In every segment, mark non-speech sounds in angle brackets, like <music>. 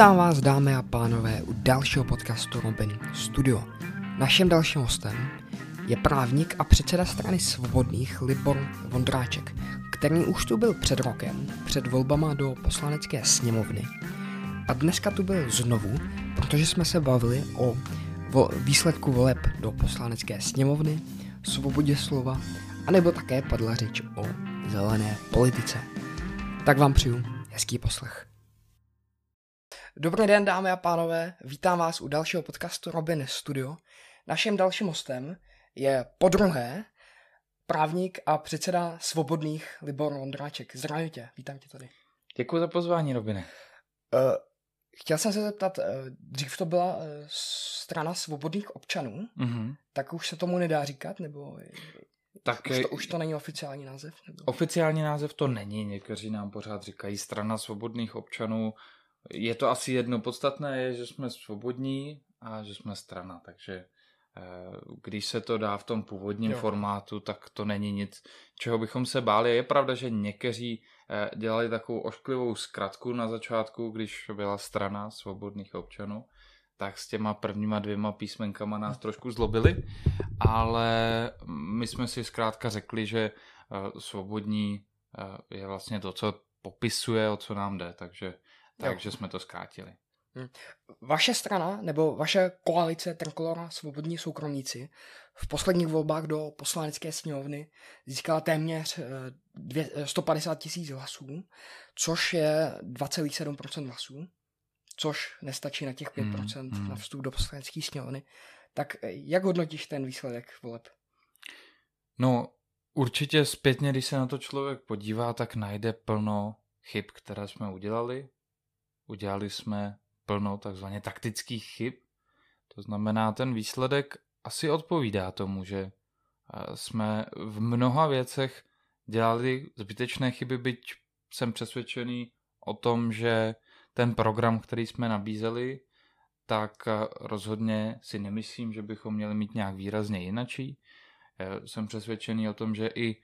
Vítám vás, dámy a pánové, u dalšího podcastu Robin Studio. Naším dalším hostem je právník a předseda strany Svobodných Libor Vondráček, který už tu byl před rokem, před volbama do poslanecké sněmovny. A dneska tu byl znovu, protože jsme se bavili o výsledku voleb do poslanecké sněmovny, svobodě slova, anebo také padla řeč o zelené politice. Tak vám přeju hezký poslech. Dobrý den, dámy a pánové, vítám vás u dalšího podcastu Robin Studio. Naším dalším hostem je podruhé právník a předseda Svobodných Libor Vondráček. Zdravím tě, vítám tě tady. Děkuji za pozvání, Robine. Uh, chtěl jsem se zeptat, uh, dřív to byla uh, strana svobodných občanů, Mm-hmm. tak už se tomu nedá říkat, nebo Tak už to, už to není oficiální název? Nebo? oficiální název to není, někteří nám pořád říkají strana svobodných občanů. Je to asi jedno podstatné, je, že jsme svobodní a že jsme strana, takže eh, když se to dá v tom původním Jo. formátu, tak to není nic, čeho bychom se báli. Je pravda, že někteří eh, dělali takovou ošklivou zkratku na začátku, když byla strana svobodných občanů, tak s těma prvníma dvěma písmenkama nás trošku zlobili, ale my jsme si zkrátka řekli, že eh, svobodní je vlastně to, co popisuje, o co nám jde, takže, takže jsme to zkrátili. Vaše strana nebo vaše koalice Trikolora Svobodní soukromníci v posledních volbách do poslanecké sněmovny získala téměř eh, dvě- eh, 150 tisíc hlasů, což je 2,7% hlasů, což nestačí na těch 5% Mm, mm. na vstup do poslanecké sněmovny. Tak eh, jak hodnotíš ten výsledek voleb? No, určitě zpětně, když se na to člověk podívá, tak najde plno chyb, které jsme udělali. Udělali jsme plno takzvaně taktických chyb. To znamená, ten výsledek asi odpovídá tomu, že eh, jsme v mnoha věcech dělali zbytečné chyby, byť jsem přesvědčený o tom, že ten program, který jsme nabízeli, tak eh, rozhodně si nemyslím, že bychom měli mít nějak výrazně jinačí. Eh, Jsem přesvědčený o tom, že i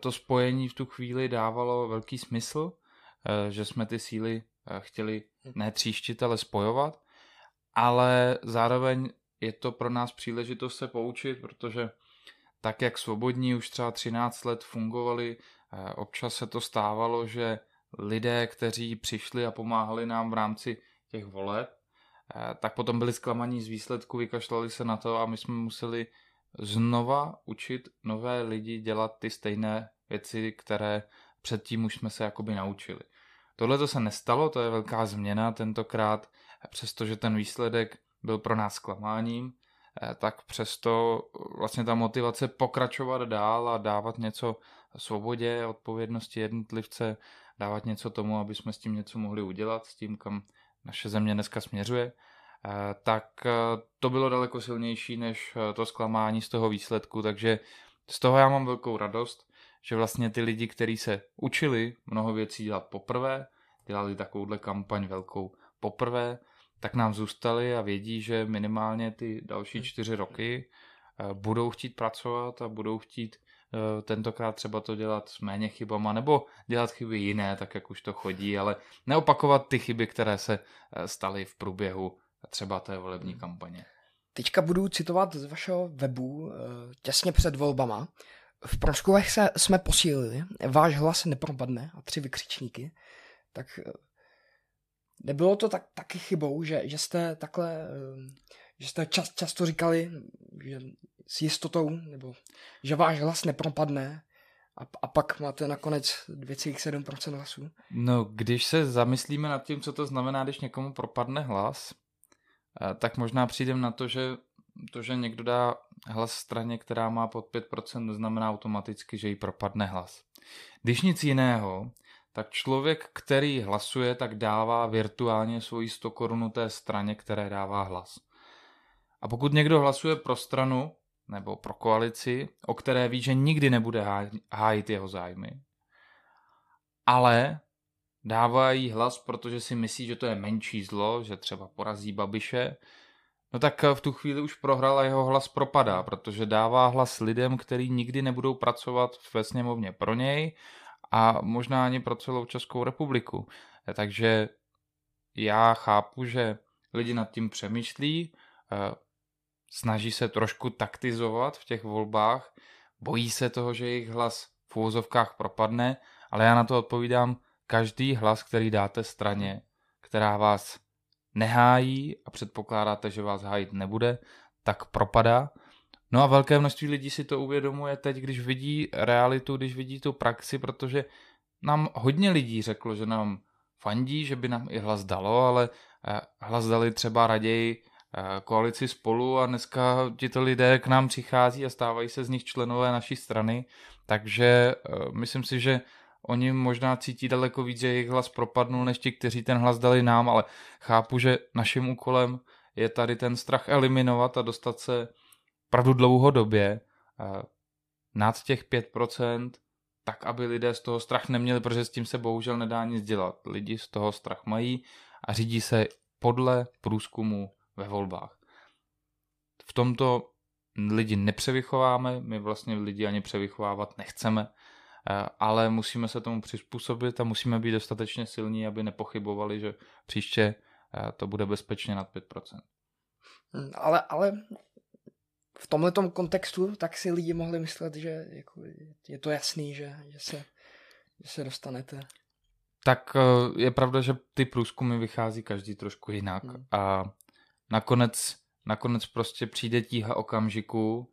to spojení v tu chvíli dávalo velký smysl, že jsme ty síly chtěli ne tříštit, ale spojovat, ale zároveň je to pro nás příležitost se poučit, protože tak, jak svobodní už třeba 13 let fungovali, eh, občas se to stávalo, že lidé, kteří přišli a pomáhali nám v rámci těch voleb, eh, tak potom byli zklamaní z výsledku, vykašlali se na to a my jsme museli znova učit nové lidi dělat ty stejné věci, které předtím už jsme se jakoby naučili. Tohle to se nestalo, to je velká změna tentokrát, přestože ten výsledek byl pro nás zklamáním, eh, tak přesto vlastně ta motivace pokračovat dál a dávat něco svobodě, odpovědnosti jednotlivce, dávat něco tomu, aby jsme s tím něco mohli udělat, s tím, kam naše země dneska směřuje, eh, tak eh, to bylo daleko silnější než eh, to zklamání z toho výsledku, takže z toho já mám velkou radost, že vlastně ty lidi, kteří se učili mnoho věcí dělat poprvé, dělali takovouhle kampaň velkou poprvé, tak nám zůstali a vědí, že minimálně ty další čtyři roky eh, budou chtít pracovat a budou chtít eh, tentokrát třeba to dělat s méně chybama, nebo dělat chyby jiné, tak jak už to chodí, ale neopakovat ty chyby, které se eh, staly v průběhu třeba té volební kampaně. Teďka budu citovat z vašeho webu těsně před volbama. V průzkumech se jsme posílili, váš hlas nepropadne a tři vykřičníky. Tak eh, nebylo to tak, taky chybou, že, že jste takhle, eh, že jste čas, často říkali, že s jistotou, nebo že váš hlas nepropadne a, a pak máte nakonec 2,7% hlasů. No, když se zamyslíme nad tím, co to znamená, když někomu propadne hlas, eh, tak možná přijdem na to, že to, že někdo dá hlas straně, která má pod 5%, neznamená automaticky, že jí propadne hlas. Když nic jiného, tak člověk, který hlasuje, tak dává virtuálně svoji 100 korunu té straně, které dává hlas. A pokud někdo hlasuje pro stranu nebo pro koalici, o které ví, že nikdy nebude há- hájit jeho zájmy, ale dává jí hlas, protože si myslí, že to je menší zlo, že třeba porazí Babiše, no tak v tu chvíli už prohrál a jeho hlas propadá, protože dává hlas lidem, kteří nikdy nebudou pracovat ve sněmovně pro něj a možná ani pro celou Českou republiku. Takže já chápu, že lidi nad tím přemýšlí, eh, snaží se trošku taktizovat v těch volbách, bojí se toho, že jejich hlas v úvozovkách propadne, ale já na to odpovídám, každý hlas, který dáte straně, která vás nehájí a předpokládáte, že vás hájit nebude, tak propadá. No a velké množství lidí si to uvědomuje teď, když vidí realitu, když vidí tu praxi, protože nám hodně lidí řeklo, že nám fandí, že by nám i hlas dalo, ale eh, hlas dali třeba raději eh, koalici spolu a dneska tito lidé k nám přichází a stávají se z nich členové naší strany, takže eh, myslím si, že oni možná cítí daleko víc, že jejich hlas propadnul, než ti, kteří ten hlas dali nám, ale chápu, že naším úkolem je tady ten strach eliminovat a dostat se pravdu dlouhodobě nad těch 5%, tak, aby lidé z toho strach neměli, protože s tím se bohužel nedá nic dělat. Lidi z toho strach mají a řídí se podle průzkumu ve volbách. V tomto lidi nepřevychováme, my vlastně lidi ani převychovávat nechceme, eh, ale musíme se tomu přizpůsobit a musíme být dostatečně silní, aby nepochybovali, že příště eh, to bude bezpečně nad 5%. Hmm, ale, ale v tomhle kontextu tak si lidi mohli myslet, že jako je to jasný, že, že, se, že se dostanete. Tak eh, je pravda, že ty průzkumy vychází každý trošku jinak hmm. a nakonec, nakonec prostě přijde tíha okamžiku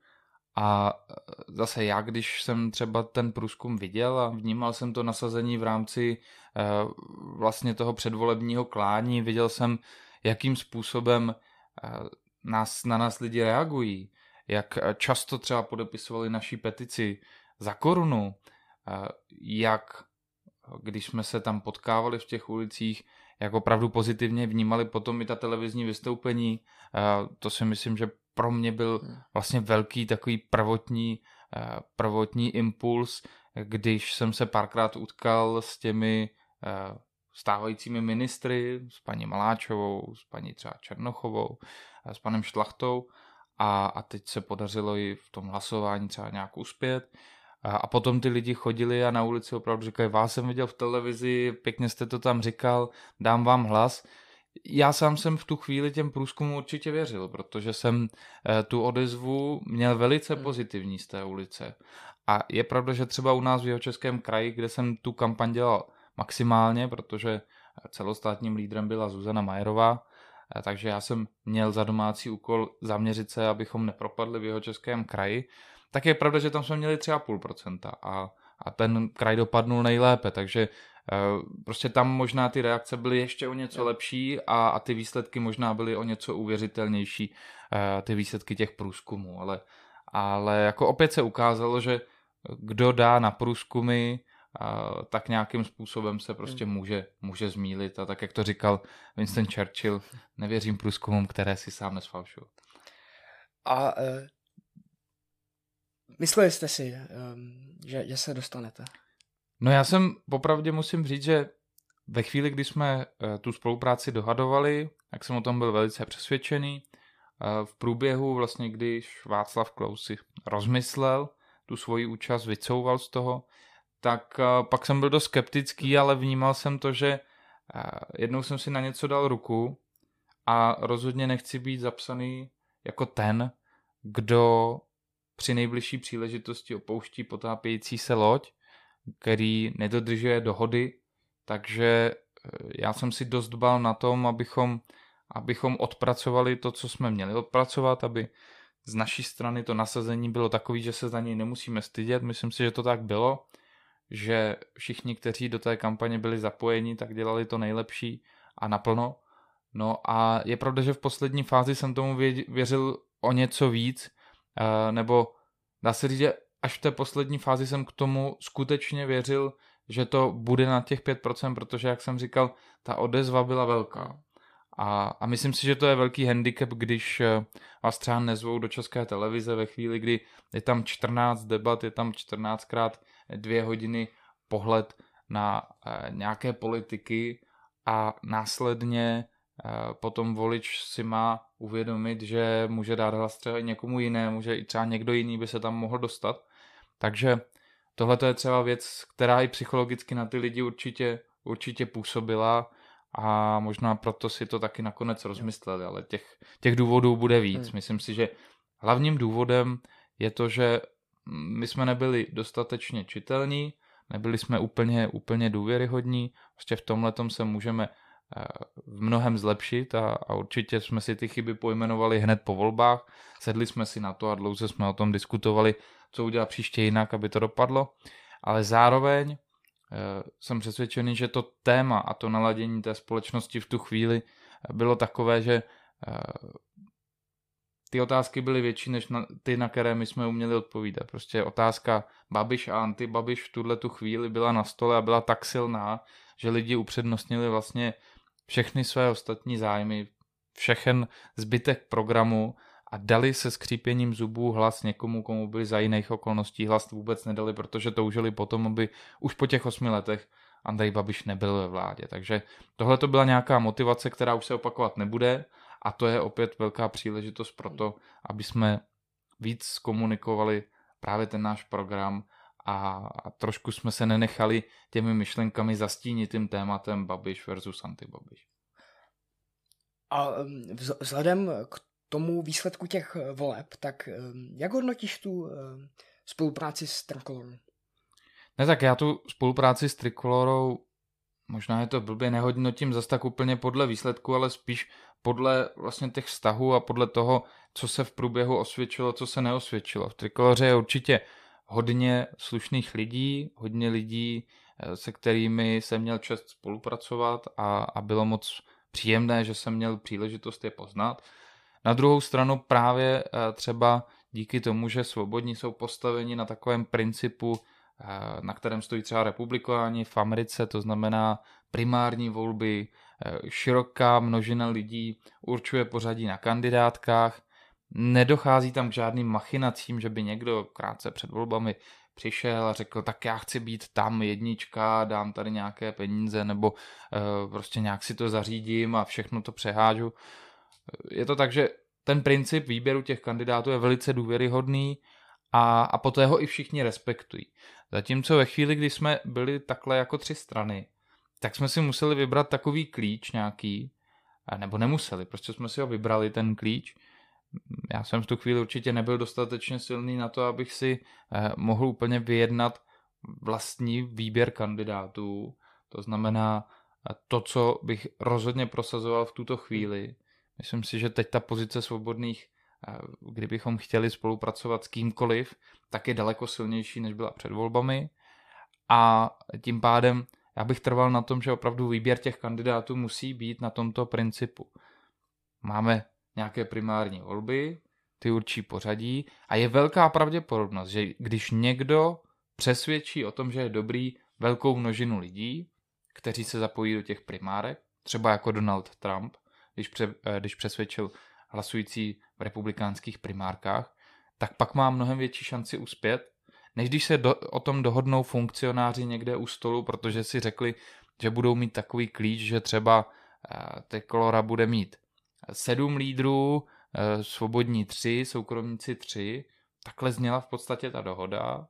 a eh, zase já, když jsem třeba ten průzkum viděl a vnímal jsem to nasazení v rámci eh, vlastně toho předvolebního klání, viděl jsem, jakým způsobem nás, na nás lidi reagují, jak často třeba podepisovali naší petici za korunu, jak když jsme se tam potkávali v těch ulicích, jak opravdu pozitivně vnímali potom i ta televizní vystoupení. To si myslím, že pro mě byl hmm. vlastně velký takový prvotní, prvotní impuls, když jsem se párkrát utkal s těmi stávajícími ministry, s paní Maláčovou, s paní třeba Černochovou, s panem Šlachtou a, a teď se podařilo i v tom hlasování třeba nějak uspět. A, a potom ty lidi chodili a na ulici opravdu říkají, vás jsem viděl v televizi, pěkně jste to tam říkal, dám vám hlas. Já sám jsem v tu chvíli těm průzkumům určitě věřil, protože jsem eh, tu odezvu měl velice hmm. pozitivní z té ulice. A je pravda, že třeba u nás v jeho českém kraji, kde jsem tu kampaň dělal maximálně, protože celostátním lídrem byla Zuzana Majerová, Eh, takže já jsem měl za domácí úkol zaměřit se, abychom nepropadli v jeho českém kraji. Tak je pravda, že tam jsme měli 3,5% a, a ten kraj dopadnul nejlépe, takže prostě tam možná ty reakce byly ještě o něco lepší a, a ty výsledky možná byly o něco uvěřitelnější, uh, ty výsledky těch průzkumů, ale, ale jako opět se ukázalo, že kdo dá na průzkumy tak nějakým způsobem se prostě hmm. může, může zmílit a tak, jak to říkal Winston Churchill, nevěřím průzkumům, které si sám nesfalšuju. A uh, mysleli jste si, um, že, že se dostanete? No já jsem popravdě musím říct, že ve chvíli, kdy jsme uh, tu spolupráci dohadovali, tak jsem o tom byl velice přesvědčený. Uh, v průběhu vlastně, když Václav Klaus si rozmyslel tu svoji účast, vycouval z toho, tak eh, pak jsem byl dost skeptický, ale vnímal jsem to, že eh, jednou jsem si na něco dal ruku a rozhodně nechci být zapsaný jako ten, kdo při nejbližší příležitosti opouští potápějící se loď, který nedodržuje dohody, takže eh, já jsem si dost dbal na tom, abychom, abychom odpracovali to, co jsme měli odpracovat, aby z naší strany to nasazení bylo takový, že se za něj nemusíme stydět. Myslím si, že to tak bylo že všichni, kteří do té kampaně byli zapojeni, tak dělali to nejlepší a naplno. No a je pravda, že v poslední fázi jsem tomu věřil o něco víc, eh, nebo dá se říct, že až v té poslední fázi jsem k tomu skutečně věřil, že to bude na těch 5%, protože, jak jsem říkal, ta odezva byla velká. A, a myslím si, že to je velký handicap, když eh, vás třeba nezvou do české televize ve chvíli, kdy je tam 14 debat, je tam 14krát dvě hodiny pohled na eh, nějaké politiky a následně eh, potom volič si má uvědomit, že může dát hlas třeba i někomu jinému, že i třeba někdo jiný by se tam mohl dostat. Takže tohle je třeba věc, která i psychologicky na ty lidi určitě, určitě působila a možná proto si to taky nakonec rozmysleli, ale těch, těch důvodů bude víc. Hmm. Myslím si, že hlavním důvodem je to, že my jsme nebyli dostatečně čitelní, nebyli jsme úplně, úplně důvěryhodní, prostě v tomhle se můžeme v mnohem zlepšit a, a určitě jsme si ty chyby pojmenovali hned po volbách, sedli jsme si na to a dlouze jsme o tom diskutovali, co udělat příště jinak, aby to dopadlo, ale zároveň e, jsem přesvědčený, že to téma a to naladění té společnosti v tu chvíli bylo takové, že ty otázky byly větší než na, ty, na které my jsme uměli odpovídat. Prostě otázka Babiš a anti-Babiš v tuhle tu chvíli byla na stole a byla tak silná, že lidi upřednostnili vlastně všechny své ostatní zájmy, všechen zbytek programu a dali se skřípěním zubů hlas někomu, komu by za jiných okolností hlas vůbec nedali, protože toužili potom, aby už po těch osmi letech Andrej Babiš nebyl ve vládě. Takže tohle to byla nějaká motivace, která už se opakovat nebude a to je opět velká příležitost pro to, aby jsme víc komunikovali právě ten náš program a, trošku jsme se nenechali těmi myšlenkami zastínit tím tématem Babiš versus anti-Babiš. A vzhledem k tomu výsledku těch voleb, tak jak hodnotíš tu spolupráci s Trikolorou? Ne, tak já tu spolupráci s Trikolorou, možná je to blbě, nehodnotím zase tak úplně podle výsledku, ale spíš podle vlastně těch vztahů a podle toho, co se v průběhu osvědčilo, co se neosvědčilo. V Trikoloře je určitě hodně slušných lidí, hodně lidí, eh, se kterými jsem měl čest spolupracovat a, a bylo moc příjemné, že jsem měl příležitost je poznat. Na druhou stranu právě eh, třeba díky tomu, že svobodní jsou postaveni na takovém principu, eh, na kterém stojí třeba republikáni v Americe, to znamená primární volby, široká množina lidí určuje pořadí na kandidátkách, nedochází tam k žádným machinacím, že by někdo krátce před volbami přišel a řekl, tak já chci být tam jednička, dám tady nějaké peníze nebo uh, prostě nějak si to zařídím a všechno to přehážu. Je to tak, že ten princip výběru těch kandidátů je velice důvěryhodný a, a poté ho i všichni respektují. Zatímco ve chvíli, kdy jsme byli takhle jako tři strany, tak jsme si museli vybrat takový klíč nějaký, nebo nemuseli, prostě jsme si ho vybrali, ten klíč. Já jsem v tu chvíli určitě nebyl dostatečně silný na to, abych si eh, mohl úplně vyjednat vlastní výběr kandidátů. To znamená eh, to, co bych rozhodně prosazoval v tuto chvíli. Myslím si, že teď ta pozice svobodných, eh, kdybychom chtěli spolupracovat s kýmkoliv, tak je daleko silnější, než byla před volbami. A tím pádem já bych trval na tom, že opravdu výběr těch kandidátů musí být na tomto principu. Máme nějaké primární volby, ty určí pořadí a je velká pravděpodobnost, že když někdo přesvědčí o tom, že je dobrý velkou množinu lidí, kteří se zapojí do těch primárek, třeba jako Donald Trump, když, pře, eh, když přesvědčil hlasující v republikánských primárkách, tak pak má mnohem větší šanci uspět, než když se do, o tom dohodnou funkcionáři někde u stolu, protože si řekli, že budou mít takový klíč, že třeba uh, Tekolora bude mít sedm lídrů, uh, svobodní tři, soukromníci tři. Takhle zněla v podstatě ta dohoda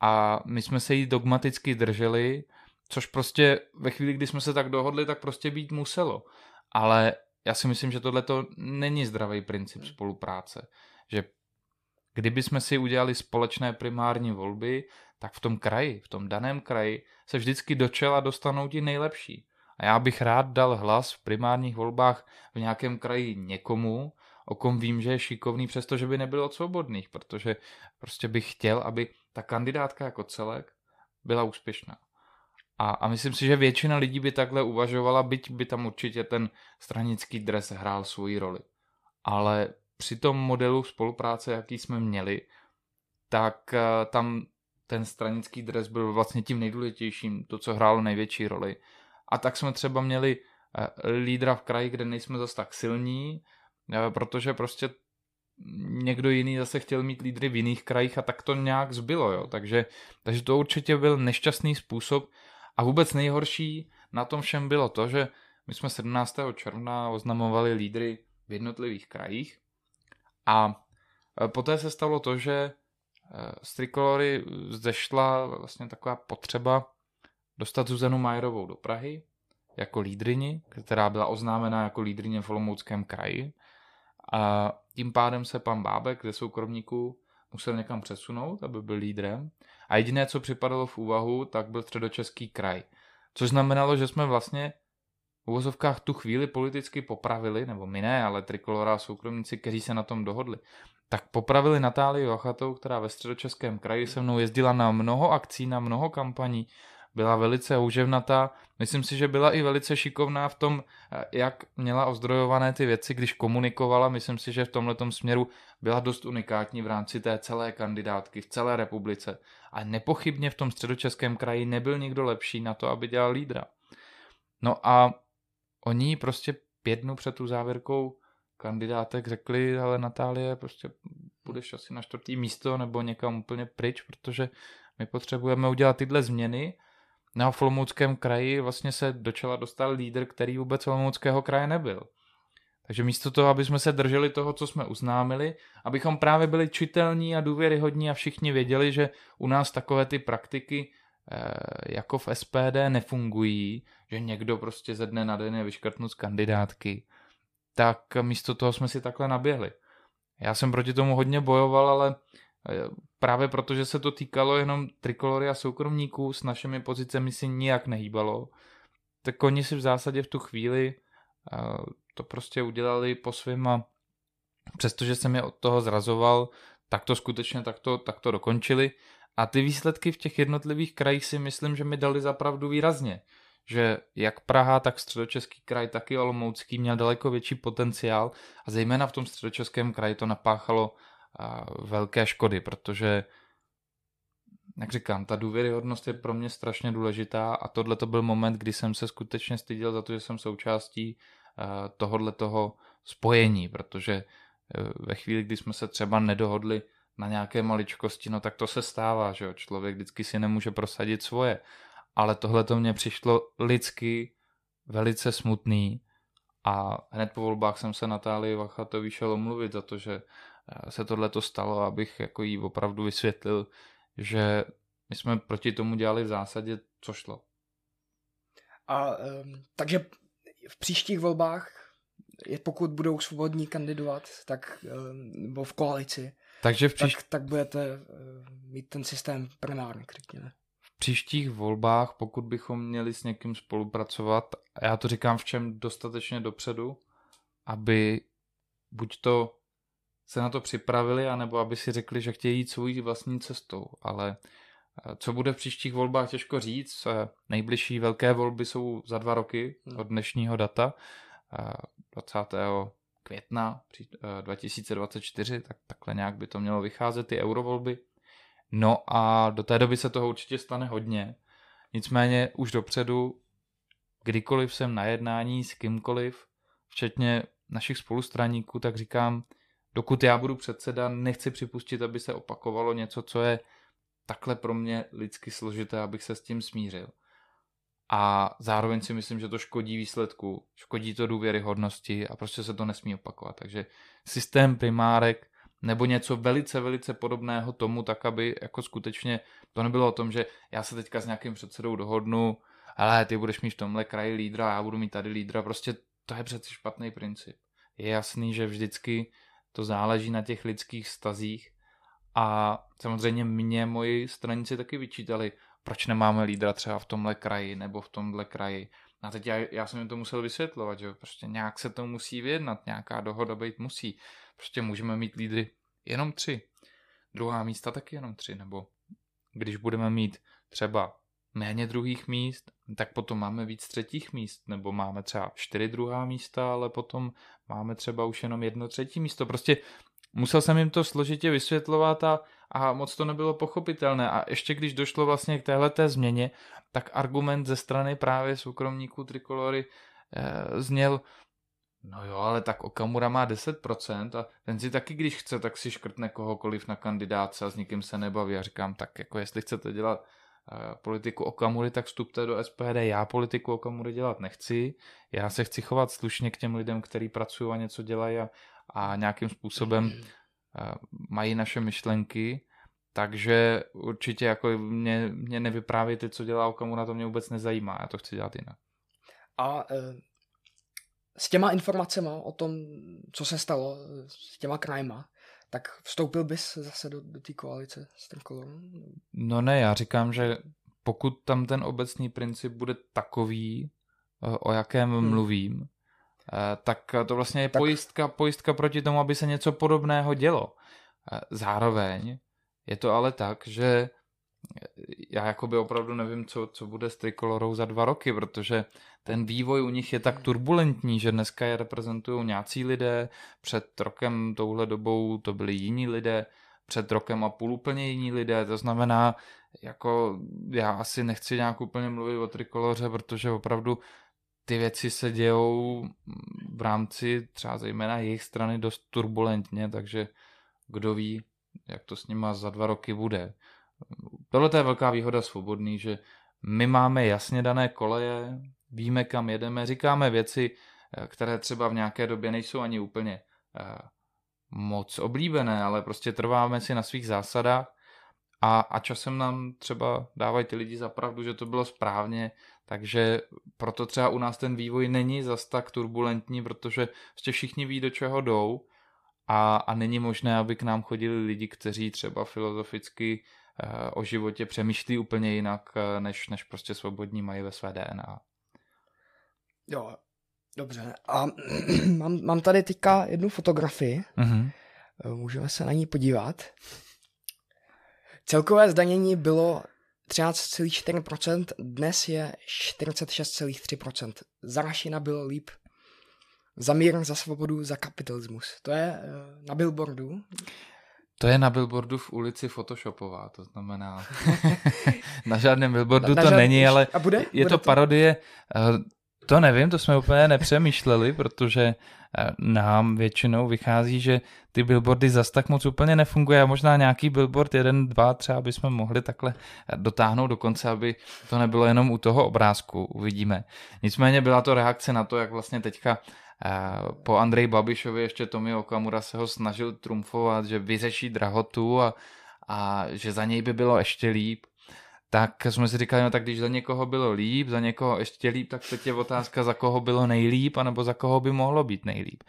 a my jsme se jí dogmaticky drželi, což prostě ve chvíli, kdy jsme se tak dohodli, tak prostě být muselo. Ale já si myslím, že tohle to není zdravý princip spolupráce. Že Kdyby jsme si udělali společné primární volby, tak v tom kraji, v tom daném kraji, se vždycky do čela dostanou ti nejlepší. A já bych rád dal hlas v primárních volbách v nějakém kraji někomu, o kom vím, že je šikovný, přestože by nebyl od svobodných, protože prostě bych chtěl, aby ta kandidátka jako celek byla úspěšná. A, a myslím si, že většina lidí by takhle uvažovala, byť by tam určitě ten stranický dres hrál svoji roli. Ale při tom modelu spolupráce, jaký jsme měli, tak eh, tam ten stranický dres byl vlastně tím nejdůležitějším, to, co hrálo největší roli. A tak jsme třeba měli eh, lídra v kraji, kde nejsme zase tak silní, eh, protože prostě někdo jiný zase chtěl mít lídry v jiných krajích a tak to nějak zbylo, jo. Takže, takže to určitě byl nešťastný způsob a vůbec nejhorší na tom všem bylo to, že my jsme 17. června oznamovali lídry v jednotlivých krajích a e, poté se stalo to, že z Trikolory zešla vlastně taková potřeba dostat Zuzanu Majerovou do Prahy. jako lídrini, která byla oznámena jako lídrině v Olomouckém kraji. A tím pádem se pan Bábek ze soukromníků musel někam přesunout, aby byl lídrem. A jediné, co připadalo v úvahu, tak byl středočeský kraj. Což znamenalo, že jsme vlastně v uvozovkách tu chvíli politicky popravili, nebo my ne, ale Trikolora a soukromníci, kteří se na tom dohodli, tak popravili Natálii Vachatou, která ve středočeském kraji se mnou jezdila na mnoho akcí, na mnoho kampaní, byla velice úževnatá. Myslím si, že byla i velice šikovná v tom, eh, jak měla ozdrojované ty věci, když komunikovala. Myslím si, že v tomhle směru byla dost unikátní v rámci té celé kandidátky v celé republice. A nepochybně v tom středočeském kraji nebyl nikdo lepší na to, aby dělal lídra. No a oni prostě pět dnů před tu závěrkou kandidátek řekli, ale Natálie, prostě budeš asi na čtvrtý místo nebo někam úplně pryč, protože my potřebujeme udělat tyhle změny na Olomouckém kraji vlastně se do čela dostal lídr, který vůbec Olomouckého kraje nebyl. Takže místo toho, aby jsme se drželi toho, co jsme uznámili, abychom právě byli čitelní a důvěryhodní a všichni věděli, že u nás takové ty praktiky eh, jako v SPD nefungují, že někdo prostě ze dne na den je vyškrtnut z kandidátky, tak místo toho jsme si takhle naběhli. Já jsem proti tomu hodně bojoval, ale právě protože se to týkalo jenom trikolory a soukromníků, s našimi pozicemi si nijak nehýbalo, tak oni si v zásadě v tu chvíli to prostě udělali po svým a přestože jsem je od toho zrazoval, tak to skutečně takto, takto dokončili. A ty výsledky v těch jednotlivých krajích si myslím, že mi dali zapravdu výrazně. Že jak Praha, tak středočeský kraj, tak i Olomoucký měl daleko větší potenciál a zejména v tom středočeském kraji to napáchalo velké škody, protože jak říkám, ta důvěryhodnost je pro mě strašně důležitá a tohle to byl moment, kdy jsem se skutečně styděl za to, že jsem součástí tohohle toho spojení, protože e, ve chvíli, kdy jsme se třeba nedohodli na nějaké maličkosti, no tak to se stává, že jo, člověk vždycky si nemůže prosadit svoje. Ale tohle to mně přišlo lidsky velice smutný a hned po volbách jsem se Natálii Vachatovi šel omluvit za to, že se tohle to stalo, abych jako jí opravdu vysvětlil, že my jsme proti tomu dělali v zásadě, co šlo. A um, takže v příštích volbách, pokud budou svobodní kandidovat, tak um, nebo v koalici, takže v příš... tak, tak budete uh, mít ten systém primárně, řekněme. V příštích volbách, pokud bychom měli s někým spolupracovat, a já to říkám v čem dostatečně dopředu, aby buď to se na to připravili, anebo aby si řekli, že chtějí jít svou vlastní cestou. Ale eh, co bude v příštích volbách, těžko říct. Eh, nejbližší velké volby jsou za dva roky hmm. od dnešního data, 20. Eh, května 2024, tak takhle nějak by to mělo vycházet, ty eurovolby. No a do té doby se toho určitě stane hodně. Nicméně už dopředu, kdykoliv jsem na jednání s kýmkoliv, včetně našich spolustraníků, tak říkám, dokud já budu předseda, nechci připustit, aby se opakovalo něco, co je takhle pro mě lidsky složité, abych se s tím smířil. A zároveň si myslím, že to škodí výsledku, škodí to důvěryhodnosti a prostě se to nesmí opakovat. Takže systém primárek nebo něco velice, velice podobného tomu, tak aby jako skutečně to nebylo o tom, že já se teďka s nějakým předsedou dohodnu, ale ty budeš mít v tomhle kraji lídra, já budu mít tady lídra, prostě to je přeci špatný princip. Je jasný, že vždycky to záleží na těch lidských stazích a samozřejmě mě moji stranici taky vyčítali, proč nemáme lídra třeba v tomhle kraji nebo v tomhle kraji. A teď já, já jsem jim to musel vysvětlovat, že prostě nějak se to musí vyjednat, nějaká dohoda být musí. Prostě můžeme mít lídry jenom tři. Druhá místa taky jenom tři, nebo když budeme mít třeba méně druhých míst, tak potom máme víc třetích míst, nebo máme třeba čtyři druhá místa, ale potom máme třeba už jenom jedno třetí místo. Prostě musel jsem jim to složitě vysvětlovat a, a moc to nebylo pochopitelné. A ještě když došlo vlastně k téhleté změně, tak argument ze strany právě soukromníků Trikolory eh, zněl, no jo, ale tak Okamura má 10% a ten si taky, když chce, tak si škrtne kohokoliv na kandidáce a s nikým se nebaví. A říkám, tak jako jestli chcete dělat politiku Okamury, tak vstupte do SPD. Já politiku Okamury dělat nechci. Já se chci chovat slušně k těm lidem, kteří pracují a něco dělají a, a nějakým způsobem eh, mají naše myšlenky. Takže určitě jako mě, mě nevyprávějte, co dělá Okamura, to mě vůbec nezajímá. Já to chci dělat jinak. A e, s těma informacemi o tom, co se stalo, s těma krajma, tak vstoupil bys zase do, do té koalice s Trikolorem? No ne, já říkám, že pokud tam ten obecný princip bude takový, eh, o jakém hmm. mluvím, eh, tak to vlastně je tak... pojistka, pojistka proti tomu, aby se něco podobného dělo. Eh, zároveň je to ale tak, že já jakoby opravdu nevím, co, co bude s Trikolorou za dva roky, protože ten vývoj u nich je tak turbulentní, že dneska je reprezentují nějací lidé, před rokem touhle dobou to byli jiní lidé, před rokem a půl úplně jiní lidé, to znamená, jako já asi nechci nějak úplně mluvit o Trikoloře, protože opravdu ty věci se dějou v rámci třeba zejména jejich strany dost turbulentně, takže kdo ví, jak to s nima za dva roky bude. Tohle je velká výhoda svobodný, že my máme jasně dané koleje, víme, kam jedeme, říkáme věci, eh, které třeba v nějaké době nejsou ani úplně eh, moc oblíbené, ale prostě trváme si na svých zásadách. A, a časem nám třeba dávají ty lidi za pravdu, že to bylo správně, takže proto třeba u nás ten vývoj není zas tak turbulentní, protože prostě všichni ví, do čeho jdou. A, a není možné, aby k nám chodili lidi, kteří třeba filozoficky eh, o životě přemýšlí úplně jinak, než, než prostě svobodní mají ve své DNA. Jo, dobře. A <clears throat> mám, mám tady teďka jednu fotografii. Mm-hmm. Můžeme se na ní podívat. Celkové zdanění bylo 13,4%, dnes je 46,3%. Za Rašina bylo líp. Za mír, za svobodu, za kapitalismus. To je eh, na billboardu. To je na billboardu v ulici Photoshopová, to znamená, <laughs> na žádném billboardu na, na to žád... není, ale a bude? je bude to, to parodie eh, to nevím, to jsme úplně nepřemýšleli, protože eh, nám většinou vychází, že ty billboardy zas tak moc úplně nefunguje a možná nějaký billboard, jeden, dva třeba bychom mohli takhle eh, dotáhnout do konce, aby to nebylo jenom u toho obrázku, uvidíme. Nicméně byla to reakce na to, jak vlastně teďka eh, po Andrej Babišovi ještě Tomi Okamura se ho snažil trumfovat, že vyřeší drahotu a, a že za něj by bylo ještě líp tak jsme si říkali, no tak když za někoho bylo líp, za někoho ještě líp, tak teď je otázka, za koho bylo nejlíp, anebo za koho by mohlo být nejlíp.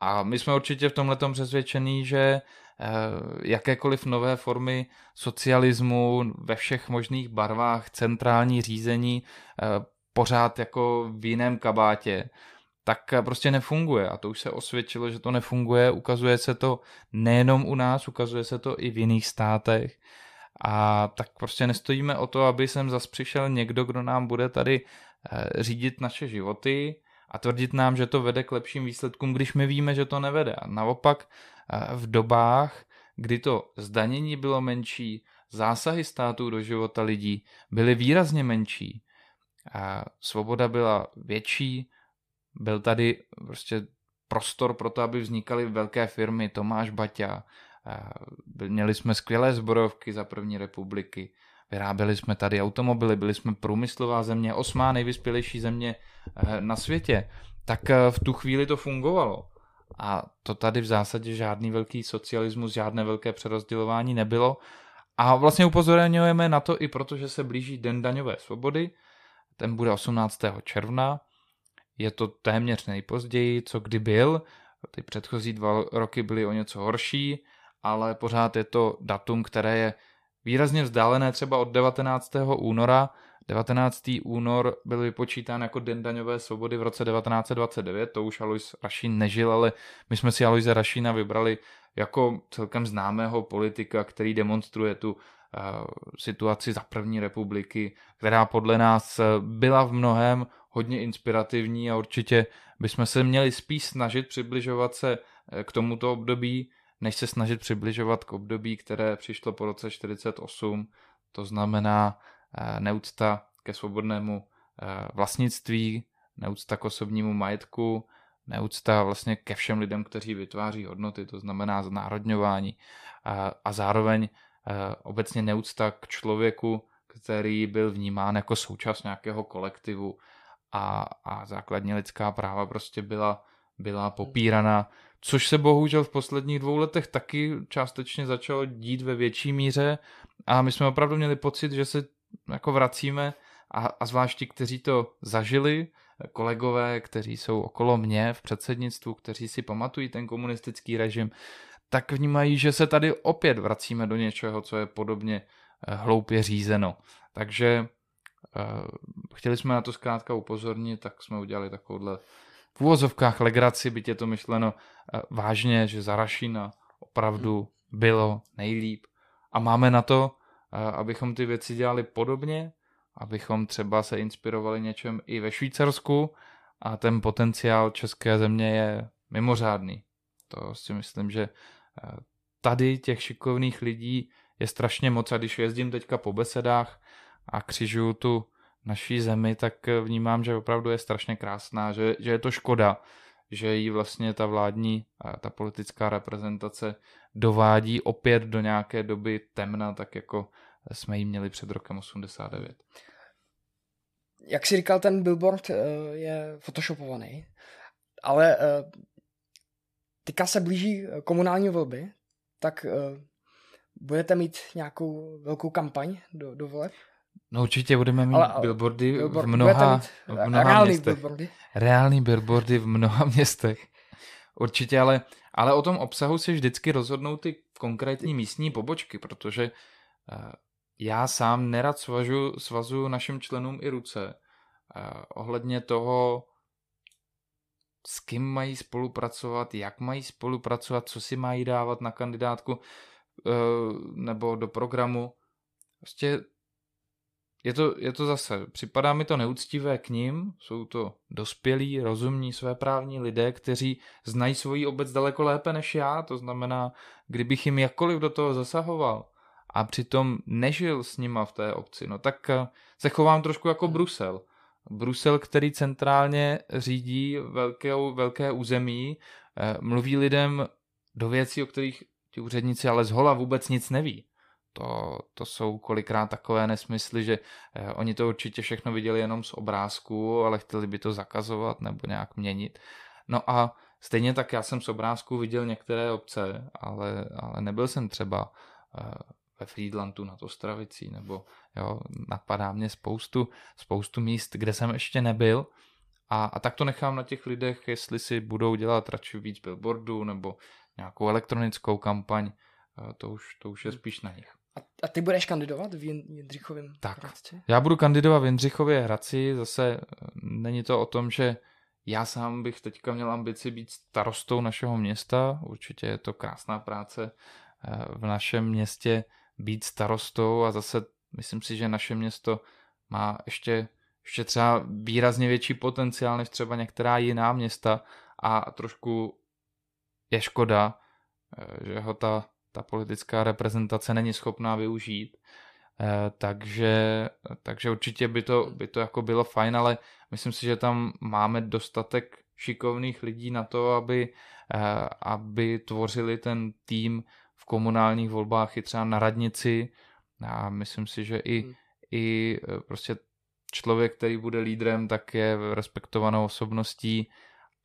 A my jsme určitě v tomhle přesvědčení, že eh, jakékoliv nové formy socialismu ve všech možných barvách, centrální řízení, eh, pořád jako v jiném kabátě, tak prostě nefunguje. A to už se osvědčilo, že to nefunguje. Ukazuje se to nejenom u nás, ukazuje se to i v jiných státech. A tak prostě nestojíme o to, aby sem zas přišel někdo, kdo nám bude tady eh, řídit naše životy a tvrdit nám, že to vede k lepším výsledkům, když my víme, že to nevede. A naopak eh, v dobách, kdy to zdanění bylo menší, zásahy států do života lidí byly výrazně menší, a svoboda byla větší, byl tady prostě prostor pro to, aby vznikaly velké firmy, Tomáš Baťa, Měli jsme skvělé zborovky za první republiky, vyráběli jsme tady automobily, byli jsme průmyslová země, osmá nejvyspělejší země eh, na světě. Tak eh, v tu chvíli to fungovalo. A to tady v zásadě žádný velký socialismus, žádné velké přerozdělování nebylo. A vlastně upozorňujeme na to i proto, že se blíží Den daňové svobody. Ten bude 18. června. Je to téměř nejpozději, co kdy byl. Ty předchozí dva roky byly o něco horší ale pořád je to datum, které je výrazně vzdálené třeba od 19. února. 19. únor byl vypočítán jako Den daňové svobody v roce 1929, to už Alois Rašín nežil, ale my jsme si Aloise Rašína vybrali jako celkem známého politika, který demonstruje tu uh, situaci za první republiky, která podle nás byla v mnohem hodně inspirativní a určitě bychom se měli spíš snažit přibližovat se eh, k tomuto období, než se snažit přibližovat k období, které přišlo po roce 48, to znamená eh, neúcta ke svobodnému eh, vlastnictví, neúcta k osobnímu majetku, neúcta vlastně ke všem lidem, kteří vytváří hodnoty, to znamená znárodňování a, a zároveň eh, obecně neúcta k člověku, který byl vnímán jako součást nějakého kolektivu a, a základní lidská práva prostě byla, byla popírána což se bohužel v posledních dvou letech taky částečně začalo dít ve větší míře a my jsme opravdu měli pocit, že se jako vracíme a, a zvlášť ti, kteří to zažili kolegové, kteří jsou okolo mě v předsednictvu, kteří si pamatují ten komunistický režim, tak vnímají, že se tady opět vracíme do něčeho, co je podobně eh, hloupě řízeno. Takže uh, chtěli jsme na to zkrátka upozornit, tak jsme udělali takovouhle v úvozovkách legraci, byť je to myšleno uh, vážně, že za Rašina opravdu bylo nejlíp. A máme na to, uh, abychom ty věci dělali podobně, abychom třeba se inspirovali něčem i ve Švýcarsku a ten potenciál české země je mimořádný. To si myslím, že tady těch šikovných lidí je strašně moc a když jezdím teďka po besedách a křižuju tu naší zemi, tak vnímám, že opravdu je strašně krásná, že, že je to škoda, že jí vlastně ta vládní, ta politická reprezentace dovádí opět do nějaké doby temna, tak jako jsme ji měli před rokem 89. Jak si říkal, ten billboard eh, je photoshopovaný, ale eh, teďka se blíží komunální volby, tak budete mít nějakou velkou kampaň do, do voleb? No určitě budeme mít ale, billboardy billboard, v mnoha, v mnoha reální městech. Billboardy? Reální billboardy v mnoha <laughs> městech. Určitě, ale, ale o tom obsahu si vždycky rozhodnou ty konkrétní místní pobočky, protože uh, já sám nerad svažu, svazu našim členům i ruce uh, ohledně toho, s kým mají spolupracovat, jak mají spolupracovat, co si mají dávat na kandidátku. Eh, nebo do programu. Prostě je to, je to zase, připadá mi to neúctivé k ním, jsou to dospělí, rozumní, svéprávní lidé, kteří znají svoji obec daleko lépe než já, to znamená, kdybych jim jakkoliv do toho zasahoval a přitom nežil s nima v té obci, no tak eh, se chovám trošku jako Brusel. Brusel, který centrálně řídí velké, velké území, eh, mluví lidem do věcí, o kterých ti úředníci ale z hola vůbec nic neví. To, to jsou kolikrát takové nesmysly, že eh, oni to určitě všechno viděli jenom z obrázku, ale chtěli by to zakazovat nebo nějak měnit. No a stejně tak já jsem z obrázku viděl některé obce, ale, ale nebyl jsem třeba eh, ve Friedlandu nad Ostravicí, nebo jo, napadá mě spoustu, spoustu míst, kde jsem ještě nebyl. A, a tak to nechám na těch lidech, jestli si budou dělat radši víc billboardů, nebo nějakou elektronickou kampaň, eh, to už, to už je hmm. spíš na nich. A, a ty budeš kandidovat v Jindřichovém Tak, Hradci? já budu kandidovat v Jindřichově Hradci, zase eh, není to o tom, že já sám bych teďka měl ambici být starostou našeho města, určitě je to krásná práce eh, v našem městě být starostou a zase myslím si, že naše město má ještě, ještě třeba výrazně větší potenciál než třeba některá jiná města. A trošku je škoda, eh, že ho ta, ta politická reprezentace není schopná využít. Eh, takže, takže určitě by to, by to jako bylo fajn, ale myslím si, že tam máme dostatek šikovných lidí na to, aby, eh, aby tvořili ten tým v komunálních volbách i třeba na radnici. A myslím si, že i, hmm. i prostě člověk, který bude lídrem, tak je respektovanou osobností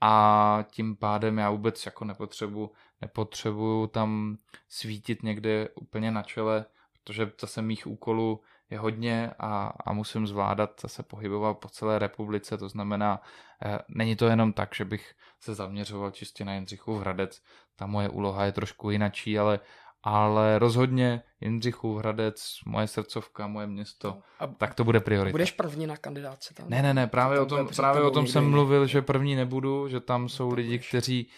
a tím pádem já vůbec jako nepotřebuji nepotřebuju tam svítit někde úplně na čele, protože zase mých úkolů je hodně a, a musím zvládat zase pohybovat po celé republice, to znamená, eh, není to jenom tak, že bych se zaměřoval čistě na Jindřichův Hradec, ta moje úloha je trošku jinačí, ale ale rozhodně Jindřichův Hradec, moje srdcovka, moje město, a tak to bude priorita. Budeš první na kandidáce tam? Ne, ne, ne, právě o tom, právě o tom jsem mluvil, že první nebudu, že tam jsou lidi, kteří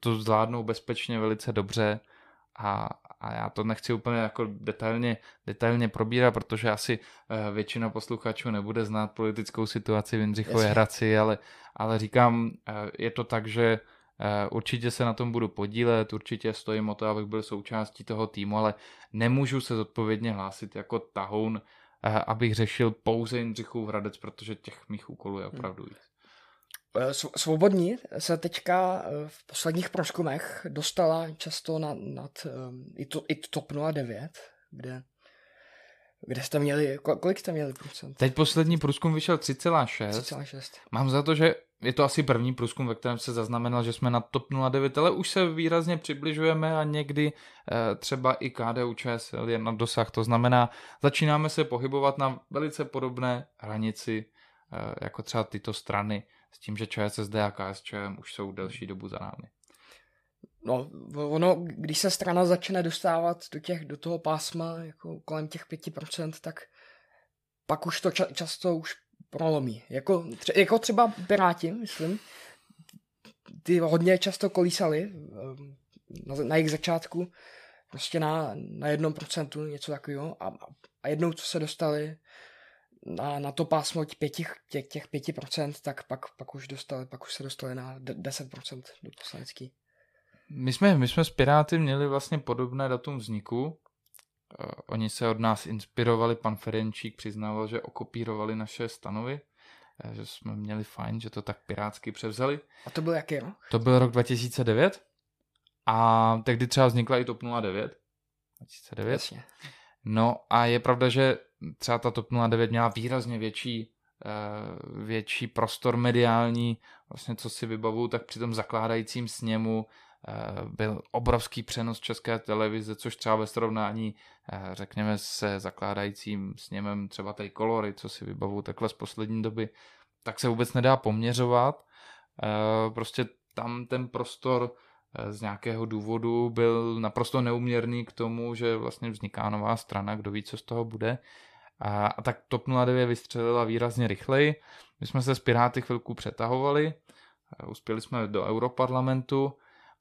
to zvládnou bezpečně velice dobře a, a já to nechci úplně jako detailně, detailně probírat, protože asi uh, většina posluchačů nebude znát politickou situaci v Jindřichově Hradci, ale, ale říkám, uh, je to tak, že Eh, určitě se na tom budu podílet, určitě stojím o to, abych byl součástí toho týmu, ale nemůžu se zodpovědně hlásit jako tahoun, eh, abych řešil pouze Jindřichův Hradec, protože těch mých úkolů je hmm. opravdu víc. Eh, svobodní se teďka v posledních průzkumech dostala často nad, nad i, to, i TOP 09, kde kde jste měli, kolik jste měli procent? Teď poslední průzkum vyšel 3,6. 3,6. Mám za to, že je to asi první průzkum, ve kterém se zaznamenal, že jsme na TOP 09, ale už se výrazně přibližujeme a někdy eh, třeba i KDU ČSL je na dosah. To znamená, začínáme se pohybovat na velice podobné hranici jako třeba tyto strany, s tím, že ČSSD a KSČM už jsou delší dobu za námi. No, ono, když se strana začne dostávat do, těch, do toho pásma jako kolem těch 5%, tak pak už to ča- často už prolomí. Jako, tře- jako třeba Piráti, myslím, ty hodně často kolísali ehm, na, na jejich začátku prostě na, na jednom procentu, něco takového a, a jednou, co se dostali na, na to pásmo pěti, těch, těch pěti procent, tak pak, pak už dostali, pak už se dostali na 10% do poslanecký. My jsme, my jsme s Piráty měli vlastně podobné datum vzniku. Uh, oni se od nás inspirovali, pan Ferenčík přiznával, že okopírovali naše stanovy, uh, že jsme měli fajn, že to tak pirátsky převzali. A to byl jaký rok? To byl rok 2009 a tehdy třeba vznikla i TOP 09. 2009. Jasně. No a je pravda, že třeba ta TOP 09 měla výrazně větší uh, větší prostor mediální, vlastně co si vybavu, tak při tom zakládajícím sněmu Eh, byl obrovský přenos české televize, což třeba ve srovnání, eh, řekněme, se zakládajícím sněmem třeba té kolory, co si vybavu takhle z poslední doby, tak se vůbec nedá poměřovat. Eh, prostě tam ten prostor z nějakého důvodu byl naprosto neuměrný k tomu, že vlastně vzniká nová strana, kdo ví, co z toho bude. A, a tak TOP 09 vystřelila výrazně rychleji. My jsme se s Piráty chvilku přetahovali, uspěli jsme do Europarlamentu,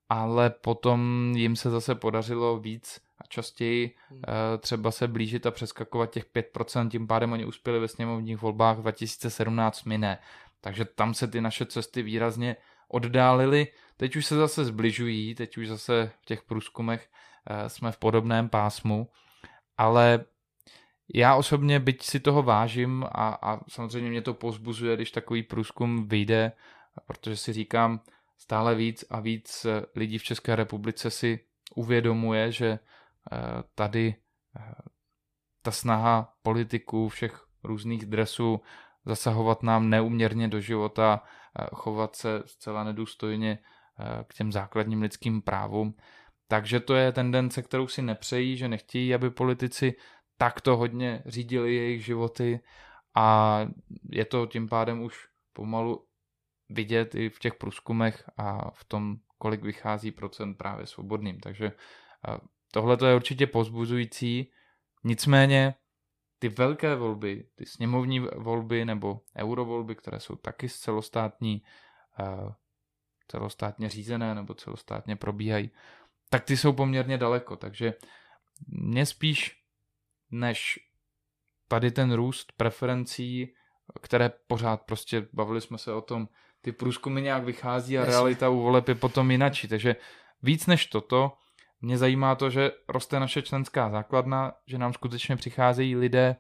ale potom jim se zase podařilo víc a častěji hmm. Eh, třeba se blížit a přeskakovat těch 5%, tím pádem oni uspěli ve sněmovních volbách 2017 mine. Takže tam se ty naše cesty výrazně oddálily. Teď už se zase zbližují, teď už zase v těch průzkumech eh, jsme v podobném pásmu, ale já osobně, byť si toho vážím a, a samozřejmě mě to pozbuzuje, když takový průzkum vyjde, protože si říkám, stále víc a víc eh, lidí v České republice si uvědomuje, že eh, tady eh, ta snaha politiků všech různých dresů zasahovat nám neuměrně do života, chovat se zcela nedůstojně k těm základním lidským právům. Takže to je tendence, kterou si nepřejí, že nechtějí, aby politici takto hodně řídili jejich životy a je to tím pádem už pomalu vidět i v těch průzkumech a v tom, kolik vychází procent právě svobodným. Takže tohle to je určitě pozbuzující. Nicméně ty velké volby, ty sněmovní volby nebo eurovolby, které jsou taky celostátní, celostátně řízené nebo celostátně probíhají, tak ty jsou poměrně daleko. Takže mě spíš než tady ten růst preferencí, které pořád prostě bavili jsme se o tom, ty průzkumy nějak vychází a realita u voleb je potom jinačí. Takže víc než toto, mě zajímá to, že roste naše členská základna, že nám skutečně přicházejí lidé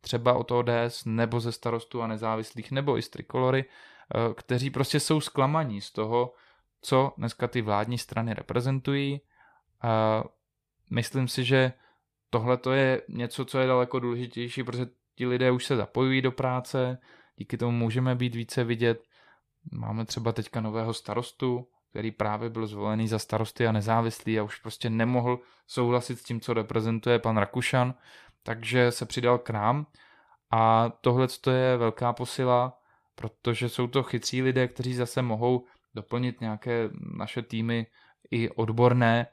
třeba od ODS nebo ze starostů a nezávislých nebo i z trikolory, eh, kteří prostě jsou zklamaní z toho, co dneska ty vládní strany reprezentují. A myslím si, že tohle to je něco, co je daleko důležitější, protože ti lidé už se zapojují do práce, díky tomu můžeme být více vidět, Máme třeba teďka nového starostu, který právě byl zvolený za starosty a nezávislý a už prostě nemohl souhlasit s tím, co reprezentuje pan Rakušan, takže se přidal k nám. A tohle je velká posila, protože jsou to chytří lidé, kteří zase mohou doplnit nějaké naše týmy i odborné,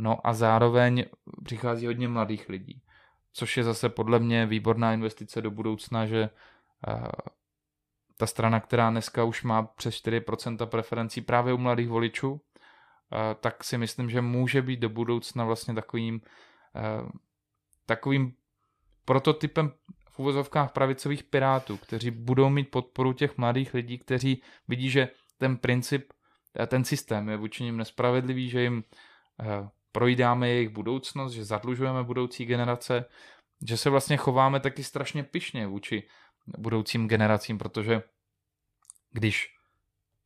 no a zároveň přichází hodně mladých lidí, což je zase podle mě výborná investice do budoucna, že eh, ta strana, která dneska už má přes 4% preferencí právě u mladých voličů, eh, tak si myslím, že může být do budoucna vlastně takovým, eh, takovým prototypem v uvozovkách pravicových pirátů, kteří budou mít podporu těch mladých lidí, kteří vidí, že ten princip, ten systém je vůči nim nespravedlivý, že jim projídáme jejich budoucnost, že zadlužujeme budoucí generace, že se vlastně chováme taky strašně pyšně vůči budoucím generacím, protože když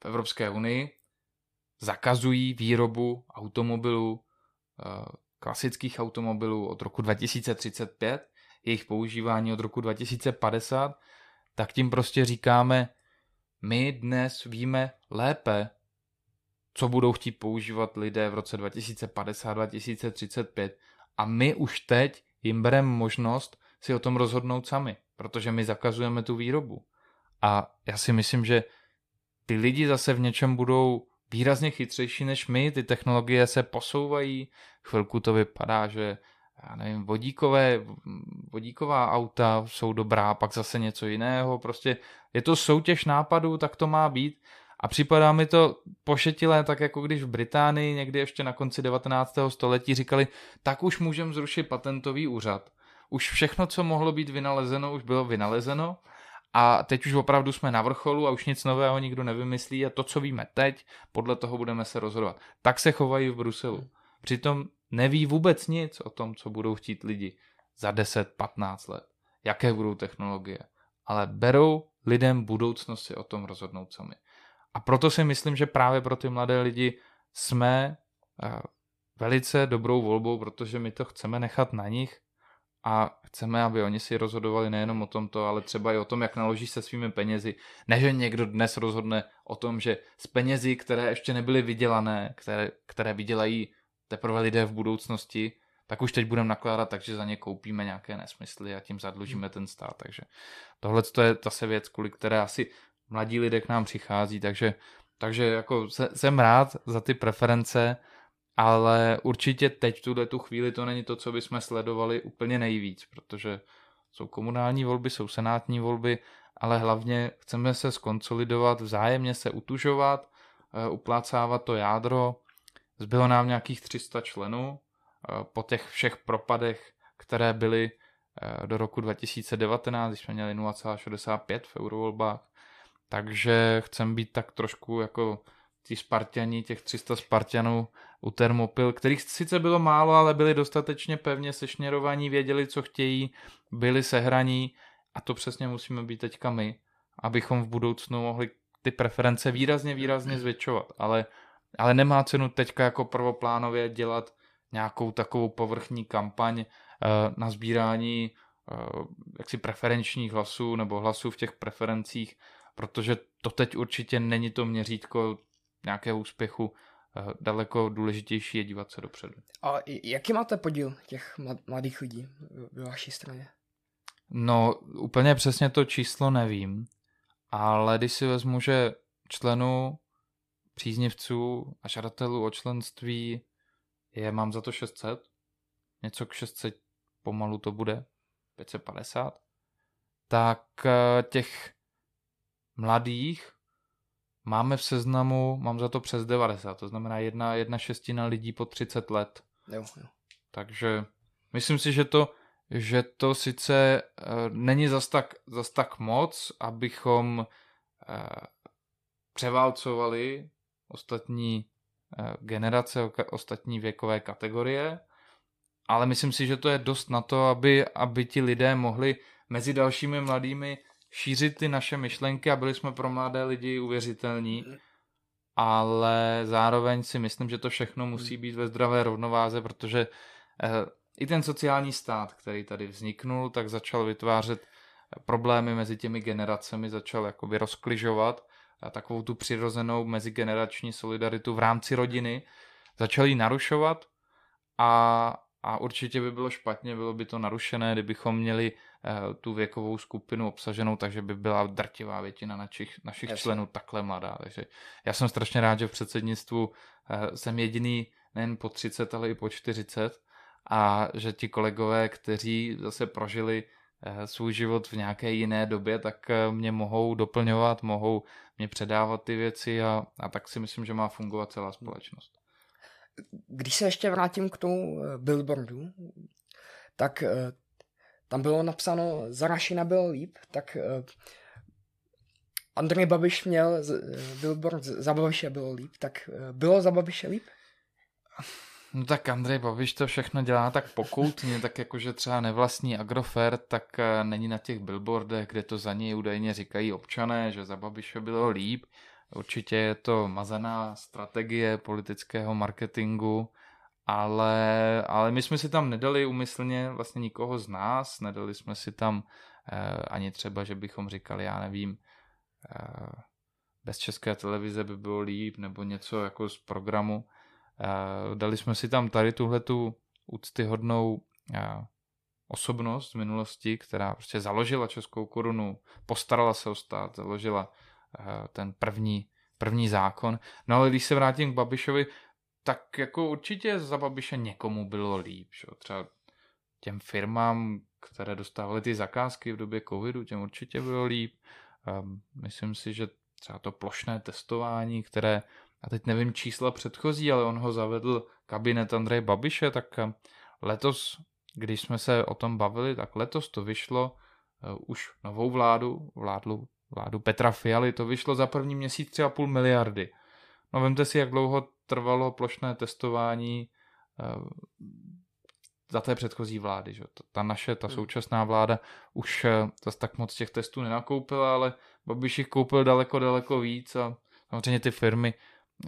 v Evropské unii zakazují výrobu automobilů, eh, klasických automobilů od roku 2035, jejich používání od roku 2050, tak tím prostě říkáme, my dnes víme lépe, co budou chtít používat lidé v roce 2050-2035 a my už teď jim bereme možnost si o tom rozhodnout sami protože my zakazujeme tu výrobu. A já si myslím, že ty lidi zase v něčem budou výrazně chytřejší než my, ty technologie se posouvají, chvilku to vypadá, že já nevím, vodíkové, vodíková auta jsou dobrá, pak zase něco jiného, prostě je to soutěž nápadů, tak to má být a připadá mi to pošetilé, tak jako když v Británii někdy ještě na konci 19. století říkali, tak už můžeme zrušit patentový úřad. Už všechno, co mohlo být vynalezeno, už bylo vynalezeno a teď už opravdu jsme na vrcholu a už nic nového nikdo nevymyslí a to, co víme teď, podle toho budeme se rozhodovat. Tak se chovají v Bruselu. Přitom neví vůbec nic o tom, co budou chtít lidi za 10-15 let, jaké budou technologie, ale berou lidem budoucnost si o tom rozhodnout sami. A proto si myslím, že právě pro ty mladé lidi jsme eh, velice dobrou volbou, protože my to chceme nechat na nich a chceme, aby oni si rozhodovali nejenom o tomto, ale třeba i o tom, jak naloží se svými penězi. Ne, že někdo dnes rozhodne o tom, že z penězi, které ještě nebyly vydělané, které, které vydělají teprve lidé v budoucnosti, tak už teď budeme nakládat tak, že za ně koupíme nějaké nesmysly a tím zadlužíme ten stát. Takže tohle je zase věc, kvůli které asi mladí lidé k nám přichází, takže, takže jako se, jsem rád za ty preference, ale určitě teď v tuhle tu chvíli to není to, co bychom sledovali úplně nejvíc, protože jsou komunální volby, jsou senátní volby, ale hlavně chceme se skonsolidovat, vzájemně se utužovat, eh, uplácávat to jádro. Zbylo nám nějakých 300 členů eh, po těch všech propadech, které byly eh, do roku 2019, když jsme měli 0,65 v eurovolbách. Takže chcem být tak trošku jako ti Spartiani, těch 300 Spartianů u Thermopil, kterých sice bylo málo, ale byli dostatečně pevně sešněrovaní, věděli, co chtějí, byli sehraní a to přesně musíme být teďka my, abychom v budoucnu mohli ty preference výrazně, výrazně zvětšovat. Ale, ale nemá cenu teďka jako prvoplánově dělat nějakou takovou povrchní kampaň uh, na sbírání uh, jaksi preferenčních hlasů nebo hlasů v těch preferencích, protože to teď určitě není to měřítko nějakého úspěchu, eh, daleko důležitější je dívat se dopředu. A jaký máte podíl těch mladých lidí ve vaší straně? No, úplně přesně to číslo nevím, ale když si vezmu, že členů, příznivců a žadatelů o členství je, mám za to 600, něco k 600 pomalu to bude, 550, tak eh, těch mladých máme v seznamu, mám za to přes 90, to znamená jedna, jedna šestina lidí po 30 let. Jo, jo. Takže myslím si, že to, že to sice uh, není zas tak, zas tak moc, abychom uh, převálcovali ostatní uh, generace, ostatní věkové kategorie, ale myslím si, že to je dost na to, aby, aby ti lidé mohli mezi dalšími mladými šířit ty naše myšlenky a byli jsme pro mladé lidi uvěřitelní, mhm. ale zároveň si myslím, že to všechno musí mhm. být ve zdravé rovnováze, protože eh, i ten sociální stát, který tady vzniknul, tak začal vytvářet problémy mezi těmi generacemi, začal jakoby rozkližovat a takovou tu přirozenou mezigenerační solidaritu v rámci rodiny, začal ji narušovat a, a určitě by bylo špatně, bylo by to narušené, kdybychom měli Eh, tu věkovou skupinu obsaženou, takže by byla drtivá většina našich, našich Jasně. členů takhle mladá. Takže já jsem strašně rád, že v předsednictvu eh, jsem jediný nejen po 30, ale i po 40 a že ti kolegové, kteří zase prožili eh, svůj život v nějaké jiné době, tak mě mohou doplňovat, mohou mě předávat ty věci a, a tak si myslím, že má fungovat celá společnost. Když se ještě vrátím k tomu billboardu, tak tam bylo napsáno za Rašina bylo líp, tak uh, Andrej Babiš měl uh, billboard za Babiše bylo líp, tak uh, bylo za Babiše líp? No tak Andrej Babiš to všechno dělá tak pokoutně, tak jakože třeba nevlastní Agrofert, tak není na těch billboardech, kde to za něj údajně říkají občané, že za Babiše bylo líp. Určitě je to mazaná strategie politického marketingu, ale, ale my jsme si tam nedali umyslně vlastně nikoho z nás, nedali jsme si tam eh, ani třeba, že bychom říkali, já nevím, eh, bez české televize by bylo líp, nebo něco jako z programu. Eh, dali jsme si tam tady tuhle tu úctyhodnou eh, osobnost z minulosti, která prostě založila českou korunu, postarala se o stát, založila uh, ten první, první zákon. No ale když se vrátím k Babišovi, tak jako určitě za Babiše někomu bylo líp. Že? Třeba těm firmám, které dostávaly ty zakázky v době covidu, těm určitě bylo líp. Um, myslím si, že třeba to plošné testování, které, a teď nevím čísla předchozí, ale on ho zavedl kabinet Andreje Babiše, tak letos, když jsme se o tom bavili, tak letos to vyšlo uh, už novou vládu, vládlu, vládu Petra Fialy, to vyšlo za první měsíc třeba půl miliardy. No vemte si, jak dlouho trvalo plošné testování uh, za té předchozí vlády. Že? Ta naše, ta hmm. současná vláda už uh, zase tak moc těch testů nenakoupila, ale Babiš jich koupil daleko, daleko víc a samozřejmě ty firmy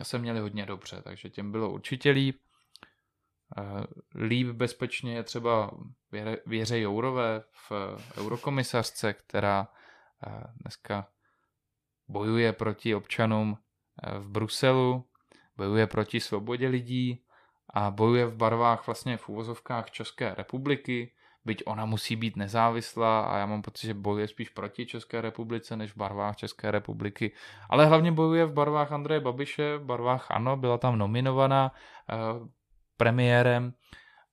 se měly hodně dobře, takže těm bylo určitě líp. Eh, líp bezpečně je třeba Věře Jourové v eurokomisařce, která eh, dneska bojuje proti občanům eh, v Bruselu, bojuje proti svobodě lidí a bojuje v barvách vlastně v úvozovkách České republiky, byť ona musí být nezávislá a já mám pocit, že bojuje spíš proti České republice než v barvách České republiky, ale hlavně bojuje v barvách Andreje Babiše, v barvách ANO, byla tam nominovaná eh, premiérem,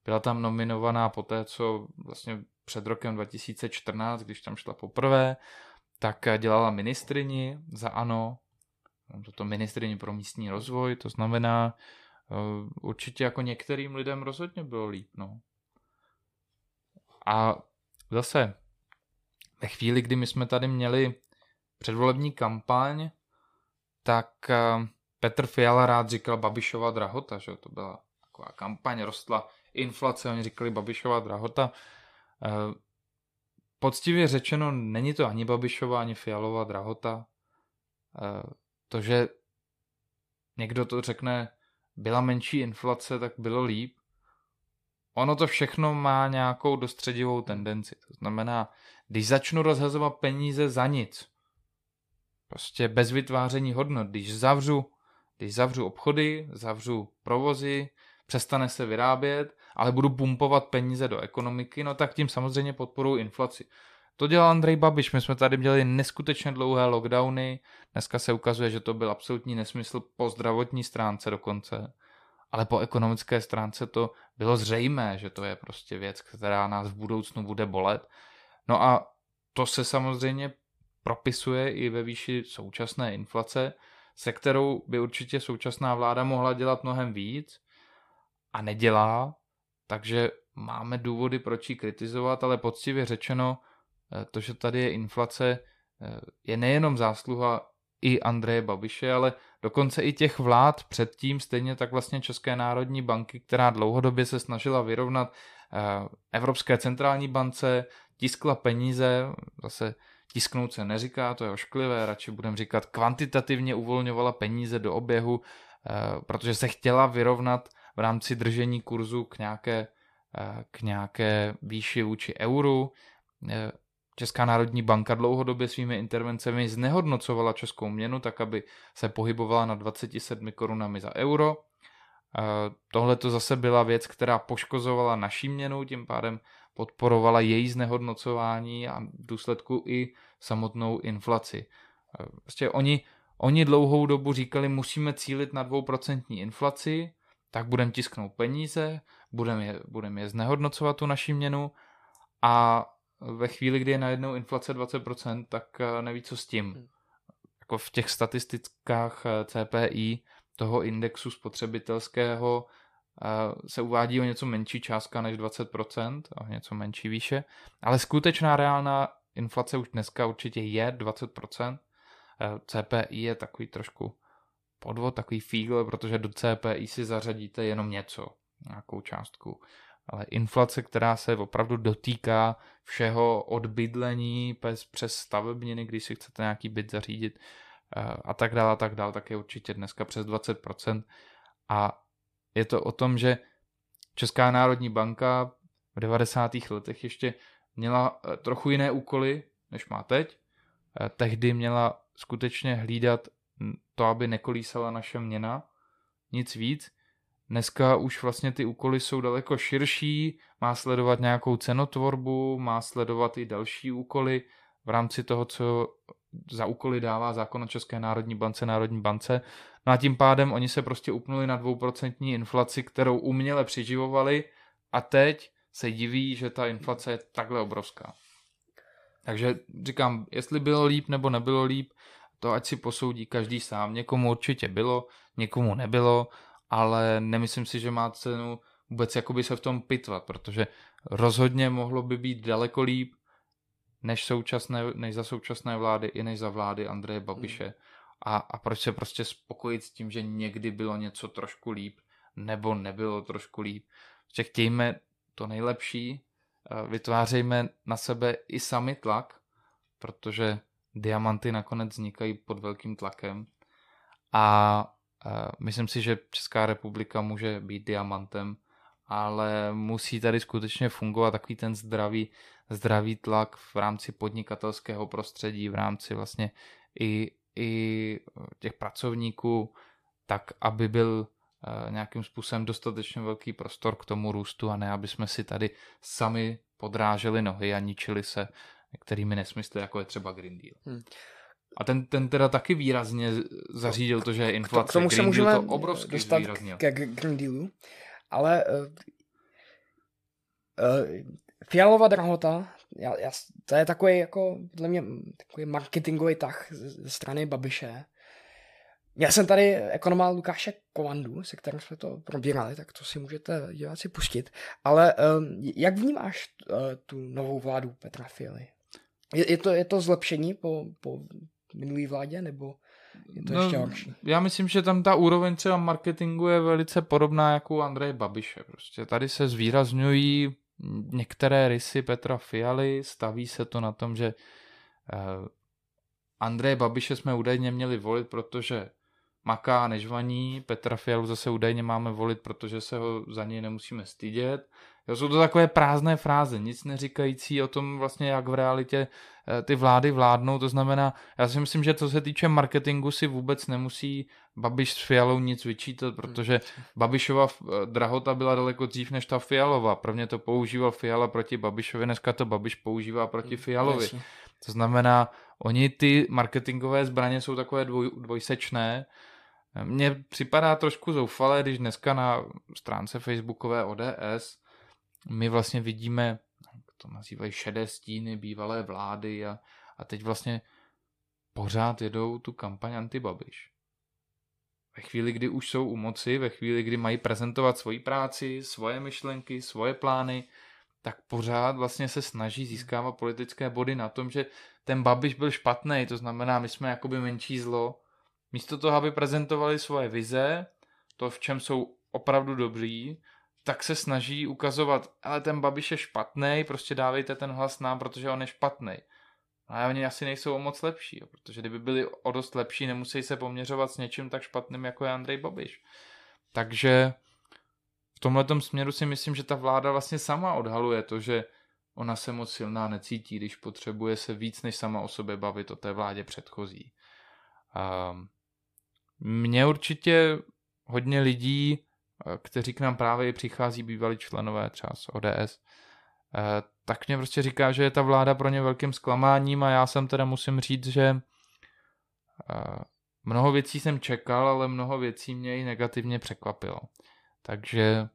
byla tam nominovaná po té, co vlastně před rokem 2014, když tam šla poprvé, tak dělala ministrini za ANO, toto ministrině pro místní rozvoj, to znamená, eh, určitě jako některým lidem rozhodně bylo líp, no. A zase, ve chvíli, kdy my jsme tady měli předvolební kampaň, tak eh, Petr Fiala rád říkal Babišova drahota, že to byla taková kampaň, rostla inflace, oni říkali Babišova drahota. Eh, poctivě řečeno, není to ani Babišova, ani Fialová drahota. To, že někdo to řekne, byla menší inflace, tak bylo líp, ono to všechno má nějakou dostředivou tendenci. To znamená, když začnu rozhazovat peníze za nic, prostě bez vytváření hodnot, když zavřu, když zavřu obchody, zavřu provozy, přestane se vyrábět, ale budu pumpovat peníze do ekonomiky, no tak tím samozřejmě podporuji inflaci. To dělal Andrej Babiš, my jsme tady měli neskutečně dlouhé lockdowny, dneska se ukazuje, že to byl absolutní nesmysl po zdravotní stránce dokonce ale po ekonomické stránce to bylo zřejmé, že to je prostě věc, která nás v budoucnu bude bolet. No a to se samozřejmě propisuje i ve výši současné inflace, se kterou by určitě současná vláda mohla dělat mnohem víc a nedělá, takže máme důvody, proč ji kritizovat, ale poctivě řečeno, to, že tady je inflace, eh, je nejenom zásluha i Andreje Babiše, ale dokonce i těch vlád předtím, stejně tak vlastně České národní banky, která dlouhodobě se snažila vyrovnat eh, Evropské centrální bance, tiskla peníze, zase tisknout se neříká, to je ošklivé, radši budeme říkat kvantitativně uvolňovala peníze do oběhu, eh, protože se chtěla vyrovnat v rámci držení kurzu k nějaké, eh, k nějaké výši vůči euru. Česká národní banka dlouhodobě svými intervencemi znehodnocovala českou měnu tak, aby se pohybovala na 27 korunami za euro. Tohle to zase byla věc, která poškozovala naší měnu, tím pádem podporovala její znehodnocování a v důsledku i samotnou inflaci. Prostě oni, oni dlouhou dobu říkali, musíme cílit na dvouprocentní inflaci, tak budeme tisknout peníze, budeme je, budem je znehodnocovat tu naši měnu a ve chvíli, kdy je najednou inflace 20%, tak eh, neví, co s tím. Hmm. Jako v těch statistikách eh, CPI toho indexu spotřebitelského eh, se uvádí o něco menší částka než 20%, o něco menší výše, ale skutečná reálná inflace už dneska určitě je 20%. CPI je takový trošku podvod, takový fígl, protože do CPI si zařadíte jenom něco, nějakou částku ale inflace, která se opravdu dotýká všeho od bydlení přes, stavebniny, když si chcete nějaký byt zařídit eh, a tak dále a tak dále, tak je určitě dneska přes 20%. A je to o tom, že Česká národní banka v 90. letech ještě měla eh, trochu jiné úkoly, než má teď. Eh, tehdy měla skutečně hlídat to, aby nekolísala naše měna, nic víc. Dneska už vlastně ty úkoly jsou daleko širší, má sledovat nějakou cenotvorbu, má sledovat i další úkoly v rámci toho, co za úkoly dává zákon o České národní bance, Národní bance. No a tím pádem oni se prostě upnuli na dvouprocentní inflaci, kterou uměle přiživovali a teď se diví, že ta inflace je takhle obrovská. Takže říkám, jestli bylo líp nebo nebylo líp, to ať si posoudí každý sám. Někomu určitě bylo, někomu nebylo, ale nemyslím si, že má cenu vůbec jakoby se v tom pitvat, protože rozhodně mohlo by být daleko líp, než, současné, než za současné vlády i než za vlády Andreje Babiše. Hmm. A, a proč se prostě spokojit s tím, že někdy bylo něco trošku líp, nebo nebylo trošku líp. Že chtějme to nejlepší, eh, vytvářejme na sebe i sami tlak, protože diamanty nakonec vznikají pod velkým tlakem a myslím si, že Česká republika může být diamantem, ale musí tady skutečně fungovat takový ten zdravý, zdravý tlak v rámci podnikatelského prostředí, v rámci vlastně i, i těch pracovníků, tak aby byl Eh, nějakým způsobem dostatečně velký prostor k tomu růstu a ne, aby jsme si tady sami podráželi nohy a ničili se některými nesmysly, jako je třeba Green Deal. Hmm. A ten, ten teda taky výrazně zařídil to, že je inflace. K tomu Green se můžeme to obrovsky dostat ke Green Dealu, ale uh, uh, fialová drahota, já, já, to je takový jako, podle mě, takový marketingový tah ze strany Babiše, já jsem tady ekonoma Lukáše Kovandu, se kterým jsme to probírali, tak to si můžete diváci pustit. Ale um, jak vnímáš uh, tu novou vládu Petra Fialy? Je, je, to, je to zlepšení po, po minulý vládě, nebo je to no, ještě horší? Já myslím, že tam ta úroveň třeba marketingu je velice podobná jako u Andreje Babiše. Prostě tady se zvýrazňují některé rysy Petra Fialy, staví se to na tom, že uh, Andreje Babiše jsme údajně měli volit, protože maká nežvaní, Petra Fialu zase údajně máme volit, protože se ho za něj nemusíme stydět. Jo, jsou to takové prázdné fráze, nic neříkající o tom vlastně, jak v realitě eh, ty vlády vládnou, to znamená, já si myslím, že co se týče marketingu si vůbec nemusí Babiš s Fialou nic vyčítat, protože Babišova eh, drahota byla daleko dřív než ta Fialová. Prvně to používal Fiala proti Babišovi, dneska to Babiš používá proti Fialovi. To znamená, oni ty marketingové zbraně jsou takové dvoj, dvojsečné, mně připadá trošku zoufalé, když dneska na stránce facebookové ODS my vlastně vidíme, to nazývají šedé stíny bývalé vlády a, a teď vlastně pořád jedou tu kampaň antibabiš. Ve chvíli, kdy už jsou u moci, ve chvíli, kdy mají prezentovat svoji práci, svoje myšlenky, svoje plány, tak pořád vlastně se snaží získávat politické body na tom, že ten Babiš byl špatný, to znamená, my jsme jakoby menší zlo, místo toho, aby prezentovali svoje vize, to, v čem jsou opravdu dobří, tak se snaží ukazovat, ale ten Babiš je špatný, prostě dávejte ten hlas nám, protože on je špatný. A oni asi nejsou o moc lepší, jo, protože kdyby byli o dost lepší, nemusí se poměřovat s něčím tak špatným, jako je Andrej Babiš. Takže v tomhle směru si myslím, že ta vláda vlastně sama odhaluje to, že ona se moc silná necítí, když potřebuje se víc než sama o sobě bavit o té vládě předchozí. Mě určitě hodně lidí, kteří k nám právě přichází bývalí členové třeba z ODS, eh, tak mě prostě říká, že je ta vláda pro ně velkým zklamáním a já jsem teda musím říct, že eh, mnoho věcí jsem čekal, ale mnoho věcí mě i negativně překvapilo. Takže,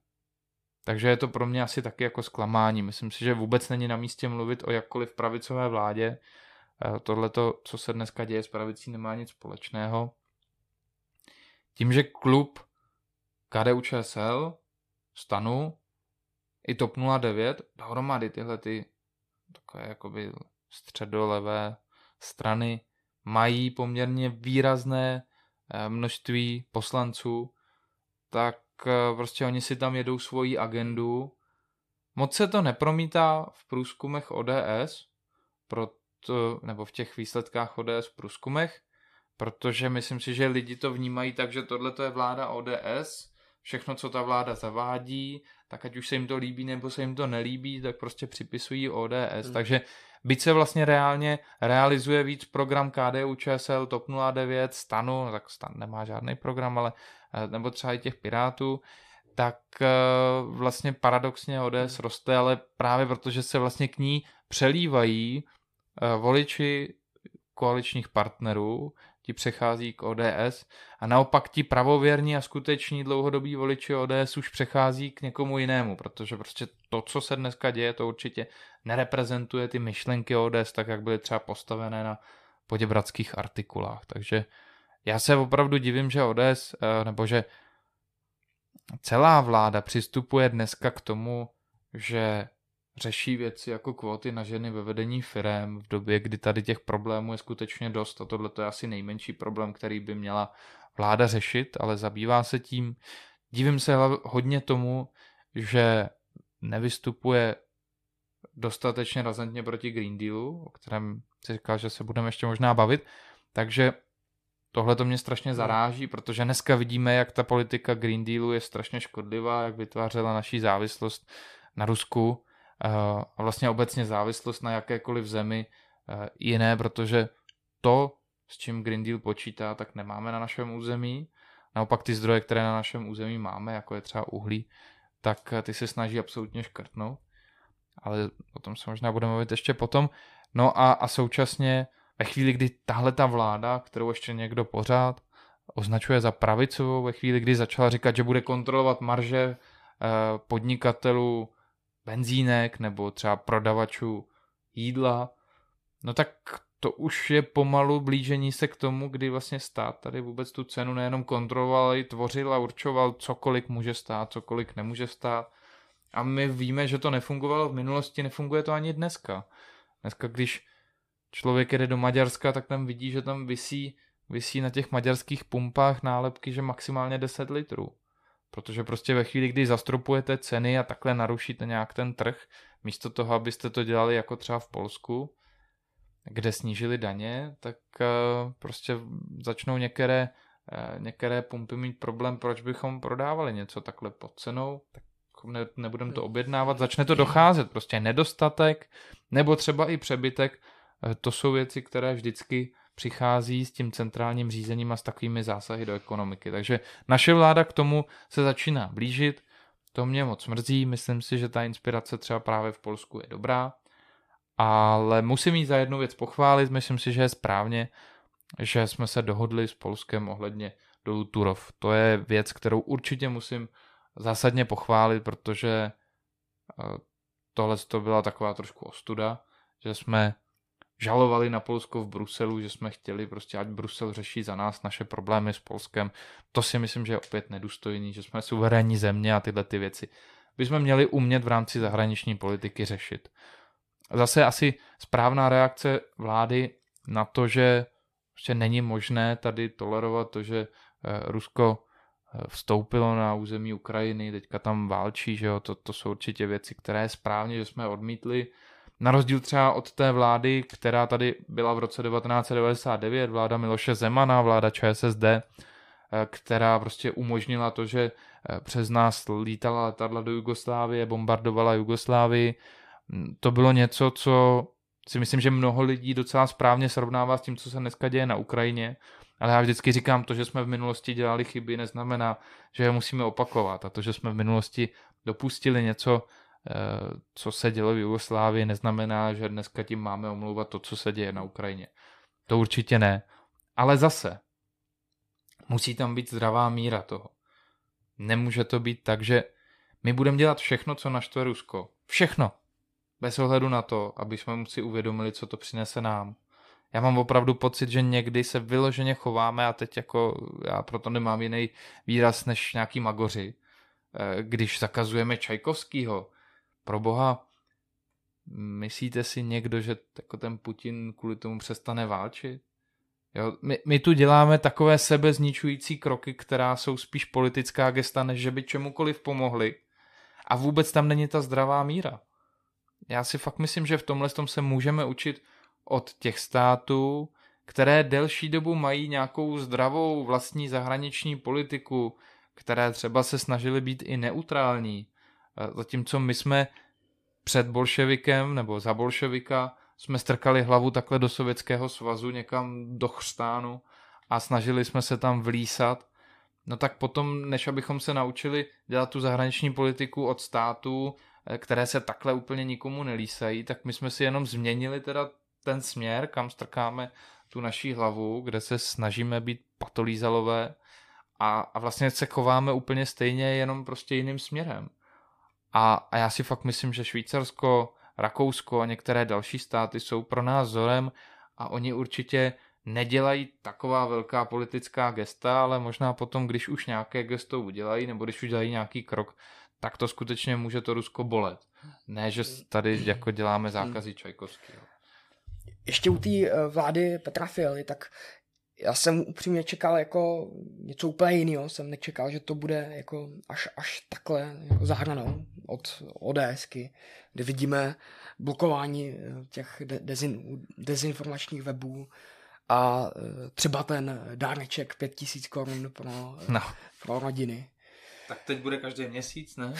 takže je to pro mě asi taky jako zklamání. Myslím si, že vůbec není na místě mluvit o jakkoliv pravicové vládě. Tohle, co se dneska děje s pravicí, nemá nic společného. Tím, že klub KDU ČSL, Stanu i TOP 09 dohromady tyhle ty takové jakoby středolevé strany mají poměrně výrazné eh, množství poslanců, tak eh, prostě oni si tam jedou svoji agendu. Moc se to nepromítá v průzkumech ODS, proto, nebo v těch výsledkách ODS v průzkumech, protože myslím si, že lidi to vnímají tak, že tohle je vláda ODS, všechno, co ta vláda zavádí, tak ať už se jim to líbí nebo se jim to nelíbí, tak prostě připisují ODS. Hmm. Takže byť se vlastně reálně realizuje víc program KDU, ČSL, TOP 09, Stanu, no tak Stan nemá žádný program, ale eh, nebo třeba i těch Pirátů, tak vlastně paradoxně ODS roste, ale právě protože se vlastně k ní přelívají voliči koaličních partnerů, ti přechází k ODS a naopak ti pravověrní a skuteční dlouhodobí voliči ODS už přechází k někomu jinému, protože prostě to, co se dneska děje, to určitě nereprezentuje ty myšlenky ODS tak, jak byly třeba postavené na poděbradských artikulách. Takže já se opravdu divím, že ODS, eh, nebo že celá vláda přistupuje dneska k tomu, že řeší věci jako kvóty na ženy ve vedení firem v době, kdy tady těch problémů je skutečně dost. A tohle je asi nejmenší problém, který by měla vláda řešit, ale zabývá se tím. Divím se hodně tomu, že nevystupuje dostatečně razantně proti Green Dealu, o kterém si říkal, že se budeme ještě možná bavit, takže tohle to mě strašně zaráží, protože dneska vidíme, jak ta politika Green Dealu je strašně škodlivá, jak vytvářela naší závislost na Rusku a vlastně obecně závislost na jakékoliv zemi jiné, protože to, s čím Green Deal počítá, tak nemáme na našem území. Naopak ty zdroje, které na našem území máme, jako je třeba uhlí, tak ty se snaží absolutně škrtnout. Ale o tom se možná budeme mluvit ještě potom. No a, a současně ve chvíli, kdy tahle ta vláda, kterou ještě někdo pořád označuje za pravicovou, ve chvíli, kdy začala říkat, že bude kontrolovat marže podnikatelů benzínek nebo třeba prodavačů jídla, no tak to už je pomalu blížení se k tomu, kdy vlastně stát tady vůbec tu cenu nejenom kontroloval, ale i tvořil a určoval, cokoliv může stát, cokoliv nemůže stát. A my víme, že to nefungovalo v minulosti, nefunguje to ani dneska. Dneska, když člověk jede do Maďarska, tak tam vidí, že tam visí, visí na těch maďarských pumpách nálepky, že maximálně 10 litrů. Protože prostě ve chvíli, kdy zastropujete ceny a takhle narušíte nějak ten trh, místo toho, abyste to dělali jako třeba v Polsku, kde snížili daně, tak eh, prostě začnou některé, eh, některé pumpy mít problém, proč bychom prodávali něco takhle pod cenou, tak ne, nebudeme to objednávat, začne to docházet, prostě nedostatek nebo třeba i přebytek, eh, to jsou věci, které vždycky přichází s tím centrálním řízením a s takovými zásahy do ekonomiky. Takže naše vláda k tomu se začíná blížit, to mě moc mrzí, myslím si, že ta inspirace třeba právě v Polsku je dobrá, ale musím jí za jednu věc pochválit, myslím si, že je správně, že jsme se dohodli s Polskem ohledně do Turov. To je věc, kterou určitě musím zásadně pochválit, protože eh, tohle to byla taková trošku ostuda, že jsme žalovali na Polsko v Bruselu, že jsme chtěli prostě, ať Brusel řeší za nás naše problémy s Polskem. To si myslím, že je opět nedůstojný, že jsme suverénní země a tyhle ty věci by jsme měli umět v rámci zahraniční politiky řešit. Zase asi správná reakce vlády na to, že prostě není možné tady tolerovat to, že eh, Rusko eh, vstoupilo na území Ukrajiny, teďka tam válčí, že jo, to, to jsou určitě věci, které je správně, že jsme odmítli na rozdíl třeba od té vlády, která tady byla v roce 1999, vláda Miloše Zemana, vláda ČSSD, eh, která prostě umožnila to, že eh, přes nás lítala letadla do Jugoslávie, bombardovala Jugoslávii. Mm, to bylo něco, co si myslím, že mnoho lidí docela správně srovnává s tím, co se dneska děje na Ukrajině. Ale já vždycky říkám, to, že jsme v minulosti dělali chyby, neznamená, že je musíme opakovat. A to, že jsme v minulosti dopustili něco, co se dělo v Jugoslávii, neznamená, že dneska tím máme omlouvat to, co se děje na Ukrajině. To určitě ne. Ale zase, musí tam být zdravá míra toho. Nemůže to být tak, že my budeme dělat všechno, co naštve Rusko. Všechno. Bez ohledu na to, aby jsme si uvědomili, co to přinese nám. Já mám opravdu pocit, že někdy se vyloženě chováme a teď jako já proto nemám jiný výraz než nějaký magoři. Eh, když zakazujeme Čajkovskýho, pro boha, myslíte si někdo, že jako ten Putin kvůli tomu přestane válčit? Jo, my, my tu děláme takové sebezničující kroky, která jsou spíš politická gesta, než že by čemukoliv pomohli. A vůbec tam není ta zdravá míra. Já si fakt myslím, že v tomhle tom se můžeme učit od těch států, které delší dobu mají nějakou zdravou vlastní zahraniční politiku, které třeba se snažily být i neutrální, Zatímco my jsme před bolševikem nebo za bolševika jsme strkali hlavu takhle do Sovětského svazu někam do chřtánu a snažili jsme se tam vlísat. no tak potom, než abychom se naučili dělat tu zahraniční politiku od států, eh, které se takhle úplně nikomu nelísají, tak my jsme si jenom změnili teda ten směr, kam strkáme tu naší hlavu, kde se snažíme být patolízalové a, a vlastně se chováme úplně stejně, jenom prostě jiným směrem. A, a já si fakt myslím, že Švýcarsko, Rakousko a některé další státy jsou pro nás vzorem a oni určitě nedělají taková velká politická gesta, ale možná potom, když už nějaké gesto udělají, nebo když už dělají nějaký krok, tak to skutečně může to Rusko bolet. Ne, že tady jako děláme zákazy Čajkovského. Ještě u té eh, vlády Petra Fialy, tak já jsem upřímně čekal jako něco úplně jiného. Jsem nečekal, že to bude jako až, až takhle jako zahranou od ODSky, kde vidíme blokování eh, těch dezin, dezinformačních webů a eh, třeba ten dáreček 5000 korun pro, no. pro rodiny. Tak teď bude každý měsíc, ne?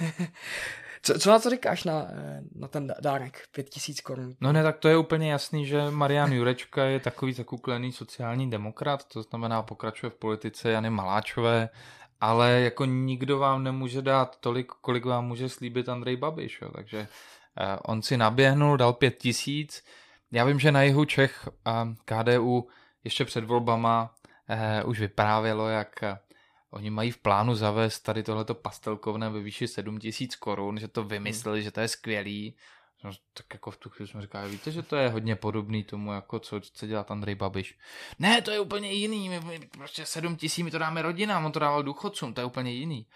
<laughs> Co, co na to říkáš na, na ten dárek 5000 korun? No ne, tak to je úplně jasný, že Marian Jurečka je takový zakuklený sociální demokrat, to znamená pokračuje v politice Jany Maláčové, ale jako nikdo vám nemůže dát tolik, kolik vám může slíbit Andrej Babiš, jo. takže eh, on si naběhnul, dal 5000, já vím, že na jihu Čech a KDU ještě před volbama eh, už vyprávělo, jak Oni mají v plánu zavést tady tohleto pastelkovné ve výši 7000 korun, že to vymysleli, hmm. že to je skvělý. No, tak jako v tu chvíli jsme říkali, víte, že to je hodně podobný tomu, jako co chce dělat Andrej Babiš. Ne, to je úplně jiný, my, my prostě 7 tisíc, my to dáme rodinám, on to dával důchodcům, to je úplně jiný.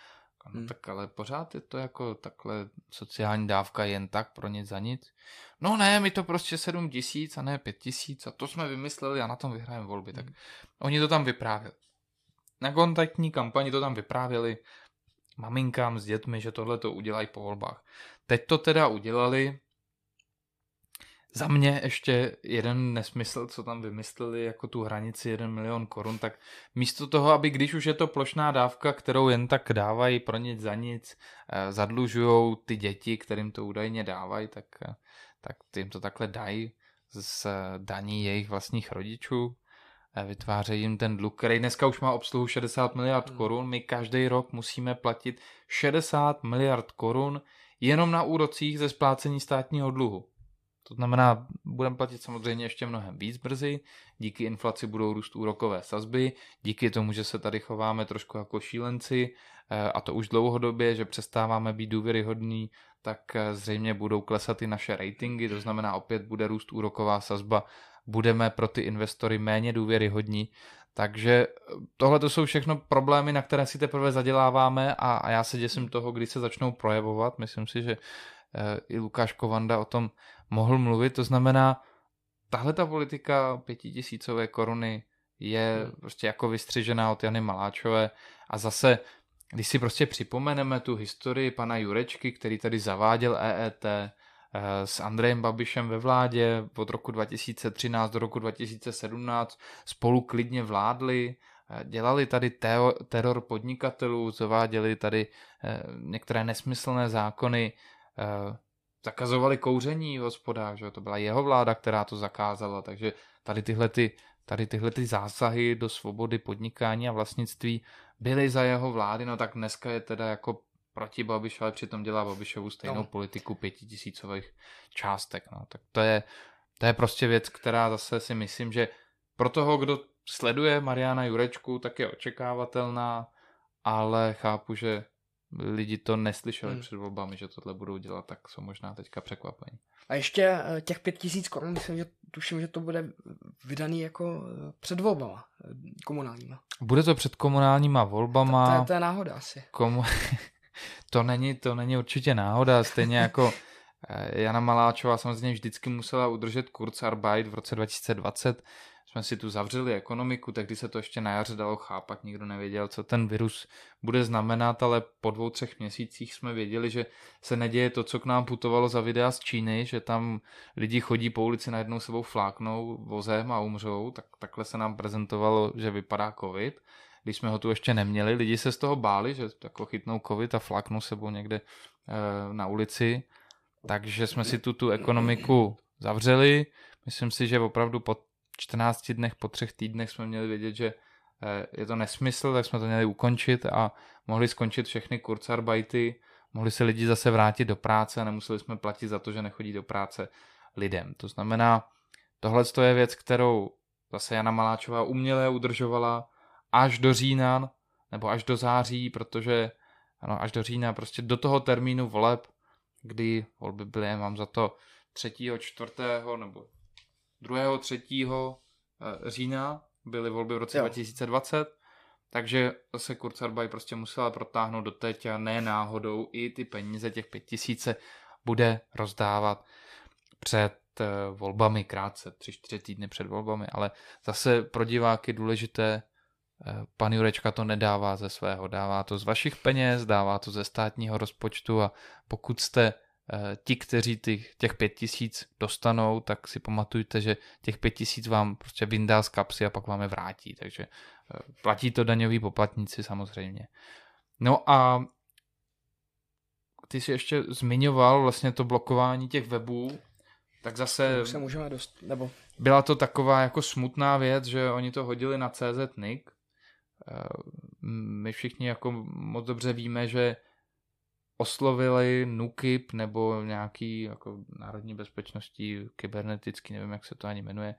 No hmm. tak ale pořád je to jako takhle sociální dávka jen tak pro nic za nic. No ne, my to prostě 7 tisíc a ne 5 tisíc a to jsme vymysleli a na tom vyhrajeme volby. Hmm. Tak oni to tam vyprávěli. Na kontaktní kampani to tam vyprávěli maminkám s dětmi, že tohle to udělají po volbách. Teď to teda udělali. Za mě ještě jeden nesmysl, co tam vymysleli, jako tu hranici 1 milion korun, tak místo toho, aby když už je to plošná dávka, kterou jen tak dávají pro nic za nic, eh, zadlužují ty děti, kterým to údajně dávají, tak, eh, tak jim to takhle dají z daní jejich vlastních rodičů, vytvářejí jim ten dluh, který dneska už má obsluhu 60 miliard hmm. korun. My každý rok musíme platit 60 miliard korun jenom na úrocích ze splácení státního dluhu. To znamená, budeme platit samozřejmě ještě mnohem víc brzy, díky inflaci budou růst úrokové sazby, díky tomu, že se tady chováme trošku jako šílenci, eh, a to už dlouhodobě, že přestáváme být důvěryhodní, tak eh, zřejmě budou klesat i naše ratingy, to znamená opět bude růst úroková sazba budeme pro ty investory méně důvěryhodní. Takže eh, tohle to jsou všechno problémy, na které si teprve zaděláváme a, a já se děsím toho, kdy se začnou projevovat. Myslím si, že e, i Lukáš Kovanda o tom mohl mluvit. To znamená, tahle ta politika pětitisícové koruny je hmm. prostě jako vystřižená od Jany Maláčové a zase, když si prostě připomeneme tu historii pana Jurečky, který tady zaváděl EET, Eh, s Andrejem Babišem ve vládě od roku 2013 do roku 2017 spolu klidně vládli, eh, dělali tady teror podnikatelů, zaváděli tady eh, některé nesmyslné zákony, zakazovali kouření v hospodách, že to byla jeho vláda, která to zakázala, takže tady tyhle, ty, tady tyhle ty zásahy do svobody podnikání a vlastnictví byly za jeho vlády, no tak dneska je teda jako proti Babiš, ale přitom dělá Babišovu stejnou no. politiku pětitisícových částek. No. Tak to je, to je prostě věc, která zase si myslím, že pro toho, kdo sleduje Mariana Jurečku, tak je očekávatelná, ale chápu, že lidi to neslyšeli hmm. před volbami, že tohle budou dělat, tak jsou možná teďka překvapení. A ještě eh, těch pět tisíc korun, myslím, že tuším, že to bude vydaný jako eh, před volbama eh, komunálníma. Bude to před komunálníma volbama. To, to, je, to je náhoda asi. Komu... to, není, to není určitě náhoda, stejně jako <laughs> Jana Maláčová samozřejmě vždycky musela udržet Kurzarbeit v roce 2020, jsme si tu zavřeli ekonomiku, tehdy se to ještě na jaře dalo chápat, nikdo nevěděl, co ten virus bude znamenat, ale po dvou, třech měsících jsme věděli, že se neděje to, co k nám putovalo za videa z Číny, že tam lidi chodí po ulici najednou sebou fláknou vozem a umřou, tak takhle se nám prezentovalo, že vypadá covid. Když jsme ho tu ještě neměli, lidi se z toho báli, že jako chytnou covid a fláknou sebou někde e, na ulici, takže jsme si tu tu ekonomiku zavřeli. Myslím si, že opravdu po 14 dnech, po třech týdnech jsme měli vědět, že eh, je to nesmysl, tak jsme to měli ukončit a mohli skončit všechny kurzarbajty, mohli se lidi zase vrátit do práce a nemuseli jsme platit za to, že nechodí do práce lidem. To znamená, tohle je věc, kterou zase Jana Maláčová uměle udržovala až do října nebo až do září, protože ano, až do října, prostě do toho termínu voleb, kdy volby byly, mám za to 3. 4. nebo 2. 3. Eh, října byly volby v roce jo. 2020, takže zase Kurzarbeit prostě musela protáhnout do teď a ne náhodou i ty peníze těch 5000 bude rozdávat před eh, volbami krátce, 3-4 týdny před volbami, ale zase pro diváky důležité, pan Jurečka to nedává ze svého, dává to z vašich peněz, dává to ze státního rozpočtu a pokud jste Eh, ti, kteří těch, těch pět tisíc dostanou, tak si pamatujte, že těch pět tisíc vám prostě vyndá z kapsy a pak vám je vrátí, takže eh, platí to daňoví poplatníci samozřejmě. No a ty jsi ještě zmiňoval vlastně to blokování těch webů, tak zase... se můžeme dost, nebo... Byla to taková jako smutná věc, že oni to hodili na CZ Nick. Eh, my všichni jako moc dobře víme, že oslovili NUKIP nebo nějaký jako národní bezpečností, kybernetický, nevím, jak se to ani jmenuje,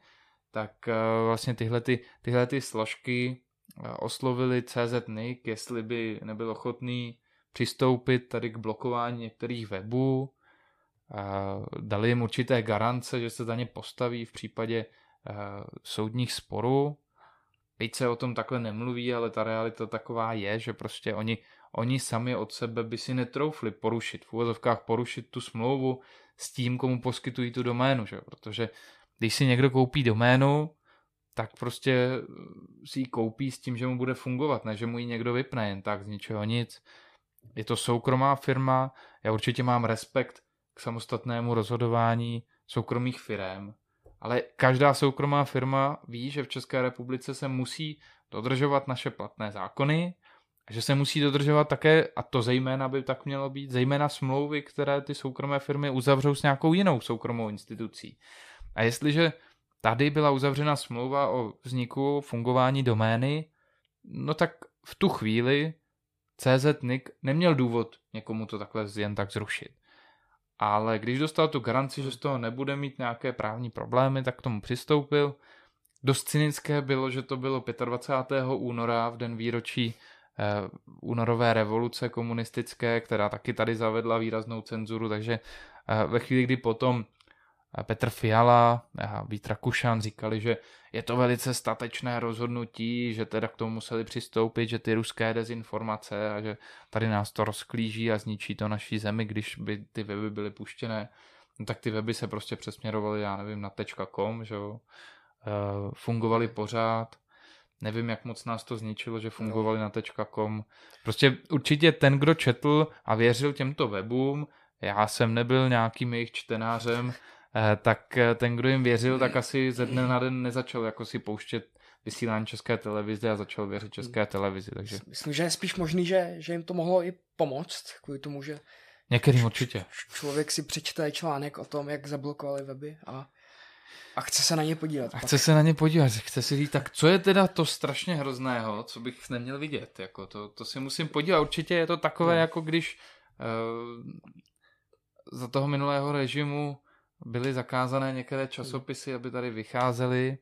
tak eh, vlastně tyhle, ty, tyhle ty složky eh, oslovili CZNIC, jestli by nebyl ochotný přistoupit tady k blokování některých webů, dali jim určité garance, že se za ně postaví v případě eh, soudních sporů. Byť se o tom takhle nemluví, ale ta realita taková je, že prostě oni, oni sami od sebe by si netroufli porušit, v úvozovkách porušit tu smlouvu s tím, komu poskytují tu doménu, že? protože když si někdo koupí doménu, tak prostě si ji koupí s tím, že mu bude fungovat, ne že mu ji někdo vypne jen tak z ničeho nic. Je to soukromá firma, já určitě mám respekt k samostatnému rozhodování soukromých firm, ale každá soukromá firma ví, že v České republice se musí dodržovat naše platné zákony, že se musí dodržovat také, a to zejména by tak mělo být, zejména smlouvy, které ty soukromé firmy uzavřou s nějakou jinou soukromou institucí. A jestliže tady byla uzavřena smlouva o vzniku fungování domény, no tak v tu chvíli CZNIC neměl důvod někomu to takhle jen tak zrušit. Ale když dostal tu garanci, že z toho nebude mít nějaké právní problémy, tak k tomu přistoupil. Dost cynické bylo, že to bylo 25. února v den výročí Eh, únorové revoluce komunistické, která taky tady zavedla výraznou cenzuru, takže eh, ve chvíli, kdy potom Petr Fiala a Vít Rakušan říkali, že je to velice statečné rozhodnutí, že teda k tomu museli přistoupit, že ty ruské dezinformace a že tady nás to rozklíží a zničí to naší zemi, když by ty weby byly puštěné, no tak ty weby se prostě přesměrovaly, já nevím, na .com, že jo, fungovaly pořád, Nevím, jak moc nás to zničilo, že fungovali no. na .com. Prostě určitě ten, kdo četl a věřil těmto webům, já jsem nebyl nějakým jejich čtenářem, tak eh, ten, kdo jim věřil, tak asi ze dne na den nezačal jako si pouštět vysílání české televize a začal věřit české televizi. Takže... Myslím, že je spíš možný, že, že jim to mohlo i pomoct, kvůli tomu, že Některým určitě. Člověk si přečte článek o tom, jak zablokovali weby a a chce se na ně podívat. A chce se na ně podívat, chce si říct, tak co je teda to strašně hrozného, co bych neměl vidět, jako to, to si musím podívat. Určitě je to takové, no. jako když uh, za toho minulého režimu byly zakázané některé časopisy, aby tady vycházely.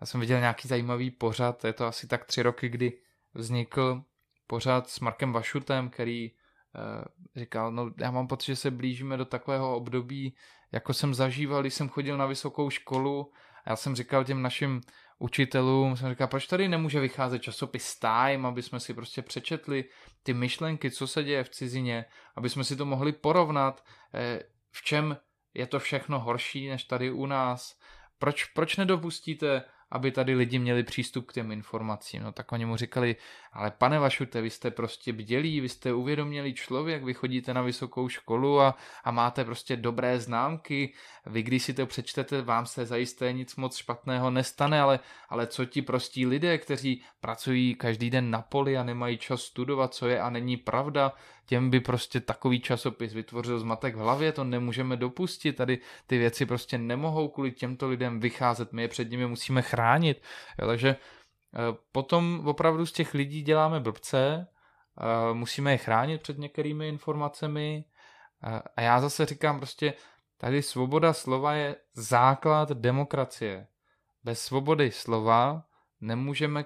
Já jsem viděl nějaký zajímavý pořad, je to asi tak tři roky, kdy vznikl pořad s Markem Vašutem, který uh, říkal, no já mám pocit, že se blížíme do takového období, jako jsem zažíval, když jsem chodil na vysokou školu a já jsem říkal těm našim učitelům, jsem říkal, proč tady nemůže vycházet časopis Time, aby jsme si prostě přečetli ty myšlenky, co se děje v cizině, aby jsme si to mohli porovnat, eh, v čem je to všechno horší než tady u nás. Proč, proč nedopustíte aby tady lidi měli přístup k těm informacím. No tak oni mu říkali, ale pane Vašute, vy jste prostě bdělí, vy jste uvědomělý člověk, vy chodíte na vysokou školu a, a máte prostě dobré známky, vy když si to přečtete, vám se zajisté nic moc špatného nestane, ale, ale co ti prostí lidé, kteří pracují každý den na poli a nemají čas studovat, co je a není pravda, těm by prostě takový časopis vytvořil zmatek v hlavě, to nemůžeme dopustit, tady ty věci prostě nemohou kvůli těmto lidem vycházet, my je před nimi musíme chránit, jo, takže potom opravdu z těch lidí děláme blbce, musíme je chránit před některými informacemi a já zase říkám prostě, tady svoboda slova je základ demokracie. Bez svobody slova nemůžeme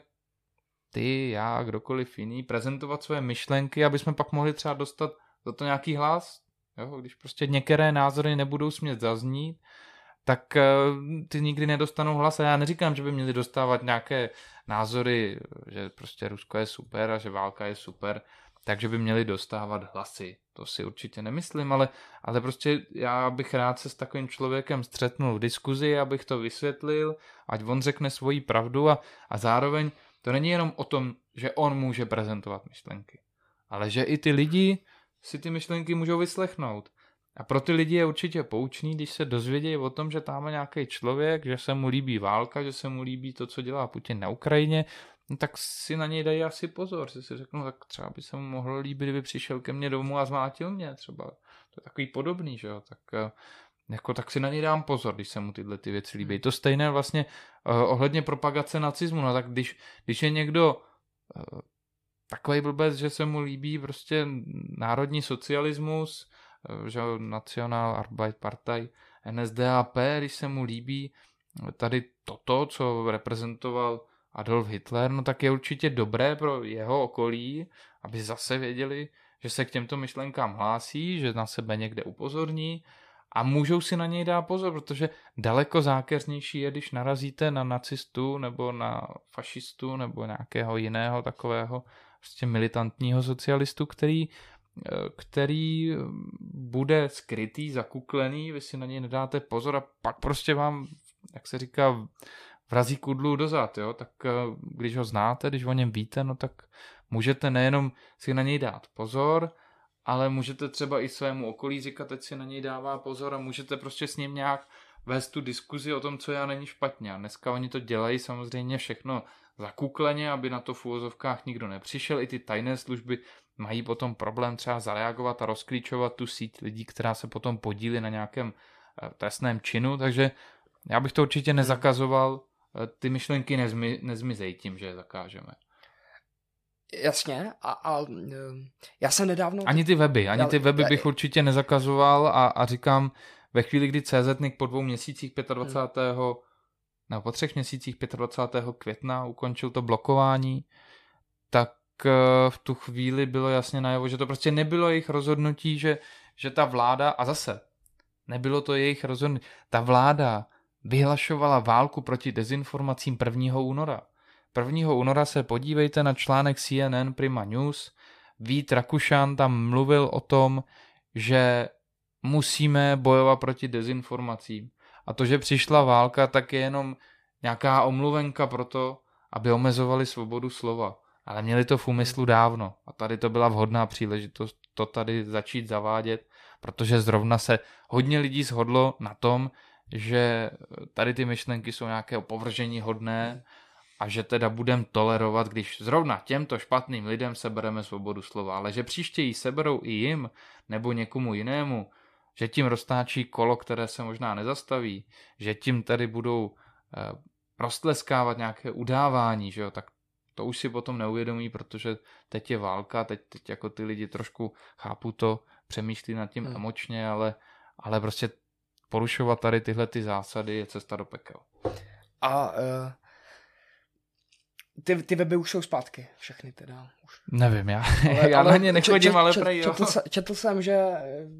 ty, já, kdokoliv jiný, prezentovat své myšlenky, aby jsme pak mohli třeba dostat za to nějaký hlas. Jo? Když prostě některé názory nebudou smět zaznít, tak uh, ty nikdy nedostanou hlas. A já neříkám, že by měli dostávat nějaké názory, že prostě Rusko je super a že válka je super, takže by měli dostávat hlasy. To si určitě nemyslím, ale, ale prostě já bych rád se s takovým člověkem střetnul v diskuzi, abych to vysvětlil, ať on řekne svoji pravdu a, a zároveň to není jenom o tom, že on může prezentovat myšlenky, ale že i ty lidi si ty myšlenky můžou vyslechnout. A pro ty lidi je určitě poučný, když se dozvědějí o tom, že tam je nějaký člověk, že se mu líbí válka, že se mu líbí to, co dělá Putin na Ukrajině, no tak si na něj dají asi pozor, že si řeknu, tak třeba by se mu mohlo líbit, kdyby přišel ke mně domů a zmátil mě třeba. To je takový podobný, že jo, tak eh, jako, tak si na něj dám pozor, když se mu tyhle ty věci líbí. To stejné vlastně uh, ohledně propagace nacismu, no tak když, když je někdo uh, takový blbec, že se mu líbí prostě národní socialismus, uh, že National Arbeit Partei, NSDAP, když se mu líbí tady toto, co reprezentoval Adolf Hitler, no tak je určitě dobré pro jeho okolí, aby zase věděli, že se k těmto myšlenkám hlásí, že na sebe někde upozorní a můžou si na něj dát pozor, protože daleko zákeřnější je, když narazíte na nacistu nebo na fašistu nebo nějakého jiného takového prostě militantního socialistu, který, eh, který bude skrytý, zakuklený, vy si na něj nedáte pozor a pak prostě vám, jak se říká, vrazí kudlu dozad, jo, tak eh, když ho znáte, když o něm víte, no tak můžete nejenom si na něj dát pozor, ale můžete třeba i svému okolí říkat, teď si na něj dává pozor a můžete prostě s ním nějak vést tu diskuzi o tom, co já není špatně. A dneska oni to dělají samozřejmě všechno zakukleně, aby na to v úvozovkách nikdo nepřišel. I ty tajné služby mají potom problém třeba zareagovat a rozklíčovat tu síť lidí, která se potom podílí na nějakém eh, trestném činu, takže já bych to určitě nezakazoval, eh, ty myšlenky nezmi, nezmizejí tím, že je zakážeme. Jasně, a, a já jsem nedávno... Ani ty weby, ani ty weby bych určitě nezakazoval a, a říkám, ve chvíli, kdy CZNIC po dvou měsících 25. Hmm. nebo po třech měsících 25. května ukončil to blokování, tak eh, v tu chvíli bylo jasně najevo, že to prostě nebylo jejich rozhodnutí, že, že ta vláda, a zase, nebylo to jejich rozhodnutí, ta vláda vyhlašovala válku proti dezinformacím 1. února. 1. února se podívejte na článek CNN Prima News. Vít Rakušan tam mluvil o tom, že musíme bojovat proti dezinformacím. A to, že přišla válka, tak je jenom nějaká omluvenka pro to, aby omezovali svobodu slova. Ale měli to v úmyslu dávno. A tady to byla vhodná příležitost to tady začít zavádět, protože zrovna se hodně lidí shodlo na tom, že tady ty myšlenky jsou nějaké opovržení hodné a že teda budem tolerovat, když zrovna těmto špatným lidem sebereme svobodu slova, ale že příště ji seberou i jim nebo někomu jinému, že tím roztáčí kolo, které se možná nezastaví, že tím tady budou eh, roztleskávat nějaké udávání, že jo, tak to už si potom neuvědomí, protože teď je válka, teď, teď jako ty lidi trošku chápu to, přemýšlí nad tím hmm. emočně, ale, ale prostě porušovat tady tyhle ty zásady je cesta do pekel. A uh, ty, ty weby už jsou zpátky, všechny teda. Už. Nevím, já, ale, <laughs> já ale na ně nechodím, čet, ale prej, četl, četl, jsem, že,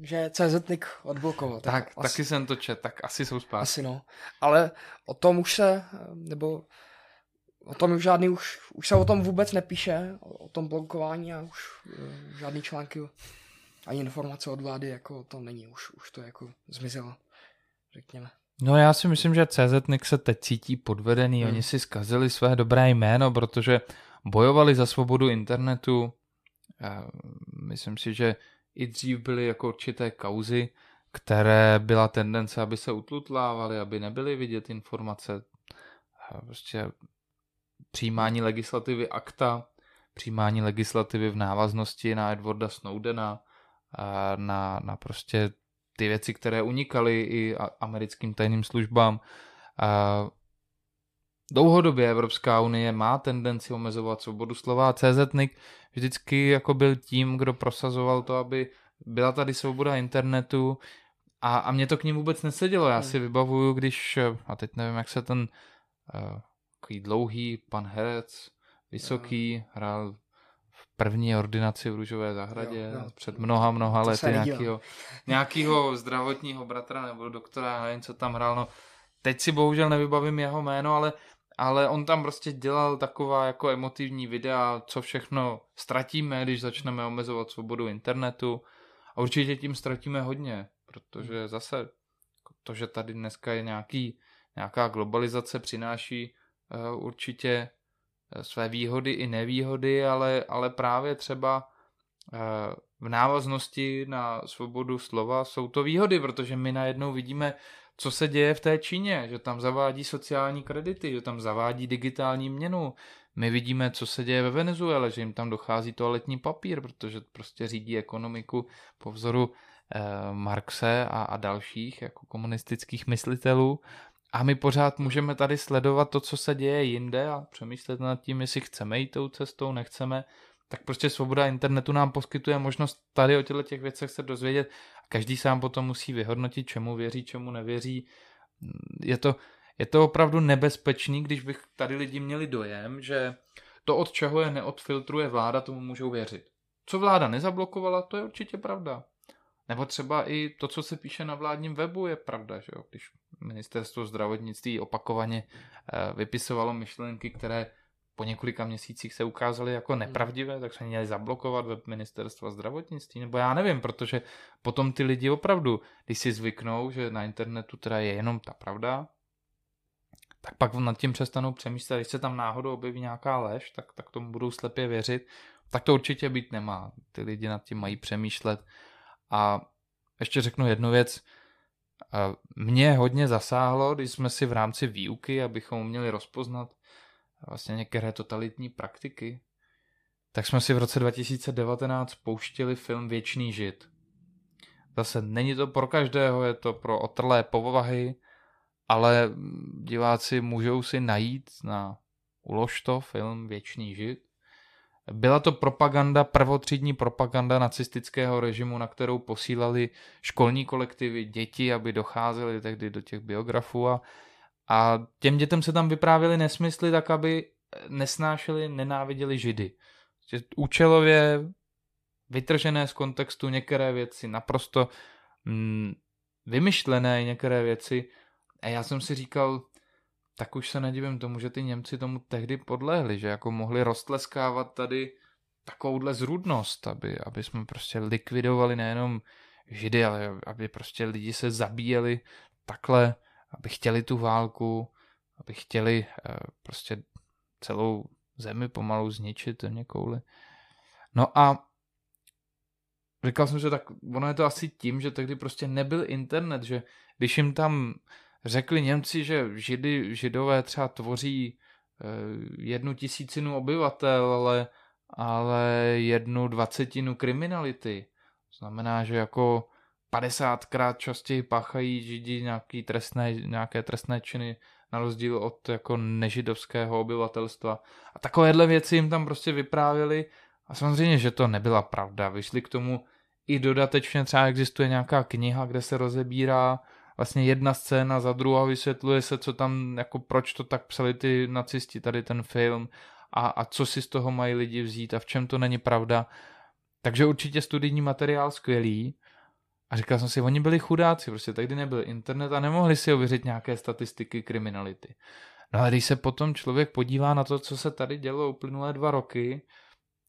že CZNIK odblokoval. Tak, tak asi, taky jsem to čet, tak asi jsou zpátky. Asi no, ale o tom už se, nebo o tom už žádný, už, už se o tom vůbec nepíše, o, o tom blokování a už uh, žádný články ani informace od vlády jako o tom není, už, už to jako zmizelo, řekněme. No já si myslím, že CZNIC se teď cítí podvedený, hmm. oni si zkazili své dobré jméno, protože bojovali za svobodu internetu. Myslím si, že i dřív byly jako určité kauzy, které byla tendence, aby se utlutlávaly, aby nebyly vidět informace. Prostě přijímání legislativy akta, přijímání legislativy v návaznosti na Edwarda Snowdena, na, na prostě ty věci, které unikaly i americkým tajným službám. A dlouhodobě Evropská unie má tendenci omezovat svobodu slova a CZNIC vždycky jako byl tím, kdo prosazoval to, aby byla tady svoboda internetu a, a mě to k ním vůbec nesedělo. Já hmm. si vybavuju, když, a teď nevím, jak se ten uh, takový dlouhý pan herec, vysoký, hrál první ordinaci v Růžové zahradě jo, jo. před mnoha, mnoha lety nějakého, nějakého zdravotního bratra nebo doktora, nevím, co tam hrál. No, teď si bohužel nevybavím jeho jméno, ale ale on tam prostě dělal taková jako emotivní videa, co všechno ztratíme, když začneme omezovat svobodu internetu a určitě tím ztratíme hodně, protože hmm. zase to, že tady dneska je nějaký, nějaká globalizace, přináší uh, určitě své výhody i nevýhody, ale, ale právě třeba uh, v návaznosti na svobodu slova jsou to výhody, protože my najednou vidíme co se děje v té Číně, že tam zavádí sociální kredity, že tam zavádí digitální měnu. My vidíme, co se děje ve Venezuele, že jim tam dochází toaletní papír, protože prostě řídí ekonomiku po vzoru eh, Marxe a, a dalších jako komunistických myslitelů. A my pořád můžeme tady sledovat to, co se děje jinde a přemýšlet nad tím, jestli chceme jít tou cestou, nechceme tak prostě svoboda internetu nám poskytuje možnost tady o těchto těch věcech se dozvědět. Každý sám potom musí vyhodnotit, čemu věří, čemu nevěří. Je to, je to opravdu nebezpečný, když bych tady lidi měli dojem, že to, od čeho je neodfiltruje vláda, tomu můžou věřit. Co vláda nezablokovala, to je určitě pravda. Nebo třeba i to, co se píše na vládním webu, je pravda, že jo? když ministerstvo zdravotnictví opakovaně eh, vypisovalo myšlenky, které po několika měsících se ukázaly jako hmm. nepravdivé, tak se měli zablokovat web ministerstva zdravotnictví, nebo já nevím, protože potom ty lidi opravdu, když si zvyknou, že na internetu teda je jenom ta pravda, tak pak nad tím přestanou přemýšlet, když se tam náhodou objeví nějaká lež, tak, tak tomu budou slepě věřit. Tak to určitě být nemá. Ty lidi nad tím mají přemýšlet. A ještě řeknu jednu věc. Mě hodně zasáhlo, když jsme si v rámci výuky, abychom měli rozpoznat vlastně některé totalitní praktiky, tak jsme si v roce 2019 pouštili film Věčný žid. Zase není to pro každého, je to pro otrlé povahy, ale diváci můžou si najít na ulož to film Věčný žid. Byla to propaganda, prvotřídní propaganda nacistického režimu, na kterou posílali školní kolektivy, děti, aby docházeli tehdy do těch biografů a a těm dětem se tam vyprávěly nesmysly tak, aby nesnášeli, nenáviděli židy. Účelově vytržené z kontextu některé věci, naprosto mm, vymyšlené některé věci. A já jsem si říkal, tak už se nedivím tomu, že ty Němci tomu tehdy podlehli, že jako mohli roztleskávat tady takovouhle zrůdnost, aby, aby jsme prostě likvidovali nejenom židy, ale aby prostě lidi se zabíjeli takhle aby chtěli tu válku, aby chtěli uh, prostě celou zemi pomalu zničit země kouli. No a říkal jsem, že tak ono je to asi tím, že tehdy prostě nebyl internet, že když jim tam řekli Němci, že židy, židové třeba tvoří uh, jednu tisícinu obyvatel, ale, ale jednu dvacetinu kriminality. Znamená, že jako 50krát častěji páchají židi nějaký trestné, nějaké trestné činy na rozdíl od jako nežidovského obyvatelstva. A takovéhle věci jim tam prostě vyprávěli a samozřejmě, že to nebyla pravda. Vyšli k tomu i dodatečně třeba existuje nějaká kniha, kde se rozebírá vlastně jedna scéna za druhou vysvětluje se, co tam, jako proč to tak psali ty nacisti, tady ten film a, a co si z toho mají lidi vzít a v čem to není pravda. Takže určitě studijní materiál skvělý, a říkal jsem si, oni byli chudáci, prostě tehdy nebyl internet a nemohli si ověřit nějaké statistiky kriminality. No ale když se potom člověk podívá na to, co se tady dělo uplynulé dva roky,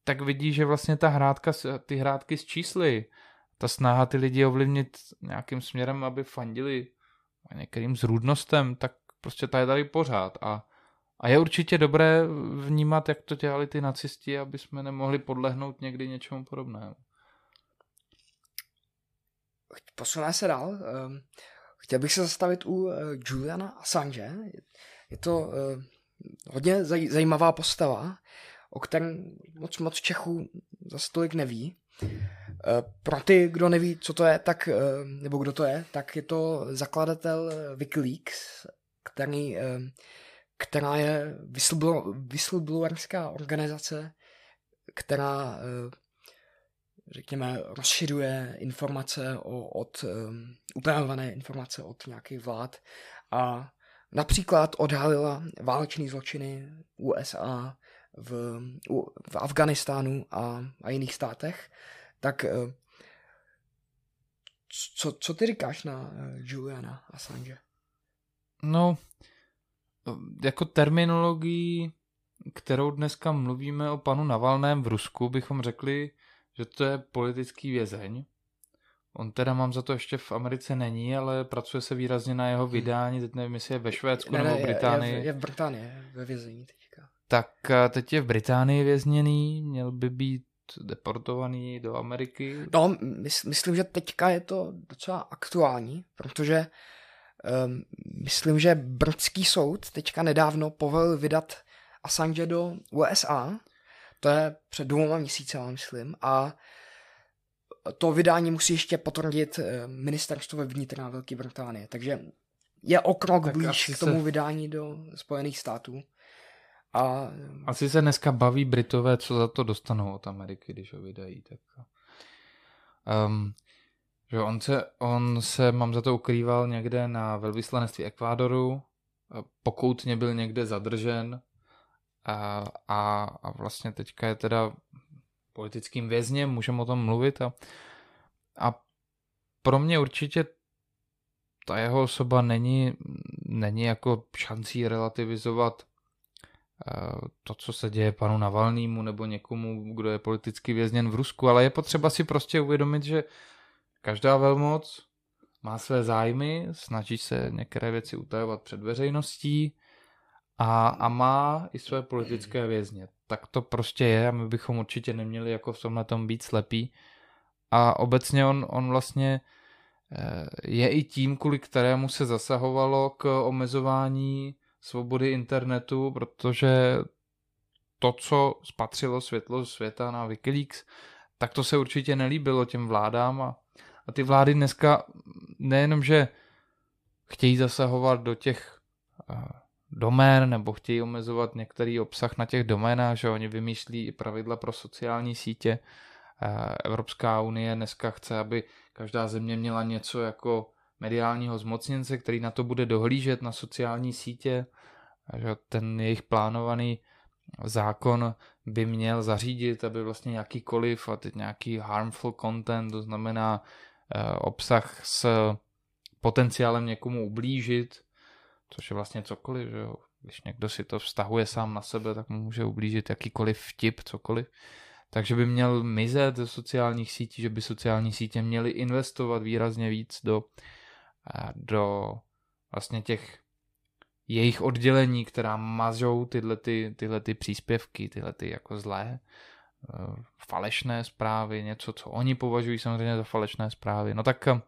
tak vidí, že vlastně ta hrádka, ty hrádky s čísly, ta snaha ty lidi ovlivnit nějakým směrem, aby fandili některým zrůdnostem, tak prostě ta je tady pořád. A, a je určitě dobré vnímat, jak to dělali ty nacisti, aby jsme nemohli podlehnout někdy něčemu podobnému posuná se dál. Ehm, chtěl bych se zastavit u eh, Juliana Assange. Je to eh, hodně zajímavá postava, o kterém moc moc Čechů zase tolik neví. Eh, pro ty, kdo neví, co to je, tak, nebo kdo to je, tak je to zakladatel Wikileaks, který, která je whistleblowerská organizace, která, eh, řekněme, rozšiřuje informace o, od, upravované informace od nějakých vlád a například odhalila válečné zločiny USA v, v Afganistánu a, a jiných státech, tak co, co ty říkáš na Juliana Assange? No, jako terminologii, kterou dneska mluvíme o panu Navalném v Rusku, bychom řekli, že to je politický vězeň. On teda mám za to ještě v Americe není, ale pracuje se výrazně na jeho vydání, teď nevím, jestli je ve Švédsku ne, nebo v Británii. Je, je, je v Británii, ve vězení teďka. Tak teď je v Británii vězněný, měl by být deportovaný do Ameriky. No, mys- myslím, že teďka je to docela aktuální, protože um, myslím, že britský soud teďka nedávno povolil vydat Assange do USA, to je před dvěma měsíci, myslím, a to vydání musí ještě potvrdit eh, ministerstvo vnitra Velké Británie, takže je o krok tak blíž k tomu se... vydání do Spojených států. A... Asi se dneska baví Britové, co za to dostanou od Ameriky, když ho vydají. Tak... Um, že on se, on se, mám za to, ukrýval někde na velvyslanectví Ekvádoru, pokoutně byl někde zadržen a, a, a vlastně teďka je teda politickým vězněm, můžeme o tom mluvit a, a pro mě určitě ta jeho osoba není, není jako šancí relativizovat to, co se děje panu Navalnému nebo někomu, kdo je politicky vězněn v Rusku, ale je potřeba si prostě uvědomit, že Každá velmoc má své zájmy, snaží se některé věci utajovat před veřejností a, a má i své politické vězně. Tak to prostě je a my bychom určitě neměli jako v tomhle tom být slepí. A obecně on, on vlastně eh, je i tím, kvůli kterému se zasahovalo k omezování svobody internetu, protože to, co spatřilo světlo světa na Wikileaks, tak to se určitě nelíbilo těm vládám a a ty vlády dneska nejenom, že chtějí zasahovat do těch uh, domén nebo chtějí omezovat některý obsah na těch doménách, že oni vymýšlí i pravidla pro sociální sítě. Uh, Evropská unie dneska chce, aby každá země měla něco jako mediálního zmocněnce, který na to bude dohlížet na sociální sítě. Že ten jejich plánovaný zákon by měl zařídit, aby vlastně nějakýkoliv a teď nějaký harmful content, to znamená Eh, obsah s potenciálem někomu ublížit, což je vlastně cokoliv, že jo. Když někdo si to vztahuje sám na sebe, tak mu může ublížit jakýkoliv vtip, cokoliv. Takže by měl mizet ze sociálních sítí, že by sociální sítě měly investovat výrazně víc do, do vlastně těch jejich oddělení, která mažou tyhle, ty, tyhle ty příspěvky, tyhle ty jako zlé Eh, falešné zprávy, něco, co oni považují samozřejmě za falešné zprávy. No tak eh,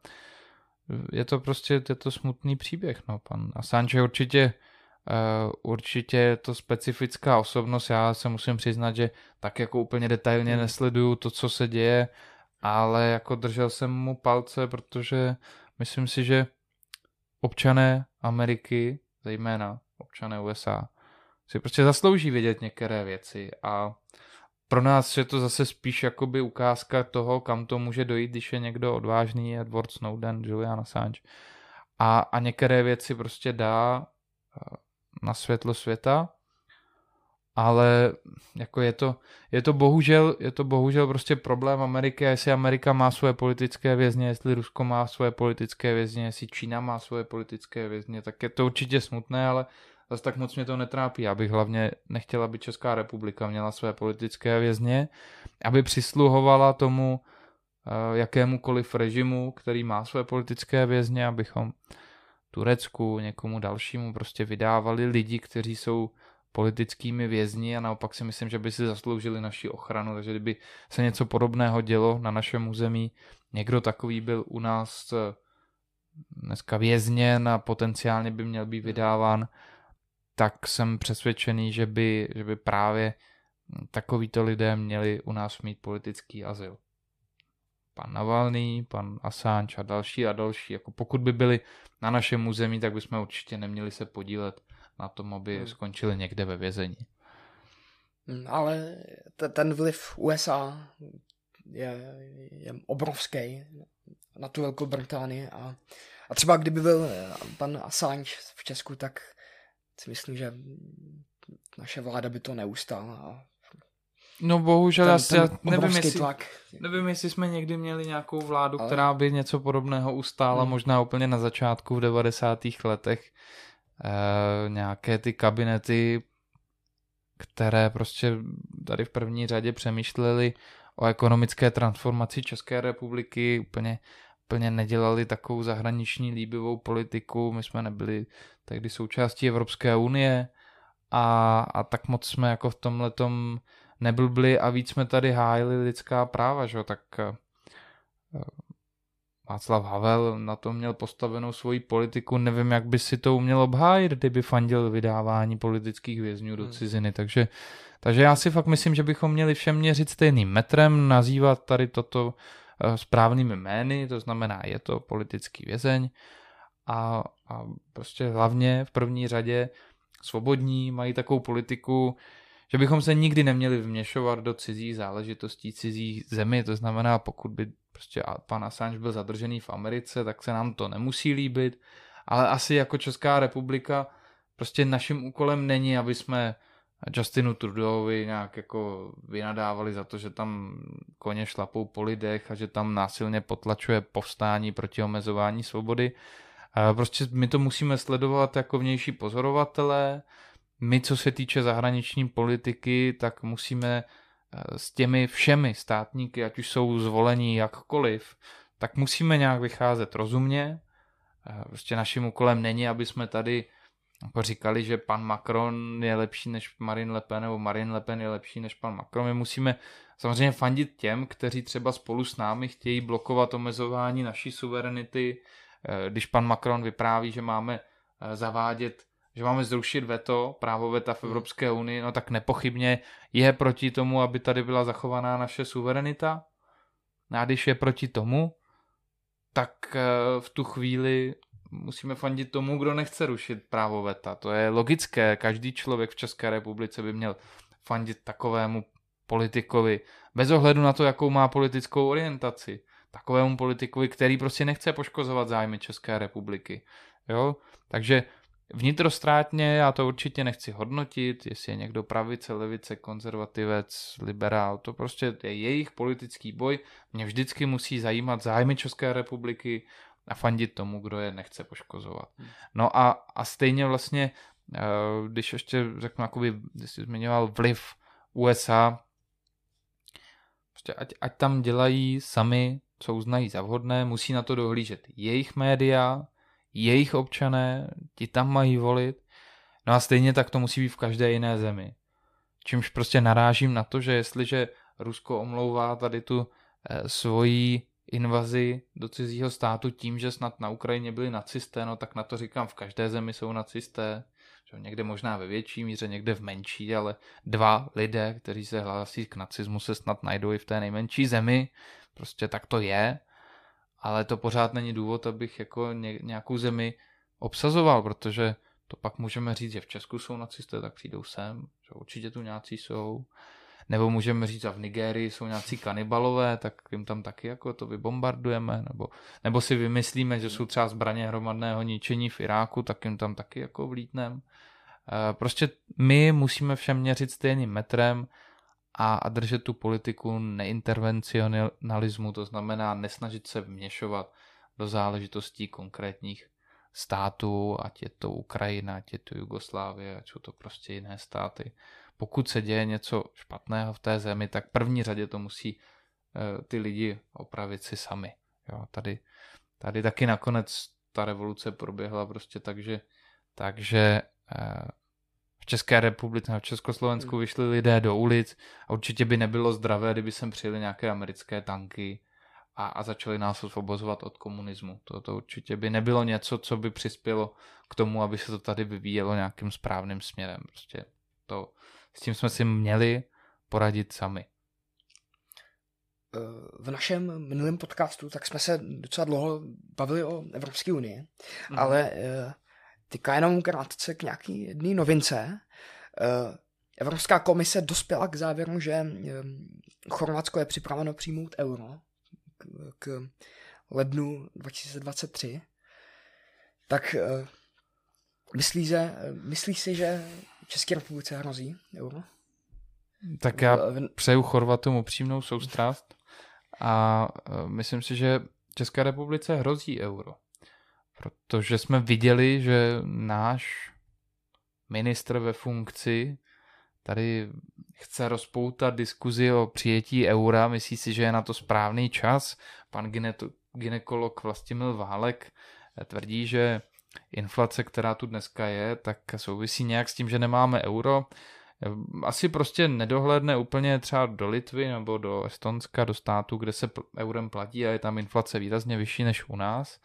je to prostě je to smutný příběh. No. Pan Assange určitě Uh, určitě je to specifická osobnost, já se musím přiznat, že tak jako úplně detailně hmm. nesleduju to, co se děje, ale jako držel jsem mu palce, protože myslím si, že občané Ameriky, zejména občané USA, si prostě zaslouží vědět některé věci a pro nás je to zase spíš jakoby ukázka toho, kam to může dojít, když je někdo odvážný, Edward Snowden, Julian Assange. A, a některé věci prostě dá eh, na světlo světa, ale jako je to, je to bohužel, je to bohužel prostě problém Ameriky a jestli Amerika má svoje politické vězně, jestli Rusko má svoje politické vězně, jestli Čína má svoje politické vězně, tak je to určitě smutné, ale zase tak moc mě to netrápí. Já bych hlavně nechtěl, aby Česká republika měla své politické vězně, aby přisluhovala tomu uh, jakémukoliv režimu, který má své politické vězně, abychom Turecku, někomu dalšímu prostě vydávali lidi, kteří jsou politickými vězni a naopak si myslím, že by si zasloužili naši ochranu, takže kdyby se něco podobného dělo na našem území, někdo takový byl u nás eh, dneska vězněn a potenciálně by měl být vydáván, tak jsem přesvědčený, že by, že by právě takovýto lidé měli u nás mít politický azyl. Pan Navalný, pan Assange a další a další. Jako pokud by byli na našem území, tak bychom určitě neměli se podílet na tom, aby hmm. skončili někde ve vězení. Hmm, ale ten vliv USA je, je obrovský na tu Velkou Británii a, a třeba kdyby byl pan Assange v Česku, tak si myslím, že naše vláda by to neustála. No bohužel, ten, ten já nevím, jestli, tlak. nevím, jestli jsme někdy měli nějakou vládu, Ale... která by něco podobného ustála, hmm. možná úplně na začátku v 90. letech. E, nějaké ty kabinety, které prostě tady v první řadě přemýšleli o ekonomické transformaci České republiky, úplně, úplně nedělali takovou zahraniční líbivou politiku, my jsme nebyli tehdy součástí Evropské unie a, a tak moc jsme jako v tomhle neblbli a víc jsme tady hájili lidská práva, že? tak eh, Václav Havel na to měl postavenou svoji politiku, nevím, jak by si to uměl obhájit, kdyby fandil vydávání politických vězňů do hmm. ciziny, takže, takže já si fakt myslím, že bychom měli všem měřit stejným metrem, nazývat tady toto eh, správnými jmény, to znamená, je to politický vězeň. A, a prostě hlavně v první řadě svobodní, mají takovou politiku, že bychom se nikdy neměli vměšovat do cizích záležitostí cizí zemi, to znamená, pokud by prostě pan Assange byl zadržený v Americe, tak se nám to nemusí líbit, ale asi jako Česká republika prostě naším úkolem není, aby jsme Justinu Trudeauovi nějak jako vynadávali za to, že tam koně šlapou po lidech a že tam násilně potlačuje povstání proti omezování svobody. Prostě my to musíme sledovat jako vnější pozorovatelé, my, co se týče zahraniční politiky, tak musíme s těmi všemi státníky, ať už jsou zvolení jakkoliv, tak musíme nějak vycházet rozumně. Eh, prostě naším úkolem není, aby jsme tady jako říkali, že pan Macron je lepší než Marine Le Pen, nebo Marine Le Pen je lepší než pan Macron. My musíme samozřejmě fandit těm, kteří třeba spolu s námi chtějí blokovat omezování naší suverenity. Eh, když pan Macron vypráví, že máme zavádět že máme zrušit veto, právo veta v hmm. Evropské unii, no tak nepochybně je proti tomu, aby tady byla zachovaná naše suverenita. A když je proti tomu, tak eh, v tu chvíli musíme fandit tomu, kdo nechce rušit právo veta. To je logické, každý člověk v České republice by měl fandit takovému politikovi, bez ohledu na to, jakou má politickou orientaci. Takovému politikovi, který prostě nechce poškozovat zájmy České republiky. Jo? Takže Vnitrostrátně já to určitě nechci hodnotit, jestli je někdo pravice, levice, konzervativec, liberál, to prostě je jejich politický boj. Mě vždycky musí zajímat zájmy České republiky a fandit tomu, kdo je nechce poškozovat. Hmm. No a, a stejně vlastně, eh, když ještě řeknu, jakoby, když jsi zmiňoval vliv USA, prostě ať, ať tam dělají sami, co uznají za vhodné, musí na to dohlížet jejich média, jejich občané, ti tam mají volit. No a stejně tak to musí být v každé jiné zemi. Čímž prostě narážím na to, že jestliže Rusko omlouvá tady tu eh, svoji invazi do cizího státu tím, že snad na Ukrajině byli nacisté, no tak na to říkám, v každé zemi jsou nacisté, že někde možná ve větší míře, někde v menší, ale dva lidé, kteří se hlásí k nacismu, se snad najdou i v té nejmenší zemi, prostě tak to je ale to pořád není důvod, abych jako nějakou zemi obsazoval, protože to pak můžeme říct, že v Česku jsou nacisté, tak přijdou sem, že určitě tu nějací jsou. Nebo můžeme říct, že v Nigérii jsou nějací kanibalové, tak jim tam taky jako to vybombardujeme. Nebo, nebo si vymyslíme, že jsou třeba zbraně hromadného ničení v Iráku, tak jim tam taky jako vlítneme. Eh, prostě my musíme všem měřit stejným metrem a, a držet tu politiku neintervencionalismu, to znamená nesnažit se vměšovat do záležitostí konkrétních států, ať je to Ukrajina, ať je to Jugoslávie, ať jsou to prostě jiné státy. Pokud se děje něco špatného v té zemi, tak první řadě to musí e, ty lidi opravit si sami. Jo, tady, tady taky nakonec ta revoluce proběhla prostě tak, že, takže e, v České republice a v Československu hmm. vyšli lidé do ulic a určitě by nebylo zdravé, kdyby sem přijeli nějaké americké tanky a, a začali nás osvobozovat od komunismu. To, to určitě by nebylo něco, co by přispělo k tomu, aby se to tady vyvíjelo nějakým správným směrem. Prostě to, s tím jsme si měli poradit sami. Eh, v našem minulém podcastu tak jsme se docela dlouho bavili o Evropské unii, mm. ale eh, Teďka jenom krátce k nějaký jedné novince. Eh, Evropská komise dospěla k závěru, že eh, Chorvatsko je připraveno přijmout euro k, k lednu 2023. Tak eh, myslí, že, myslí si, že České republice hrozí euro? Tak já přeju Chorvatům upřímnou soustrast a myslím si, že České republice hrozí euro. Protože jsme viděli, že náš ministr ve funkci tady chce rozpoutat diskuzi o přijetí eura, myslí si, že je na to správný čas. Pan ginekolog Vlastimil Válek tvrdí, že inflace, která tu dneska je, tak souvisí nějak s tím, že nemáme euro. Asi prostě nedohledne úplně třeba do Litvy nebo do Estonska, do státu, kde se eurem platí a je tam inflace výrazně vyšší než u nás.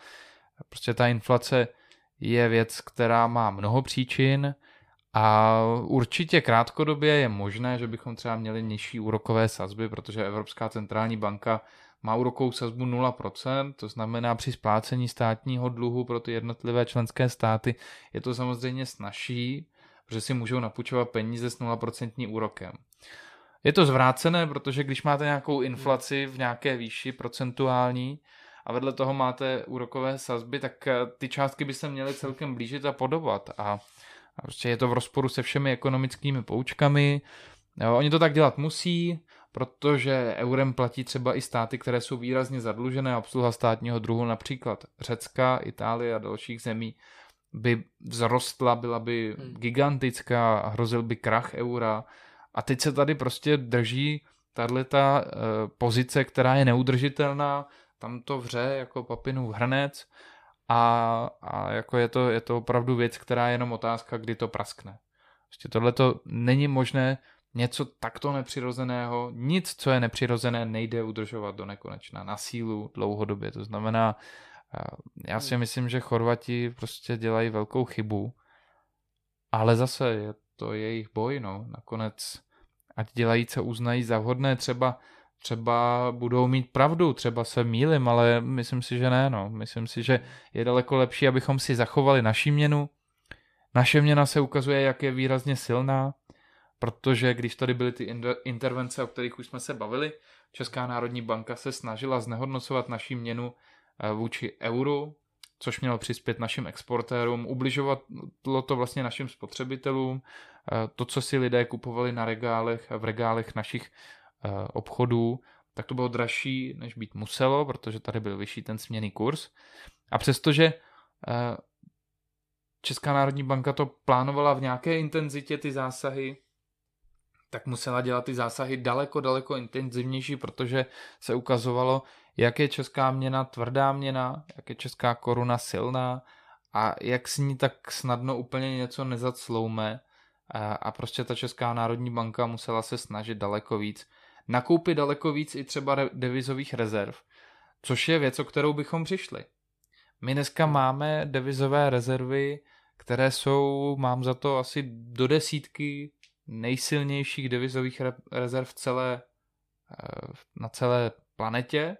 Prostě ta inflace je věc, která má mnoho příčin a určitě krátkodobě je možné, že bychom třeba měli nižší úrokové sazby, protože Evropská centrální banka má úrokovou sazbu 0%, to znamená při splácení státního dluhu pro ty jednotlivé členské státy je to samozřejmě snažší, protože si můžou napůjčovat peníze s 0% úrokem. Je to zvrácené, protože když máte nějakou inflaci v nějaké výši procentuální, a vedle toho máte úrokové sazby, tak eh, ty částky by se měly celkem blížit a podobat. A, a prostě je to v rozporu se všemi ekonomickými poučkami. Jo, oni to tak dělat musí, protože eurem platí třeba i státy, které jsou výrazně zadlužené. Obsluha státního druhu, například Řecka, Itálie a dalších zemí, by vzrostla, byla by hmm. gigantická a hrozil by krach eura. A teď se tady prostě drží tahle ta uh, pozice, která je neudržitelná, tam to vře jako papinův hrnec a, a jako je to, je to opravdu věc, která je jenom otázka, kdy to praskne. Prostě tohle to není možné něco takto nepřirozeného, nic, co je nepřirozené, nejde udržovat do nekonečna na sílu dlouhodobě. To znamená, já si myslím, že Chorvati prostě dělají velkou chybu, ale zase je to jejich boj, no. Nakonec, ať dělají, co uznají za vhodné, třeba třeba budou mít pravdu, třeba se mýlim, ale myslím si, že ne. No. Myslím si, že je daleko lepší, abychom si zachovali naši měnu. Naše měna se ukazuje, jak je výrazně silná, protože když tady byly ty intervence, o kterých už jsme se bavili, Česká národní banka se snažila znehodnocovat naši měnu eh, vůči euru, což mělo přispět našim exportérům, ubližovalo to vlastně našim spotřebitelům, eh, to, co si lidé kupovali na regálech, v regálech našich obchodů, tak to bylo dražší, než být muselo, protože tady byl vyšší ten směný kurz. A přestože eh, Česká národní banka to plánovala v nějaké intenzitě ty zásahy, tak musela dělat ty zásahy daleko, daleko intenzivnější, protože se ukazovalo, jak je česká měna tvrdá měna, jak je česká koruna silná a jak s ní tak snadno úplně něco nezacloume a prostě ta Česká národní banka musela se snažit daleko víc nakoupit daleko víc i třeba devizových rezerv, což je věc, o kterou bychom přišli. My dneska máme devizové rezervy, které jsou, mám za to asi do desítky nejsilnějších devizových rezerv celé, eh, na celé planetě.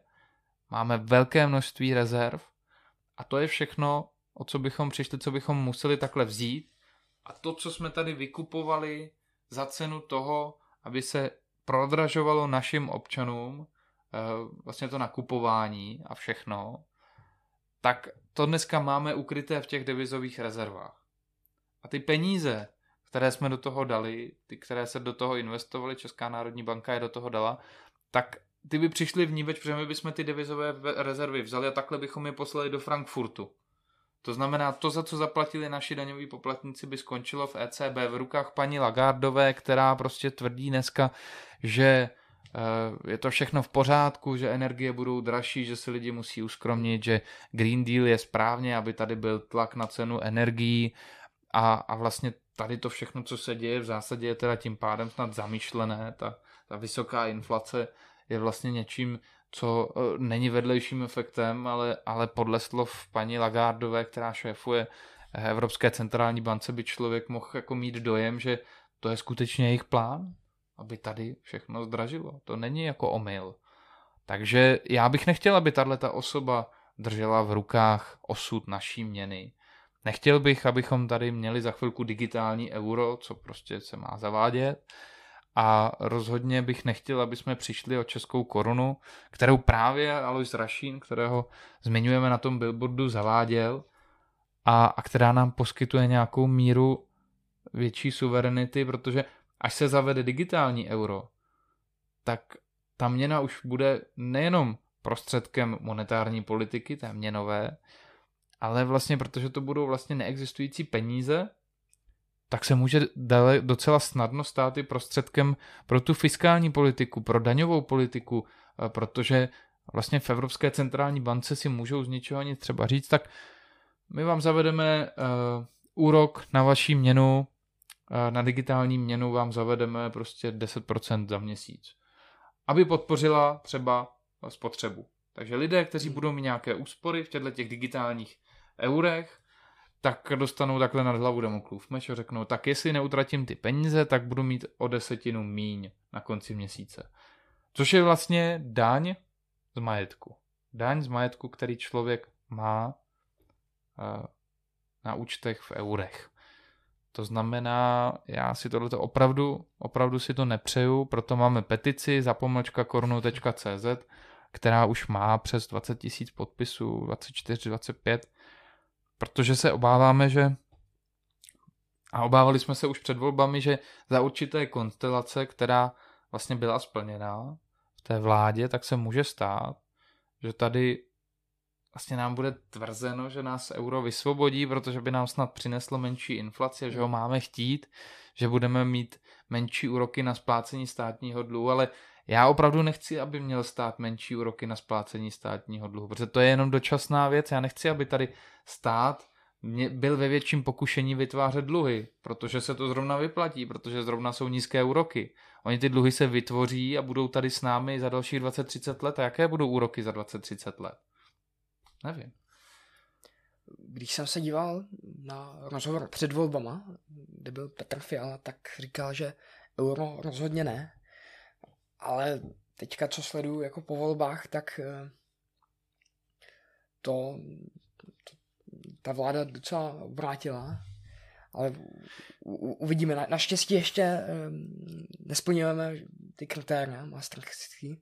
Máme velké množství rezerv a to je všechno, o co bychom přišli, co bychom museli takhle vzít. A to, co jsme tady vykupovali za cenu toho, aby se prodražovalo našim občanům eh, vlastně to nakupování a všechno, tak to dneska máme ukryté v těch devizových rezervách. A ty peníze, které jsme do toho dali, ty, které se do toho investovali, Česká národní banka je do toho dala, tak ty by přišly v ní, protože my bychom ty devizové rezervy vzali a takhle bychom je poslali do Frankfurtu. To znamená, to, za co zaplatili naši daňoví poplatníci, by skončilo v ECB v rukách paní Lagardové, která prostě tvrdí dneska, že eh, je to všechno v pořádku, že energie budou dražší, že se lidi musí uskromnit, že Green Deal je správně, aby tady byl tlak na cenu energií. A, a vlastně tady to všechno, co se děje, v zásadě je teda tím pádem snad zamýšlené, ta, ta vysoká inflace je vlastně něčím, co e, není vedlejším efektem, ale, ale podle slov paní Lagardové, která šéfuje Evropské centrální bance, by člověk mohl jako mít dojem, že to je skutečně jejich plán, aby tady všechno zdražilo. To není jako omyl. Takže já bych nechtěl, aby tahle ta osoba držela v rukách osud naší měny. Nechtěl bych, abychom tady měli za chvilku digitální euro, co prostě se má zavádět. A rozhodně bych nechtěl, aby jsme přišli o českou korunu, kterou právě Alois Rašín, kterého zmiňujeme na tom billboardu, zaváděl a, a která nám poskytuje nějakou míru větší suverenity, protože až se zavede digitální euro, tak ta měna už bude nejenom prostředkem monetární politiky, té měnové, ale vlastně protože to budou vlastně neexistující peníze, tak se může dále docela snadno stát i prostředkem pro tu fiskální politiku, pro daňovou politiku, eh, protože vlastně v Evropské centrální bance si můžou z ničeho nic třeba říct, tak my vám zavedeme uh, úrok na vaší měnu, uh, na digitální měnu vám zavedeme prostě 10% za měsíc, aby podpořila třeba spotřebu. Takže lidé, kteří hmm. budou mít nějaké úspory v těchto těch digitálních eurech, tak dostanou takhle nad hlavu Damoklův meč a řeknou, tak jestli neutratím ty peníze, tak budu mít o desetinu míň na konci měsíce. Což je vlastně daň z majetku. Daň z majetku, který člověk má eh, na účtech v eurech. To znamená, já si tohleto opravdu, opravdu si to nepřeju, proto máme petici zapomlčka korunu.cz, která už má přes 20 tisíc podpisů, 24, 25, protože se obáváme, že a obávali jsme se už před volbami, že za určité konstelace, která vlastně byla splněná v té vládě, tak se může stát, že tady vlastně nám bude tvrzeno, že nás euro vysvobodí, protože by nám snad přineslo menší inflaci, že ho máme chtít, že budeme mít menší úroky na splácení státního dluhu, ale já opravdu nechci, aby měl stát menší úroky na splácení státního dluhu, protože to je jenom dočasná věc. Já nechci, aby tady stát byl ve větším pokušení vytvářet dluhy, protože se to zrovna vyplatí, protože zrovna jsou nízké úroky. Oni ty dluhy se vytvoří a budou tady s námi za dalších 20-30 let. A jaké budou úroky za 20-30 let? Nevím. Když jsem se díval na rozhovor před volbama, kde byl Petr Fiala, tak říkal, že euro rozhodně ne. Ale teďka, co sleduju jako po volbách, tak eh, to, to ta vláda docela obrátila. Ale uvidíme. Na, naštěstí ještě um, nesplňujeme ty kritéria maastrichtský,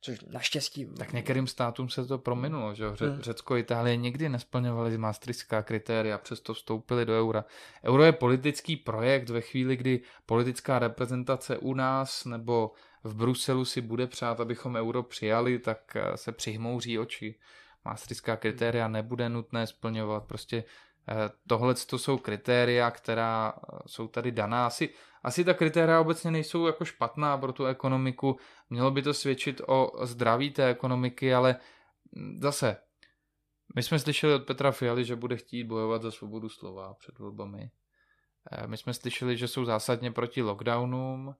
což naštěstí... Tak některým státům se to prominulo, že Ře- hmm. Řecko, Itálie nikdy nesplňovaly maastrichtská kritéria, přesto vstoupili do eura. Euro je politický projekt ve chvíli, kdy politická reprezentace u nás nebo v Bruselu si bude přát, abychom euro přijali, tak eh, se přihmouří oči. Maastrichtská kritéria nebude nutné splňovat, prostě eh, tohle to jsou kritéria, která eh, jsou tady daná. Asi, asi ta kritéria obecně nejsou jako špatná pro tu ekonomiku, mělo by to svědčit o zdraví té ekonomiky, ale hm, zase, my jsme slyšeli od Petra Fialy, že bude chtít bojovat za svobodu slova před volbami. My jsme slyšeli, že jsou zásadně proti lockdownům,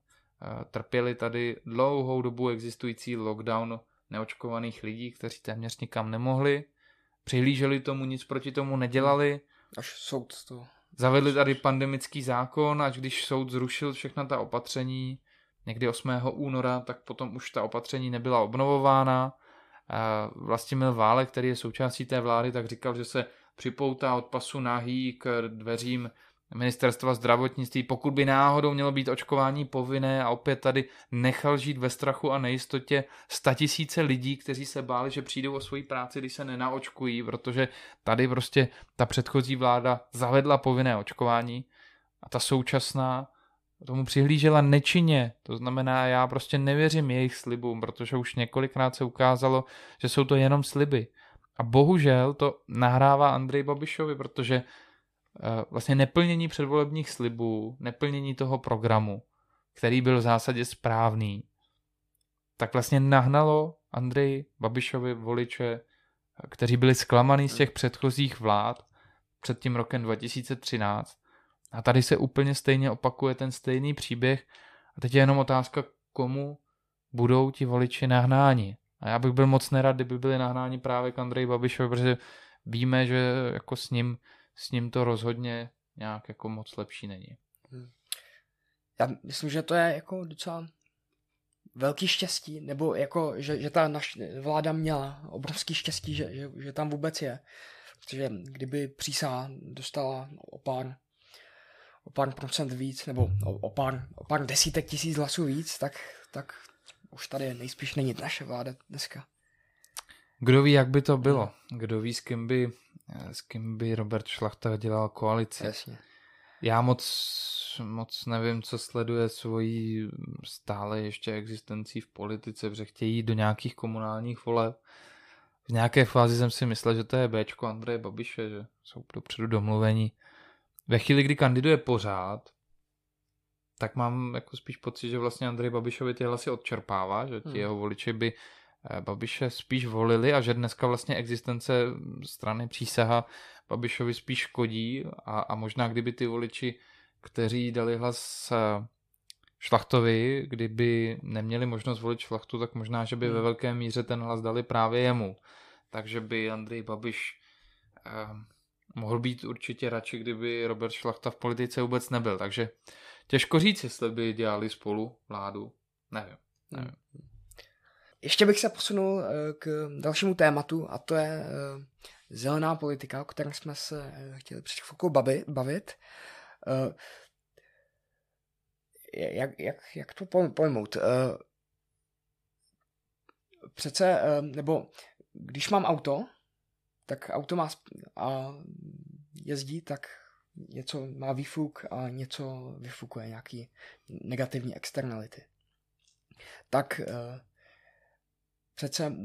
trpěli tady dlouhou dobu existující lockdown neočkovaných lidí, kteří téměř nikam nemohli, přihlíželi tomu, nic proti tomu nedělali. Až soud to... Zavedli tady pandemický zákon, až když soud zrušil všechna ta opatření někdy 8. února, tak potom už ta opatření nebyla obnovována. Vlastimil Válek, který je součástí té vlády, tak říkal, že se připoutá od pasu nahý k dveřím ministerstva zdravotnictví, pokud by náhodou mělo být očkování povinné a opět tady nechal žít ve strachu a nejistotě tisíce lidí, kteří se báli, že přijdou o svoji práci, když se nenaočkují, protože tady prostě ta předchozí vláda zavedla povinné očkování a ta současná tomu přihlížela nečinně. To znamená, já prostě nevěřím jejich slibům, protože už několikrát se ukázalo, že jsou to jenom sliby. A bohužel to nahrává Andrej Babišovi, protože vlastně neplnění předvolebních slibů, neplnění toho programu, který byl v zásadě správný, tak vlastně nahnalo Andrej Babišovi voliče, kteří byli zklamaný z těch předchozích vlád před tím rokem 2013. A tady se úplně stejně opakuje ten stejný příběh. A teď je jenom otázka, komu budou ti voliči nahnáni. A já bych byl moc nerad, kdyby byli nahnáni právě k Andrej Babišovi, protože víme, že jako s ním s ním to rozhodně nějak jako moc lepší není. Hmm. Já myslím, že to je jako docela velký štěstí, nebo jako, že, že ta naš vláda měla obrovský štěstí, že, že, že tam vůbec je. protože kdyby přísá dostala o pár, o pár procent víc, nebo o, o, pár, o pár desítek tisíc hlasů víc, tak, tak už tady nejspíš není naše vláda dneska. Kdo ví, jak by to bylo? Kdo ví, s kým by, s kým by Robert Šlachta dělal koalici? Jasně. Já moc, moc nevím, co sleduje svojí stále ještě existencí v politice, protože chtějí do nějakých komunálních voleb. V nějaké fázi jsem si myslel, že to je Bčko Andreje Babiše, že jsou dopředu domluvení. Ve chvíli, kdy kandiduje pořád, tak mám jako spíš pocit, že vlastně Andrej Babišovi ty hlasy odčerpává, že ti hmm. jeho voliči by Babiše spíš volili a že dneska vlastně existence strany přísaha Babišovi spíš škodí a, a možná kdyby ty voliči, kteří dali hlas eh, Šlachtovi, kdyby neměli možnost volit Šlachtu, tak možná, že by hmm. ve velké míře ten hlas dali právě jemu. Takže by Andrej Babiš eh, mohl být určitě radši, kdyby Robert Šlachta v politice vůbec nebyl. Takže těžko říct, jestli by dělali spolu vládu. Nevím. nevím. Hmm. Ještě bych se posunul eh, k dalšímu tématu a to je eh, zelená politika, o které jsme se eh, chtěli před chvilkou bavit. Jak, jak, jak to pojmout? Přece, nebo když mám auto, tak auto má a jezdí, tak něco má výfuk a něco vyfukuje, nějaký negativní externality. Tak přece